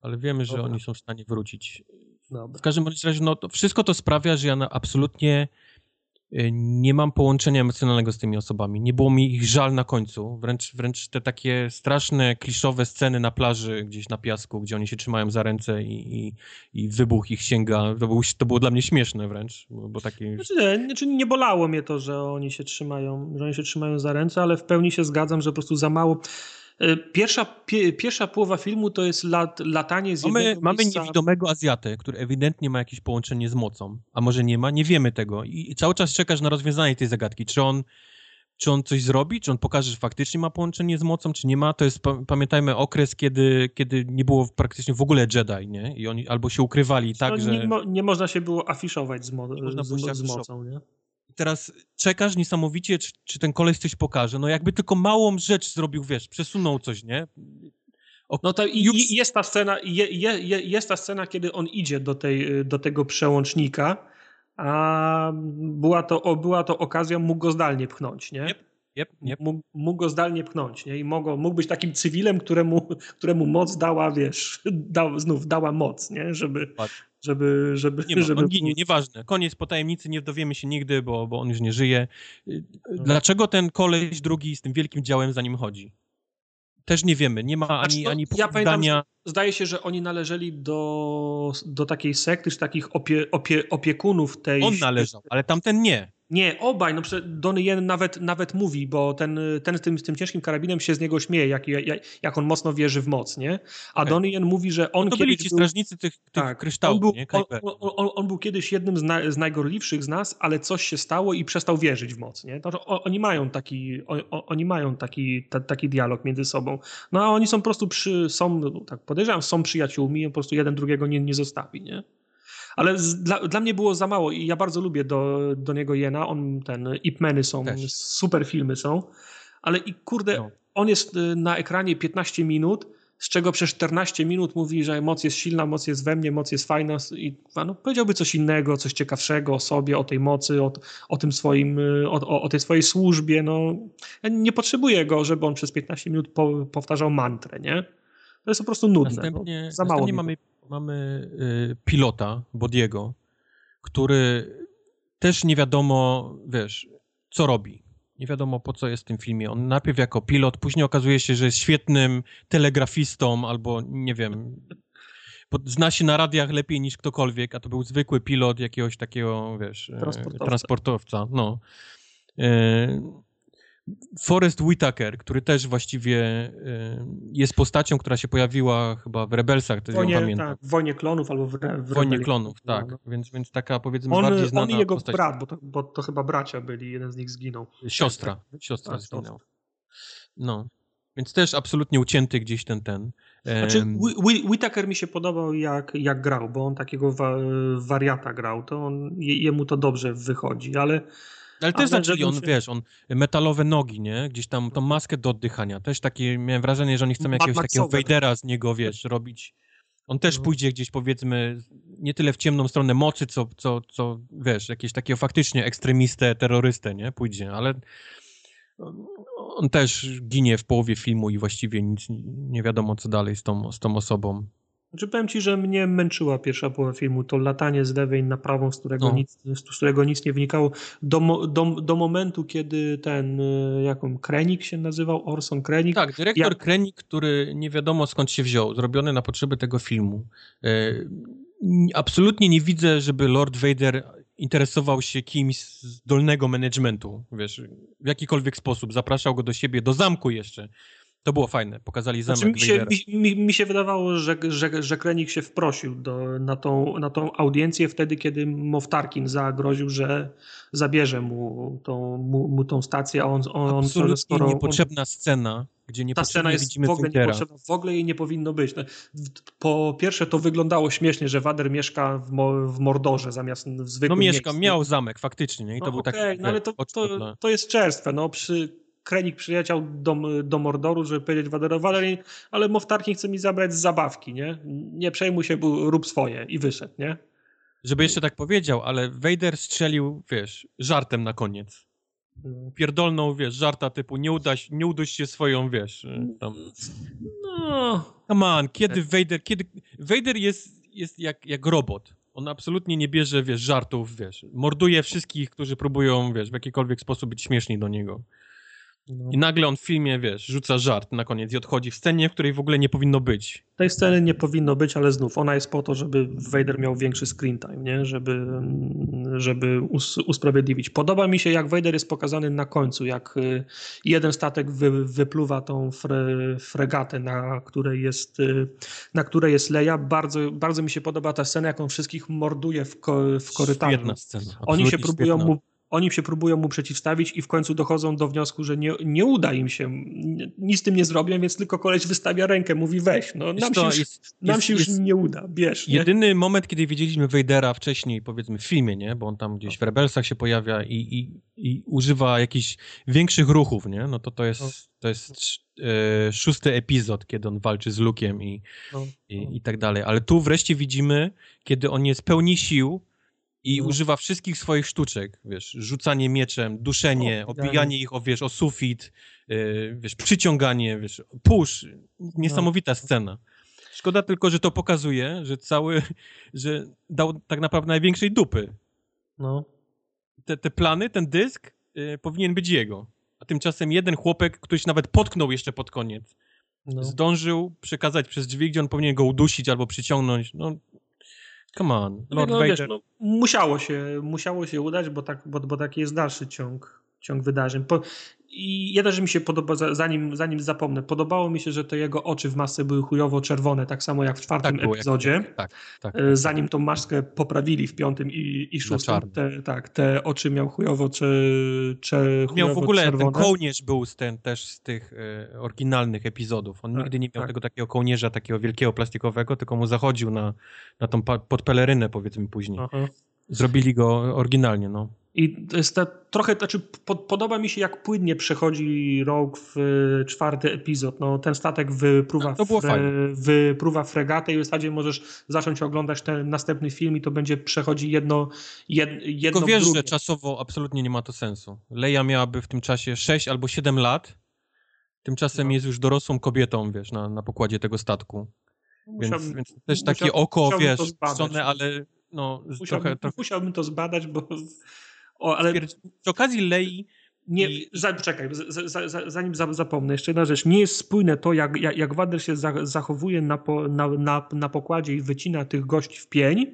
Ale wiemy, że Dobra. oni są w stanie wrócić. Dobra. W każdym razie, no, to wszystko to sprawia, że ja absolutnie y, nie mam połączenia emocjonalnego z tymi osobami. Nie było mi ich żal na końcu. Wręcz, wręcz te takie straszne, kliszowe sceny na plaży, gdzieś na piasku, gdzie oni się trzymają za ręce i, i, i wybuch ich sięga. To, był, to było dla mnie śmieszne wręcz. Bo takie... znaczy, nie, znaczy nie bolało mnie to, że oni się trzymają, że oni się trzymają za ręce, ale w pełni się zgadzam, że po prostu za mało pierwsza, pie, pierwsza połowa filmu to jest lat, latanie z mamy, Mamy niewidomego Azjatę, który ewidentnie ma jakieś połączenie z mocą, a może nie ma, nie wiemy tego i cały czas czekasz na rozwiązanie tej zagadki, czy on czy on coś zrobi, czy on pokaże, że faktycznie ma połączenie z mocą, czy nie ma. To jest, pamiętajmy, okres, kiedy, kiedy nie było praktycznie w ogóle Jedi, nie? I oni albo się ukrywali tak, no, że... Nie, nie, można się było afiszować z, mo z, z mocą, nie? Teraz czekasz niesamowicie, czy, czy ten koleś coś pokaże. No jakby tylko małą rzecz zrobił, wiesz, przesunął coś, nie? No to i, i jest ta scena, je, je, jest ta scena, kiedy on idzie do, tej, do tego przełącznika, a była to, była to okazja, mógł go zdalnie pchnąć, nie? Yep. Yep, yep. Mógł, mógł, go zdalnie pchnąć, nie? I mógł, mógł być takim cywilem, któremu, któremu moc dała, wiesz, da, znów dała moc, nie? Żeby, żeby, żeby, nie ma, żeby... On ginie, nieważne. Koniec po tajemnicy, nie dowiemy się nigdy, bo, bo on już nie żyje. Dlaczego ten koleś drugi z tym wielkim działem za nim chodzi? Też nie wiemy, nie ma ani, znaczy, no, ani ja pamiętam, Zdaje się, że oni należeli do, do takiej sekty, czy takich opie, opie, opiekunów tej... On należał, ale tamten nie. Nie, obaj, no Donny Yen nawet, nawet mówi, bo ten, ten z, tym, z tym ciężkim karabinem się z niego śmieje, jak, jak, jak on mocno wierzy w moc, nie? A okay. Donny Yen mówi, że on no to kiedyś byli ci strażnicy tych, tych tak, kryształów, on był, nie? On, on, on, on, był kiedyś jednym z, na, z, najgorliwszych z nas, ale coś się stało i przestał wierzyć w moc, nie? To, oni mają taki, oni mają taki, ta, taki dialog między sobą. No a oni są po prostu przy, są, tak podejrzewam, są przyjaciółmi, po prostu jeden drugiego nie, nie zostawi, nie? Ale z, dla, dla mnie było za mało i ja bardzo lubię do, do niego Jena. On, ten, Ipmeny są, Też. super filmy są, ale i kurde, no. on jest y, na ekranie 15 minut, z czego przez 14 minut mówi, że moc jest silna, moc jest we mnie, moc jest fajna i no, powiedziałby coś innego, coś ciekawszego o sobie, o tej mocy, o, o tym swoim, y, o, o tej swojej służbie. No, ja nie potrzebuję go, żeby on przez 15 minut po, powtarzał mantrę, nie? To jest po prostu nudne. Następnie, no, za mało następnie mamy mamy y, pilota, Bodiego, który też nie wiadomo, wiesz, co robi. Nie wiadomo po co jest w tym filmie. On najpierw jako pilot, później okazuje się, że jest świetnym telegrafistą albo nie wiem, zna się na radiach lepiej niż ktokolwiek, a to był zwykły pilot jakiegoś takiego, wiesz, e, transportowca. transportowca no. E, Forrest Whitaker, który też właściwie y, jest postacią, która się pojawiła chyba w Rebelsach, to Wojnie, pamiętam. Tak, w Wojnie Klonów albo w, w Wojnie Klonów, tak. No. Więc, więc taka powiedzmy on, bardziej znana On i jego postać. brat, bo to, bo to chyba bracia byli, jeden z nich zginął. Siostra, tak, tak. siostra tak, zginął. No. Więc też absolutnie ucięty gdzieś ten ten. Znaczy, Whitaker mi się podobał jak, jak grał, bo on takiego wa wariata grał, to on, jemu to dobrze wychodzi, ale ale też zaczęli on, się... wiesz, on metalowe nogi, nie? Gdzieś tam tą maskę do oddychania. Też takie, miałem wrażenie, że oni chcą jakiegoś takiego Vadera z niego, wiesz, robić. On też no. pójdzie gdzieś, powiedzmy, nie tyle w ciemną stronę mocy, co, co, co wiesz, jakieś takiego faktycznie ekstremistę, terrorystę, nie? Pójdzie, ale on też ginie w połowie filmu i właściwie nic nie wiadomo, co dalej z tą, z tą osobą. Znaczy powiem ci, że mnie męczyła pierwsza połowa filmu, to latanie z lewej na prawą, z którego, no. nic, z którego nic nie wynikało, do, do, do momentu, kiedy ten, y, jaką, Krenik się nazywał, Orson Krenik. Tak, dyrektor. Krenik, który nie wiadomo skąd się wziął, zrobiony na potrzeby tego filmu. E, absolutnie nie widzę, żeby Lord Vader interesował się kimś z dolnego managementu, wiesz, w jakikolwiek sposób, zapraszał go do siebie, do zamku jeszcze, to było fajne, pokazali zamek znaczy, mi, się, mi, mi, się wydawało, że, że, że Krenik się wprosił do, na, tą, na tą audiencję wtedy, kiedy Moff Tarkin zagroził, że zabierze mu tą, mu, mu tą stację, a on... on Absolutnie skoro niepotrzebna on, scena, gdzie nie Ta scena jest w ogóle niepotrzebna, w ogóle jej nie powinno być. No, po pierwsze to wyglądało śmiesznie, że Wader mieszka w, w Mordorze zamiast w zwykłym No mieszka, miał zamek faktycznie, nie? I to no, był okay, taki... No ale to, to, to jest czerstwe, no przy Krenik przyleciał do, do Mordoru, żeby powiedzieć Waderowi, ale Moff Tarkin chce mi zabrać z zabawki, nie? Nie przejmuj się, rób swoje i wyszedł, nie? Żeby jeszcze tak powiedział, ale Vader strzelił, wiesz, żartem na koniec. Pierdolną, wiesz, żarta typu nie, uda, nie uduś się swoją, wiesz, tam... No, come on, kiedy Vader, kiedy... Vader jest, jest jak, jak robot. On absolutnie nie bierze, wiesz, żartów, wiesz. Morduje wszystkich, którzy próbują, wiesz, w jakikolwiek sposób być śmieszni do niego. No. I nagle on w filmie, wiesz, rzuca żart na koniec i odchodzi w scenie, w której w ogóle nie powinno być. Tej sceny nie powinno być, ale znów ona jest po to, żeby Vader miał większy screen time, nie? Żeby, żeby us usprawiedliwić. Podoba mi się, jak Vader jest pokazany na końcu, jak y, jeden statek wy, wypluwa tą fre, fregatę, na której jest, y, na której jest Leia. Bardzo, bardzo mi się podoba ta scena, jak on wszystkich morduje w, ko, w korytarzu. Świetna scena. Oni się próbują mu oni się próbują mu przeciwstawić i w końcu dochodzą do wniosku, że nie, nie uda im się, nic z tym nie zrobią, więc tylko koleś wystawia rękę, mówi weź, no nam się już, jest, nam jest, się już jest, nie uda, bierz. Jedyny moment, kiedy widzieliśmy Vadera wcześniej, powiedzmy w filmie, nie, bo on tam gdzieś w Rebelsach się pojawia i, i, i używa jakichś większych ruchów, nie, no to to jest, no. to jest e, szósty epizod, kiedy on walczy z Lukiem i, no. i, i tak dalej, ale tu wreszcie widzimy, kiedy on jest pełni sił, i no. używa wszystkich swoich sztuczek, wiesz, rzucanie mieczem, duszenie, o, obijanie ich o, wiesz, o sufit, yy, wiesz, przyciąganie, wiesz, push. Niesamowita no. scena. Szkoda tylko, że to pokazuje, że cały, że dał tak naprawdę największej dupy. No. Te, te plany, ten dysk yy, powinien być jego. A tymczasem jeden chłopek, któryś nawet potknął jeszcze pod koniec, no. zdążył przekazać przez drzwi, gdzie on powinien go udusić albo przyciągnąć. No, Come on, no Lord no, Vader. Wiesz, no, musiało, się, musiało się udać, bo, tak, bo, bo taki jest dalszy ciąg, ciąg wydarzeń. Po, I jedna rzecz mi się podoba, zanim, zanim zapomnę, podobało mi się, że te jego oczy w masce były chujowo czerwone, tak samo jak w czwartym tak było, epizodzie. Jak, tak, tak, tak, Zanim tą maskę poprawili w piątym i, i szóstym, te, tak, te oczy miał chujowo, czy, czy Miał w ogóle, czerwone. ten kołnierz był z ten, też z tych e, oryginalnych epizodów. On tak, nigdy nie miał tak. tego takiego kołnierza, takiego wielkiego plastikowego, tylko mu zachodził na, na tą podpelerynę powiedzmy później. Aha. Zrobili go oryginalnie, no. I to jest ta, trochę, znaczy po, podoba mi się jak płynnie przechodzi Rogue w y, czwarty epizod. No, ten statek wypruwa, było fre, wypruwa fregatę i w zasadzie możesz zacząć oglądać ten następny film i to będzie przechodzi jedno, jed, jedno Tylko wiesz, drugie. że czasowo absolutnie nie ma to sensu. Leia miałaby w tym czasie 6 albo 7 lat, tymczasem no. jest już dorosłą kobietą, wiesz, na, na pokładzie tego statku. Więc, więc też takie oko, wiesz, stronę, ale no, musiałbym, trochę, trochę... musiałbym to zbadać, bo o, ale przy okazji Lei nie, za, czekaj, za, za, zanim zapomnę, jeszcze jedna rzecz. Nie jest spójne to, jak, jak, jak Wader się zachowuje na, po, na, na, na pokładzie i wycina tych gości w pień,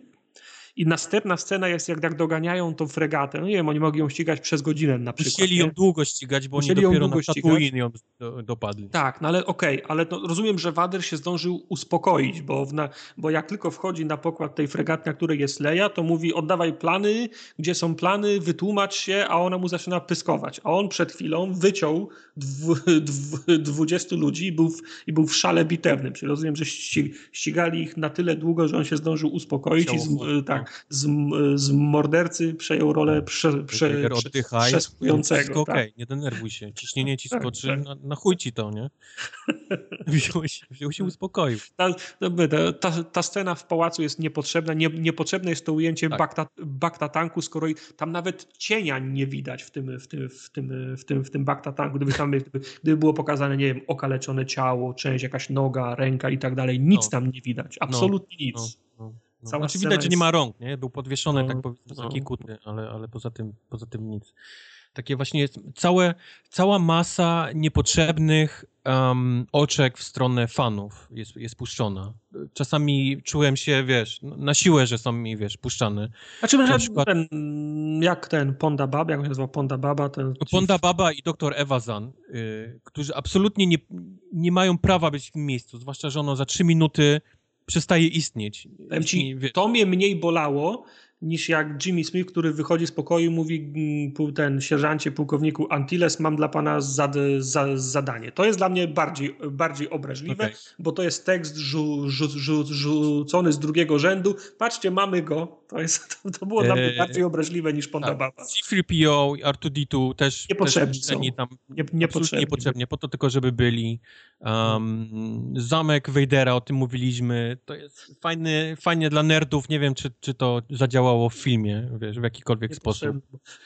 i następna scena jest, jak, jak doganiają tą fregatę. No nie wiem, oni mogli ją ścigać przez godzinę na przykład. Musieli ją długo ścigać, bo Musieli oni dopiero na Tatooine ją do, dopadli. Tak, no ale okej, okay, ale to rozumiem, że Wader się zdążył uspokoić, bo, na, bo jak tylko wchodzi na pokład tej fregaty, na której jest Leia, to mówi oddawaj plany, gdzie są plany, wytłumacz się, a ona mu zaczyna pyskować. A on przed chwilą wyciął dwu, dwu, 20 ludzi i był, w, i był w szale bitewnym. Czyli rozumiem, że ścigali ich na tyle długo, że on się zdążył uspokoić i z, tak, z, z mordercy przejął rolę prze, prze, Oddychaj, przesłuchującego. Tak. okej, okay, nie denerwuj się. Ciśnienie ci tak, skoczy, tak, na, na chuj ci to, nie? wziął, się, wziął się uspokoił. Ta, ta, ta, scena w pałacu jest niepotrzebna. Nie, niepotrzebne jest to ujęcie tak. bakta, bakta tanku, skoro tam nawet cienia nie widać w tym, w tym, w tym, w tym, w tym bakta tanku. Gdyby tam gdyby, gdyby było pokazane, nie wiem, okaleczone ciało, część, jakaś noga, ręka i tak dalej, nic no. tam nie widać. No. Absolutnie no. nic. No. No, Cała znaczy widać, jest... że nie ma rąk, nie? Był podwieszony, no, tak powiedzmy, no. taki kutny, ale, ale poza, tym, poza tym nic. Takie właśnie jest całe, cała masa niepotrzebnych um, oczek w stronę fanów jest, jest puszczona. Czasami czułem się, wiesz, na siłę, że są mi, wiesz, puszczane. A czy na przykład ten, jak ten Ponda Baba, jak on się nazywa Ponda Baba? Ten Ponda Baba i doktor Ewazan, y, którzy absolutnie nie, nie mają prawa być w tym miejscu, zwłaszcza, że ono za trzy minuty przestaje istnieć. Ci, to mnie mniej bolało, niż jak Jimmy Smith, który wychodzi z pokoju i mówi mm, ten sierżancie, pułkowniku Antilles, mam dla pana zad, za, zadanie. To jest dla mnie bardziej, bardziej obraźliwe, okay. bo to jest tekst rzu, rzu, rzu, rzucony z drugiego rzędu. Patrzcie, mamy go. To, jest, to było dla mnie eee, bardziej obraźliwe niż Ponda tak. Baba. C-3PO i R2-D2 też niepotrzebni też są. Tam, nie, niepotrzebnie. niepotrzebnie, po to tylko, żeby byli. Um, zamek Vadera, o tym mówiliśmy. To jest fajny, fajnie dla nerdów. Nie wiem, czy, czy to zadziałało w filmie, wiesz, w jakikolwiek sposób.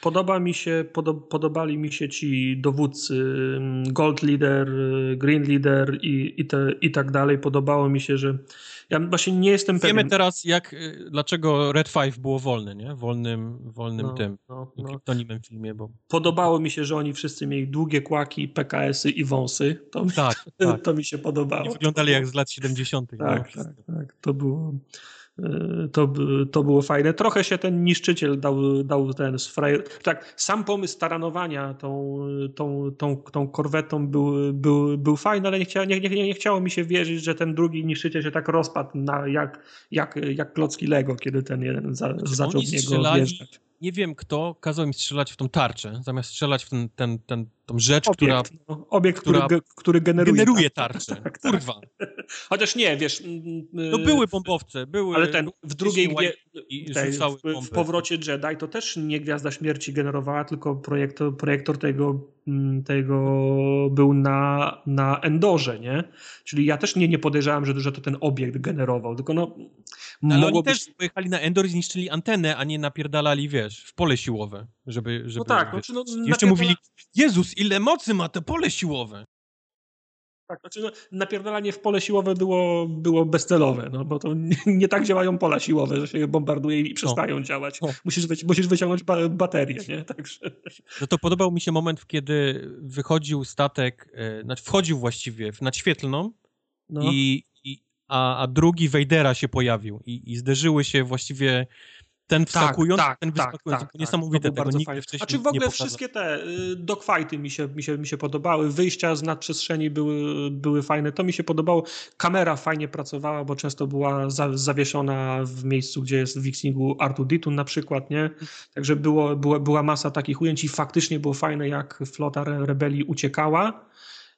Podoba mi się, podobali mi się ci dowódcy mm, Gold Leader, Green Leader i, i, te, i tak dalej. Podobało mi się, że ja właśnie nie jestem Wiemy pewien. Wiemy teraz, jak, y, dlaczego Red Five było wolne, nie? Wolnym, wolnym no, tym, no, no. kryptonimem filmie, bo... Podobało mi się, że oni wszyscy mieli długie kłaki, PKS-y i wąsy. To, tak, tak. to mi się podobało. I wyglądali jak z lat 70. Tak, no. tak, tak. To było to, to było fajne. Trochę się ten niszczyciel dał, dał ten z Tak, sam pomysł taranowania tą, tą, tą, tą korwetą był, był, był fajny, ale nie, chcia, nie, nie, nie chciało mi się wierzyć, że ten drugi niszczyciel się tak rozpadł na, jak, jak, jak klocki Lego, kiedy ten jeden za, znaczy, zaczął w niego wjeżdżać. nie wiem kto kazał mi strzelać w tą tarczę, zamiast strzelać w ten, ten, ten, tą rzecz, Obiekt, która no, obiekt która który, ge- który generuje. generuje tarczę. tarczę. Tak, tak. Kurwa. Chociaż nie, wiesz. mm, No y, były bombowce, były... Ale ten w drugiej gwie, i tej, rzucały w, w powrocie Jedi to też nie Gwiazda Śmierci generowała, tylko projektor, projektor tego, mm, tego był na, na Endorze, nie? Czyli ja też nie, nie podejrzewałem, że, że to ten obiekt generował, tylko no... No, ale oni być- też pojechali na Endor i zniszczyli antenę, a nie napierdalali, wiesz, w pole siłowe, żeby... żeby No tak, no, wiesz, czy no, Jeszcze napierdala- mówili, Jezus, ile mocy ma to pole siłowe. Tak, znaczy no, napierdalanie w pole siłowe było, było bezcelowe, no bo to nie, nie tak działają pola siłowe, że się je bombarduje i przestają działać. No. Musisz, wyci- musisz wyciągnąć ba baterię, nie? Także... No to podobał mi się moment, kiedy wychodził statek, znaczy wchodził właściwie w nadświetlną No. i, i, a, a drugi Wejdera się pojawił i, i zderzyły się właściwie ten wskakujący, tak, ten tak, wyskakujący. tak, tak. Niesamowite, był tego nigdy fajne. wcześniej Znaczy w ogóle wszystkie te y, dogfighty mi się, mi, się, mi się podobały, wyjścia z nadprzestrzeni były, były fajne, to mi się podobało. Kamera fajnie pracowała, bo często była za, zawieszona w miejscu, gdzie jest w Wixingu Artu Ditun na przykład, nie? Także było, była, była masa takich ujęć i faktycznie było fajne, jak flota re- rebelii uciekała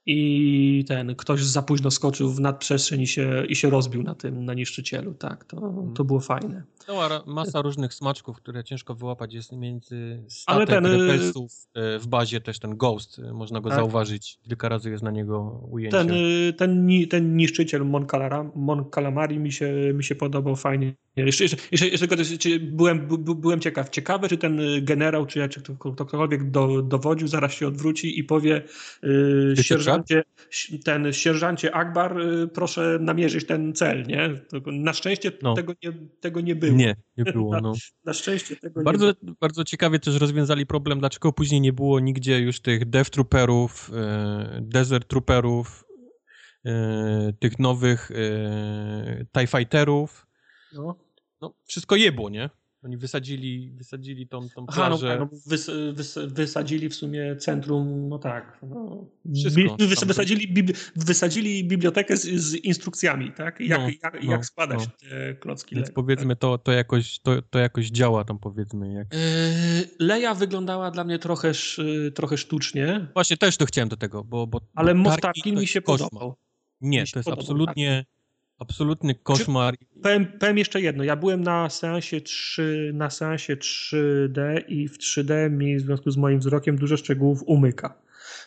i ten ktoś za późno skoczył w nadprzestrzeń i się, i się rozbił na tym, na niszczycielu, tak, to, to było fajne. Cała ra- masa różnych smaczków, które ciężko wyłapać jest między statek ten, y- rebelsów e, w bazie też ten Ghost, e, można go Tak. zauważyć. Kilka razy jest na niego ujęcie. Ten, y, ten, ten niszczyciel Mon, Calara, Mon Calamari mi się, mi się podobał fajnie. Jeszcze, jeszcze, jeszcze, jeszcze tylko czy byłem, by, by- byłem ciekaw, ciekawe czy ten y, generał, czy, czy kto, kto, ktokolwiek do, dowodził, zaraz się odwróci i powie y, Ty sierżancie, ten sierżancie Akbar, y, proszę namierzyć ten cel, nie? Na szczęście No. tego, nie, tego nie było. Nie, nie było, no. Na szczęście tego nie Bardzo, było. bardzo ciekawie też rozwiązali problem, dlaczego później nie było nigdzie już tych Death Trooperów, e, Desert Trooperów, e, tych nowych e, TIE Fighterów. No. No, wszystko jebło, nie? Oni wysadzili, wysadzili tą, tą Aha, no, plażę. tak, no wys, wys, wysadzili w sumie centrum, no tak. No, Wszystko. Bi- wys, wysadzili, bibli, wysadzili bibliotekę z, z instrukcjami, tak? Jak, No, jak, no, jak składać no. te klocki Więc Lego. powiedzmy, to, to, jakoś, to, to jakoś działa tam, powiedzmy. Jak... Yy, Leia wyglądała dla mnie trochę, sz- trochę sztucznie, Właśnie też to chciałem do tego, bo. bo ale Moff mi się podobał. Nie, mi to jest podobał, absolutnie, absolutny koszmar. Powiem, powiem jeszcze jedno. Ja byłem na seansie 3, na seansie 3D i w 3D mi w związku z moim wzrokiem dużo szczegółów umyka.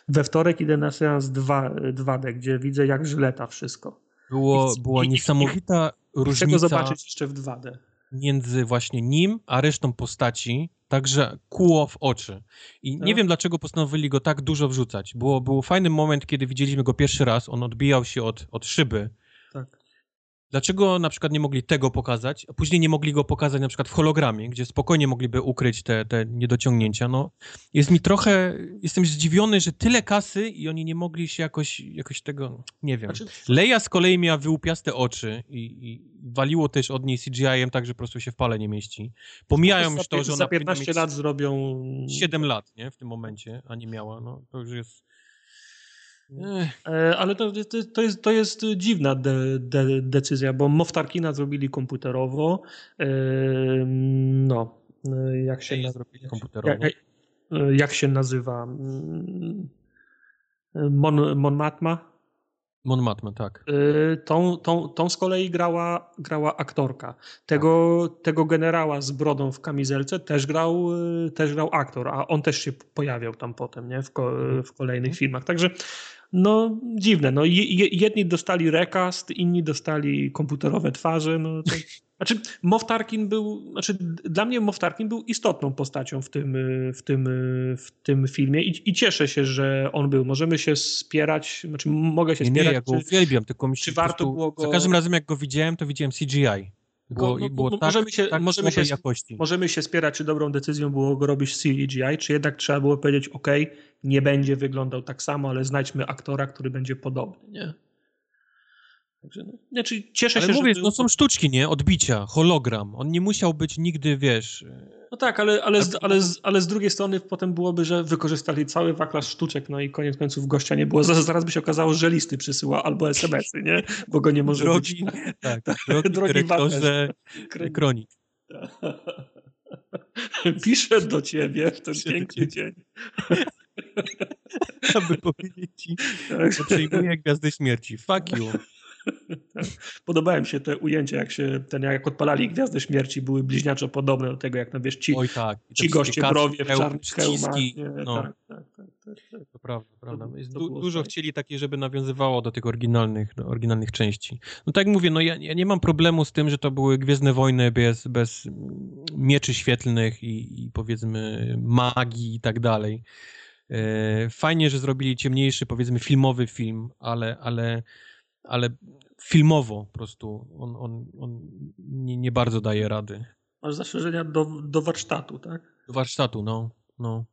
We wtorek idę na seans 2, 2D, gdzie widzę jak żyleta wszystko. Było, I- była i- i- niesamowita Chcę go różnica zobaczyć jeszcze w 2D. między właśnie nim a resztą postaci, także kłuło w oczy. I nie Tak. wiem, dlaczego postanowili go tak dużo wrzucać. Było, był fajny moment, kiedy widzieliśmy go pierwszy raz, on odbijał się od, od szyby. Dlaczego na przykład nie mogli tego pokazać, a później nie mogli go pokazać na przykład w hologramie, gdzie spokojnie mogliby ukryć te, te niedociągnięcia? No, jest mi trochę, jestem zdziwiony, że tyle kasy i oni nie mogli się jakoś, jakoś tego, nie wiem. Znaczy, Leia z kolei miała wyłupiaste oczy i, i waliło też od niej CGI-em tak, że po prostu się w pale nie mieści. Pomijają za, już to, że ona za powinna 15 mieć lat zrobią 7 lat, nie, w tym momencie, a nie miała, no, to już jest... Ech, E, Ale to, to, jest, to jest dziwna de, de, decyzja, bo Moff Tarkina zrobili komputerowo. E, No, e, jak się, zrobili komputerowo. jak, jak- się nazywa? Mm, Mon, Mon Matma? Mon Matma, tak. Tą, tą, tą z kolei grała, grała aktorka. Tego, tego generała z brodą w kamizelce też grał, też grał aktor, a on też się pojawiał tam potem nie? W, ko, w kolejnych filmach. Także no dziwne. No, je, je- jedni dostali recast, inni dostali komputerowe twarze. No, to, znaczy, Moff Tarkin był, znaczy, dla mnie Moff Tarkin był istotną postacią w tym, w tym, w tym filmie i, i cieszę się, że on był. Możemy się spierać, znaczy mogę się Nie, nie, spierać. ja go czy- uwielbiam, tylko mi się czy warto było go- Za każdym razem, jak go widziałem, to widziałem CGI. Było, No, było tak, możemy się- tak możemy się- jakości. Możemy się spierać, czy dobrą decyzją było go robić CGI, czy jednak trzeba było powiedzieć, ok, nie będzie wyglądał tak samo, ale znajdźmy aktora, który będzie podobny, nie? Także, no, znaczy, cieszę Ale się, mówię, że... no są sztuczki, nie? Odbicia, hologram. On nie musiał być nigdy, wiesz... No tak, ale, ale, z, ale, z, ale z drugiej strony potem byłoby, że wykorzystali cały wachlarz sztuczek, no i koniec końców gościa nie było. Zaraz, by się okazało, że listy przysyła albo SMS-y, nie? Bo go nie może Drogi, być. tak, drogi drogi dyrektorze Kronik. Piszę do ciebie w ten piękny dzień. Aby powiedzieć ci, że przyjmuję Gwiazdy Śmierci. Fuck you. Tak. Podobały mi się te ujęcia, jak się ten, jak odpalali Gwiazdy Śmierci, były bliźniaczo podobne do tego, jak tam wiesz, ci, Oj tak. ci goście browie w czarnych hełmach. No. Tak, tak, tak, tak, tak. To prawda, prawda. Dużo chcieli takie, żeby nawiązywało do tych oryginalnych, oryginalnych części. No tak jak mówię, no ja, ja nie mam problemu z tym, że to były Gwiezdne Wojny bez, bez mieczy świetlnych i, powiedzmy magii i tak dalej. E, Fajnie, że zrobili ciemniejszy, powiedzmy filmowy film, ale, ale, ale filmowo po prostu on, on, on nie, nie bardzo daje rady. Masz zastrzeżenia do, do warsztatu, tak? Do warsztatu, no. no.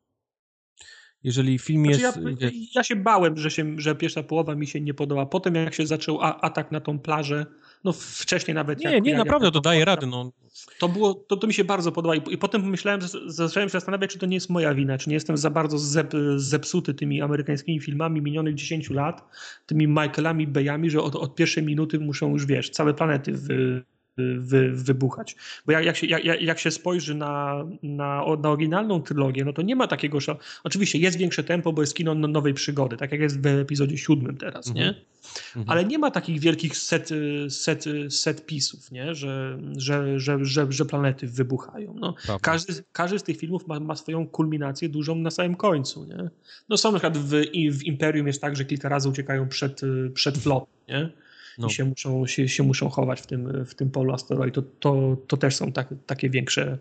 Jeżeli film Znaczy jest... ja, ja się bałem, że, się, że pierwsza połowa mi się nie podoba. Potem jak się zaczął a, atak na tą plażę, no wcześniej nawet Nie, jak, nie, jak, naprawdę jak to daje rady, no. To, było, to, to mi się bardzo podoba i, i potem pomyślałem, że zacząłem się zastanawiać, czy to nie jest moja wina, czy nie jestem za bardzo zep, zepsuty tymi amerykańskimi filmami minionych 10 lat, tymi Michaelami Bayami, że od, od pierwszej minuty muszą już, wiesz, całe planety wy, wy, wybuchać. Bo jak, jak, się, jak, jak się spojrzy na, na, na oryginalną trylogię, no to nie ma takiego szał. Oczywiście jest większe tempo, bo jest kino no- nowej przygody, tak jak jest w epizodzie siódmym teraz, Mhm. nie? Mhm. Ale nie ma takich wielkich set, set, set pisów, nie? Że, że, że, że, że planety wybuchają. No, Prawda. każdy, każdy z tych filmów ma, ma swoją kulminację dużą na samym końcu. Nie? No są na przykład w, w Imperium jest tak, że kilka razy uciekają przed, y, przed flotą nie? No. i się muszą, się, się muszą chować w tym, w tym polu asteroidu. To, to, to też są tak, takie, większe,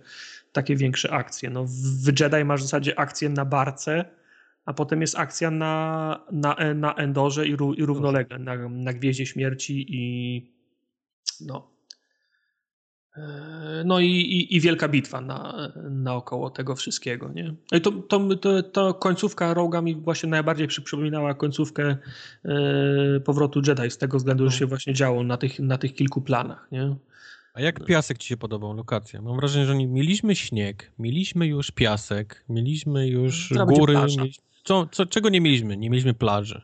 takie większe akcje. No, w Jedi masz w zasadzie akcję na barce, a potem jest akcja na, na, na Endorze i, ró- i równolegle na, na Gwieździe Śmierci i no. E, No i, i, i wielka bitwa na, naokoło tego wszystkiego, nie? I to, to, to, to końcówka Roga mi właśnie najbardziej przy, przypominała końcówkę e, powrotu Jedi z tego względu, że No. się właśnie działo na tych, na tych kilku planach, nie? A jak piasek ci się podobał, lokacja? Mam wrażenie, że mieliśmy śnieg, mieliśmy już piasek, mieliśmy już góry, mieliśmy... Co, co, czego nie mieliśmy? Nie mieliśmy plaży.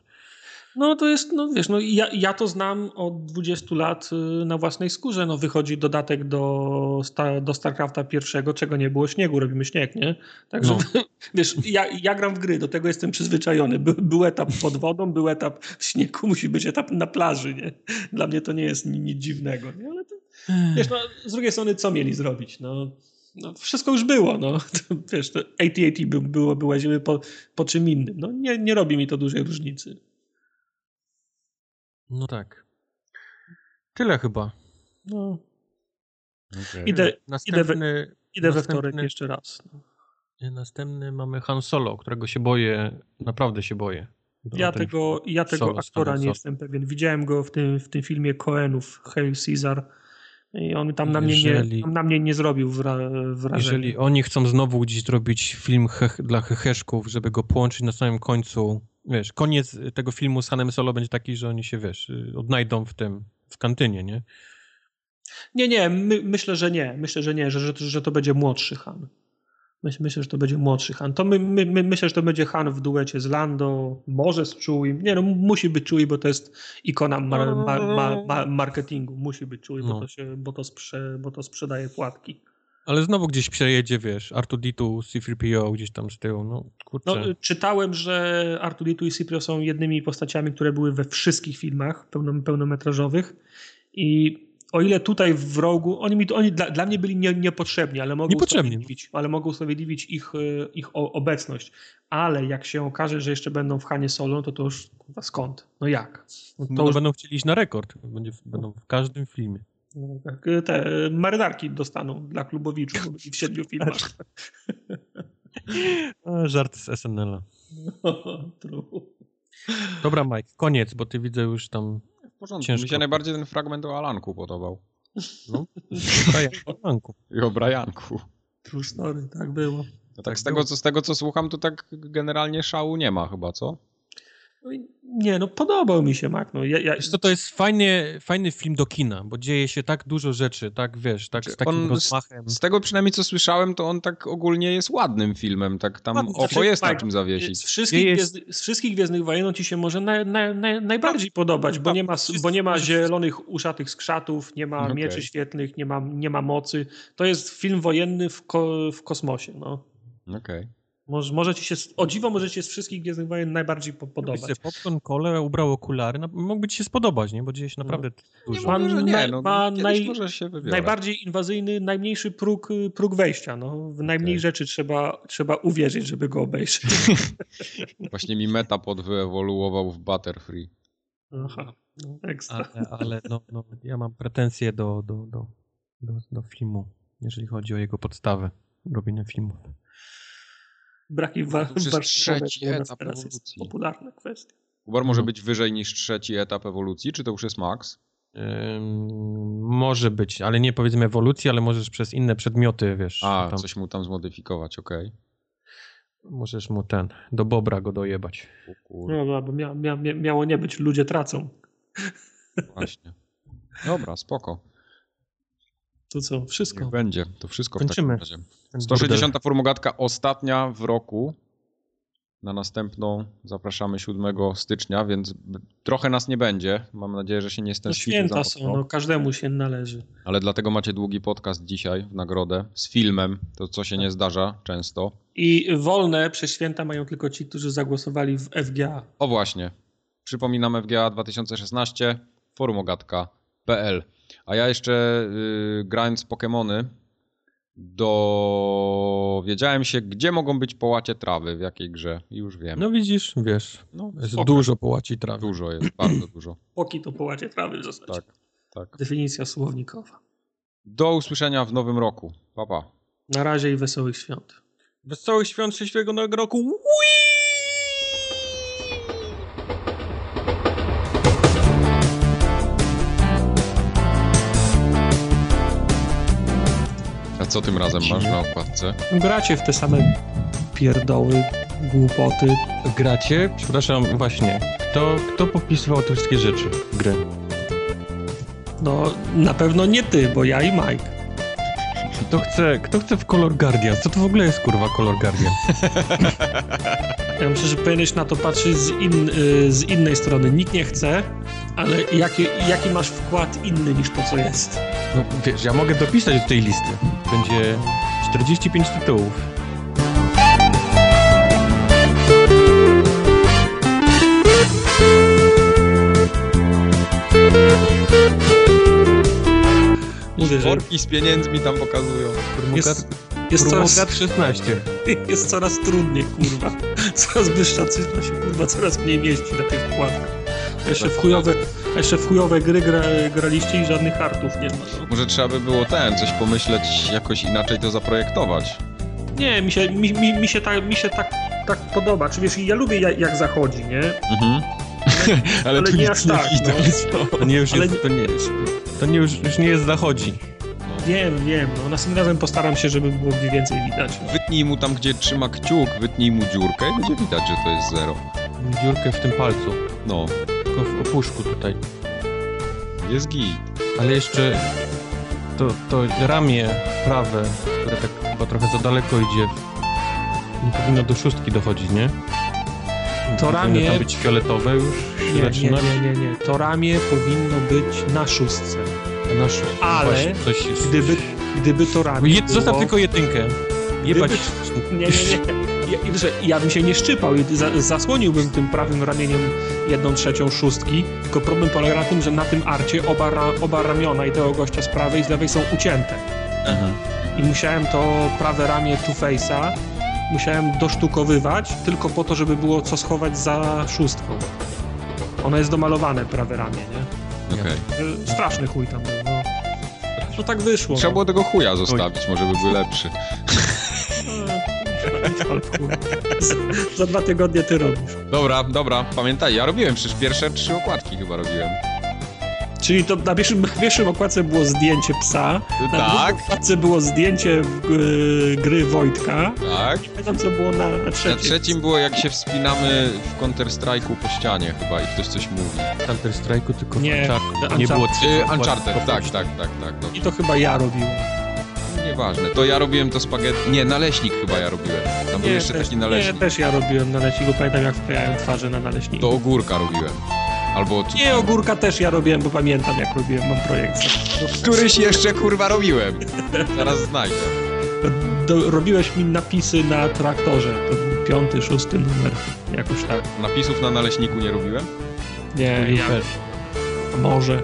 No to jest, no wiesz, no ja, ja to znam od 20 lat y, na własnej skórze. No wychodzi dodatek do, sta, do StarCrafta pierwszego, czego nie było śniegu, robimy śnieg, nie? Także No. wiesz, ja, ja gram w gry, do tego jestem przyzwyczajony. By, był etap pod wodą, był etap w śniegu, musi być etap na plaży, nie? Dla mnie to nie jest ni- nic dziwnego, nie? Ale to, wiesz, no z drugiej strony co mieli zrobić? No, no wszystko już było, no. Wiesz, AT-AT by, było, była ziemi po, po czym innym. No nie, nie robi mi to dużej różnicy. No tak. Tyle chyba. No, Okej. Idę, Następny, idę we następny- wtorek jeszcze raz. Następny mamy Han Solo, którego się boję, naprawdę się boję. Ja tego, ja tego Solo, aktora nie Solo. jestem pewien. Widziałem go w tym, w tym filmie Coenów, Hail Caesar i on tam na mnie, Jeżeli- nie, tam na mnie nie zrobił wra, wrażenia. Jeżeli oni chcą znowu gdzieś zrobić film dla heheszków, żeby go połączyć na samym końcu, wiesz, koniec tego filmu z Hanem Solo będzie taki, że oni się, wiesz, y, odnajdą w tym, w kantynie, nie? Nie, nie, my, myślę, że nie. Myślę, że nie, że, że, że to będzie młodszy Han. Myśl, myślę, że to będzie młodszy Han. To my, my, my, myślę, że to będzie Han w duecie z Lando, może z Chewie. Nie no, musi być Chewie, bo to jest ikona mar, ma, ma, ma, marketingu. Musi być Chewie, bo, No. to się, bo, to sprze, bo to sprzedaje płatki. Ale znowu gdzieś przejedzie, wiesz, R2-D2, C-3PO gdzieś tam z tyłu, no kurczę. No, czytałem, że Arturito i Ciprio są jednymi postaciami, które były we wszystkich filmach pełno, pełnometrażowych i o ile tutaj w rogu, oni, mi, oni dla, dla mnie byli nie, niepotrzebni, ale mogą, usprawiedliwić, ale mogą usprawiedliwić ich, e, ich obecność. Ale jak się okaże, że jeszcze będą w Hanie Solo, no to to już kurwa, skąd? No jak? No to no, już, będą chcieli iść na rekord, będzie, będą w każdym filmie. No, tak, e, te e, marynarki dostaną dla klubowiczów w siedmiu filmach. A, żart z SNL-a. True. Dobra, Mike, koniec, bo ty widzę już tam, W porządku. Ciężko. Mi się najbardziej ten fragment o Alanku podobał. no, Brian Blanku. I o Brianku. True story, tak było. No tak, z tego, co, z tego co słucham, to tak generalnie szału nie ma chyba, co? No nie, no podobał mi się Mac. No, ja, ja... Wiesz co, to jest fajnie, fajny film do kina, bo dzieje się tak dużo rzeczy, tak wiesz, tak z takim On rozmachem. Z, z tego przynajmniej co słyszałem, to on tak ogólnie jest ładnym filmem, tak tam Ładny, oko znaczy, jest na Mike, czym Z zawiesić. wszystkich, jest- gwiezdny, z wszystkich Gwiezdnych Wojen on ci się może na, na, na, najbardziej podobać, bo tak, nie, ma, bo nie ma zielonych uszatych skrzatów, nie ma Okej. mieczy świetlnych, nie ma, nie ma mocy. To jest film wojenny w, ko, w kosmosie. No. Okej. Może, może ci się, o dziwo może ci się z wszystkich Gwiezdnych Wojen najbardziej po- podobać. sobie popcorn, kolę, ubrał okulary, no, mógłby ci się spodobać, nie? Bo dzieje się naprawdę Nie dużo. Że nie, naj- no, ma kiedyś naj- może się wybiorę. Najbardziej inwazyjny, najmniejszy próg, y, próg wejścia. No. W najmniej Okej. rzeczy trzeba, trzeba uwierzyć, żeby go obejrzeć. Właśnie mi Metapod wyewoluował w Butterfree. Aha, no, ekstra. Ale, ale no, no, ja mam pretensje do, do, do, do, do filmu, jeżeli chodzi o jego podstawę robienia filmów. Braki wa- To już jest warsztatowe etap teraz jest popularna kwestia. Kubar może No. być wyżej niż trzeci etap ewolucji, czy to już jest max? Ym, może być, ale nie powiedzmy ewolucji, ale możesz przez inne przedmioty, wiesz, A, tam, coś mu tam zmodyfikować, okej. możesz mu ten, do bobra go dojebać. No, no, bo mia, mia, mia, miało nie być, ludzie tracą. Właśnie. Dobra, spoko. To co, Niech wszystko. będzie. To wszystko Kończymy. w takim razie. Ten 160 formogatka, ostatnia w roku. Na następną zapraszamy 7 stycznia, więc trochę nas nie będzie. Mam nadzieję, że się nie No stęsknicie święta są, no każdemu się należy. Ale dlatego macie długi podcast dzisiaj w nagrodę z filmem, to co się nie zdarza często. I wolne przez święta mają tylko ci, którzy zagłosowali w FGA. O właśnie. Przypominam FGA 2016 forumogatka.pl. A ja jeszcze y, grając Pokémony dowiedziałem się, gdzie mogą być połacie trawy, w jakiej grze. I już wiem. No widzisz, wiesz, No, jest spoko. dużo połaci trawy. Dużo jest, bardzo dużo. Poki to połacie trawy w zasadzie. Tak, tak. Definicja słownikowa. Do usłyszenia w nowym roku. Pa, pa. Na razie i wesołych świąt. Wesołych świąt szczęśliwego nowego roku. A co tym razem masz na okładce? Gracie w te same pierdoły, głupoty. Gracie? Przepraszam, właśnie. Kto, kto popisywał te wszystkie rzeczy? Gry. No na pewno nie ty, bo ja i Mike. Kto chce, kto chce w Color Guardian? Co to w ogóle jest kurwa Color Guardian? Ja myślę, że powinieneś na to patrzeć z, in, y, z innej strony. Nikt nie chce, ale jaki, jaki masz wkład inny niż to, co jest? No wiesz, ja mogę dopisać do tej listy. Będzie 45 tytułów. Mówię, że Worki z pieniędzmi tam pokazują. jest, jest, coraz, Formogat 16. jest coraz trudniej, kurwa. Coraz wyższa cyfra się, kurwa, coraz mniej mieści na tych wkładkach. Jeszcze w chujowe, jeszcze w chujowe gry gra, graliście i żadnych hartów nie ma. No. Może trzeba by było ten, coś pomyśleć, jakoś inaczej to zaprojektować. Nie, mi się, mi, mi, mi się, tak, mi się tak, tak podoba. Czy wiesz, ja lubię jak, jak zachodzi, nie? Mhm. Ale, ale tu nie nic aż tak, no. widać. To nie już Ale jest, to nie, to nie już, już nie jest zachodzi. Wiem, wiem. No, następnym razem postaram się, żeby było mniej więcej widać. Wytnij mu tam, gdzie trzyma kciuk, wytnij mu dziurkę i będzie widać, że to jest zero. Dziurkę w tym palcu. No, Tylko w opuszku tutaj. jest git. Ale jeszcze to, to ramię prawe, które tak chyba trochę za daleko idzie, nie powinno do szóstki dochodzić, nie? To Nie ramię- Powinno tam być fioletowe już Nie, nie, nie, nie, nie. To ramię powinno być na szóstce. Na szó- Ale Właśnie, coś jest. Gdyby, gdyby to ramię Je, zostaw było... tylko jedynkę. Jebać. Nie, nie, nie. Ja, że ja bym się nie szczypał i za, zasłoniłbym tym prawym ramieniem jedną trzecią szóstki, tylko problem polega na tym, że na tym arcie oba, ra, oba ramiona i tego gościa z prawej i z lewej są ucięte. Mhm. I musiałem to prawe ramię Two-Face'a musiałem dosztukowywać tylko po to, żeby było co schować za szóstką. Ono jest domalowane, prawe ramię, nie? Okej. Że Straszny chuj tam był, no. No tak wyszło. Trzeba no. było tego chuja zostawić, może by był lepszy. Za dwa tygodnie ty robisz. Dobra, dobra, pamiętaj, ja robiłem przecież pierwsze trzy okładki chyba robiłem. Czyli to na pierwszym, na pierwszym okładce było zdjęcie psa, na Tak, drugim okładce było zdjęcie y, gry Wojtka. tak. Nie pamiętam co było na, na Na trzecim. trzecim było jak się wspinamy w Counter-Strike'u po ścianie chyba i ktoś coś mówi. Counter Strike'u, tylko Nie, w Uncharted. Nie było Uncharted. Uncharted, tak, tak, tak, tak. No. I to chyba ja robiłem. Nieważne, to ja robiłem to spaghetti. Nie, naleśnik chyba ja robiłem. Tam był jeszcze też, taki nie, naleśnik. też ja robiłem naleśnik, bo pamiętam jak wklejają twarze na naleśnik. To ogórka robiłem. Albo czy Nie, ogórka też ja robiłem, bo pamiętam jak robiłem, mam projekt. Któryś jeszcze kurwa robiłem. Zaraz znajdę. Do, robiłeś mi napisy na traktorze, to był piąty, szósty numer, jakoś tak. Napisów na naleśniku nie robiłem? Nie, ja, Też. może.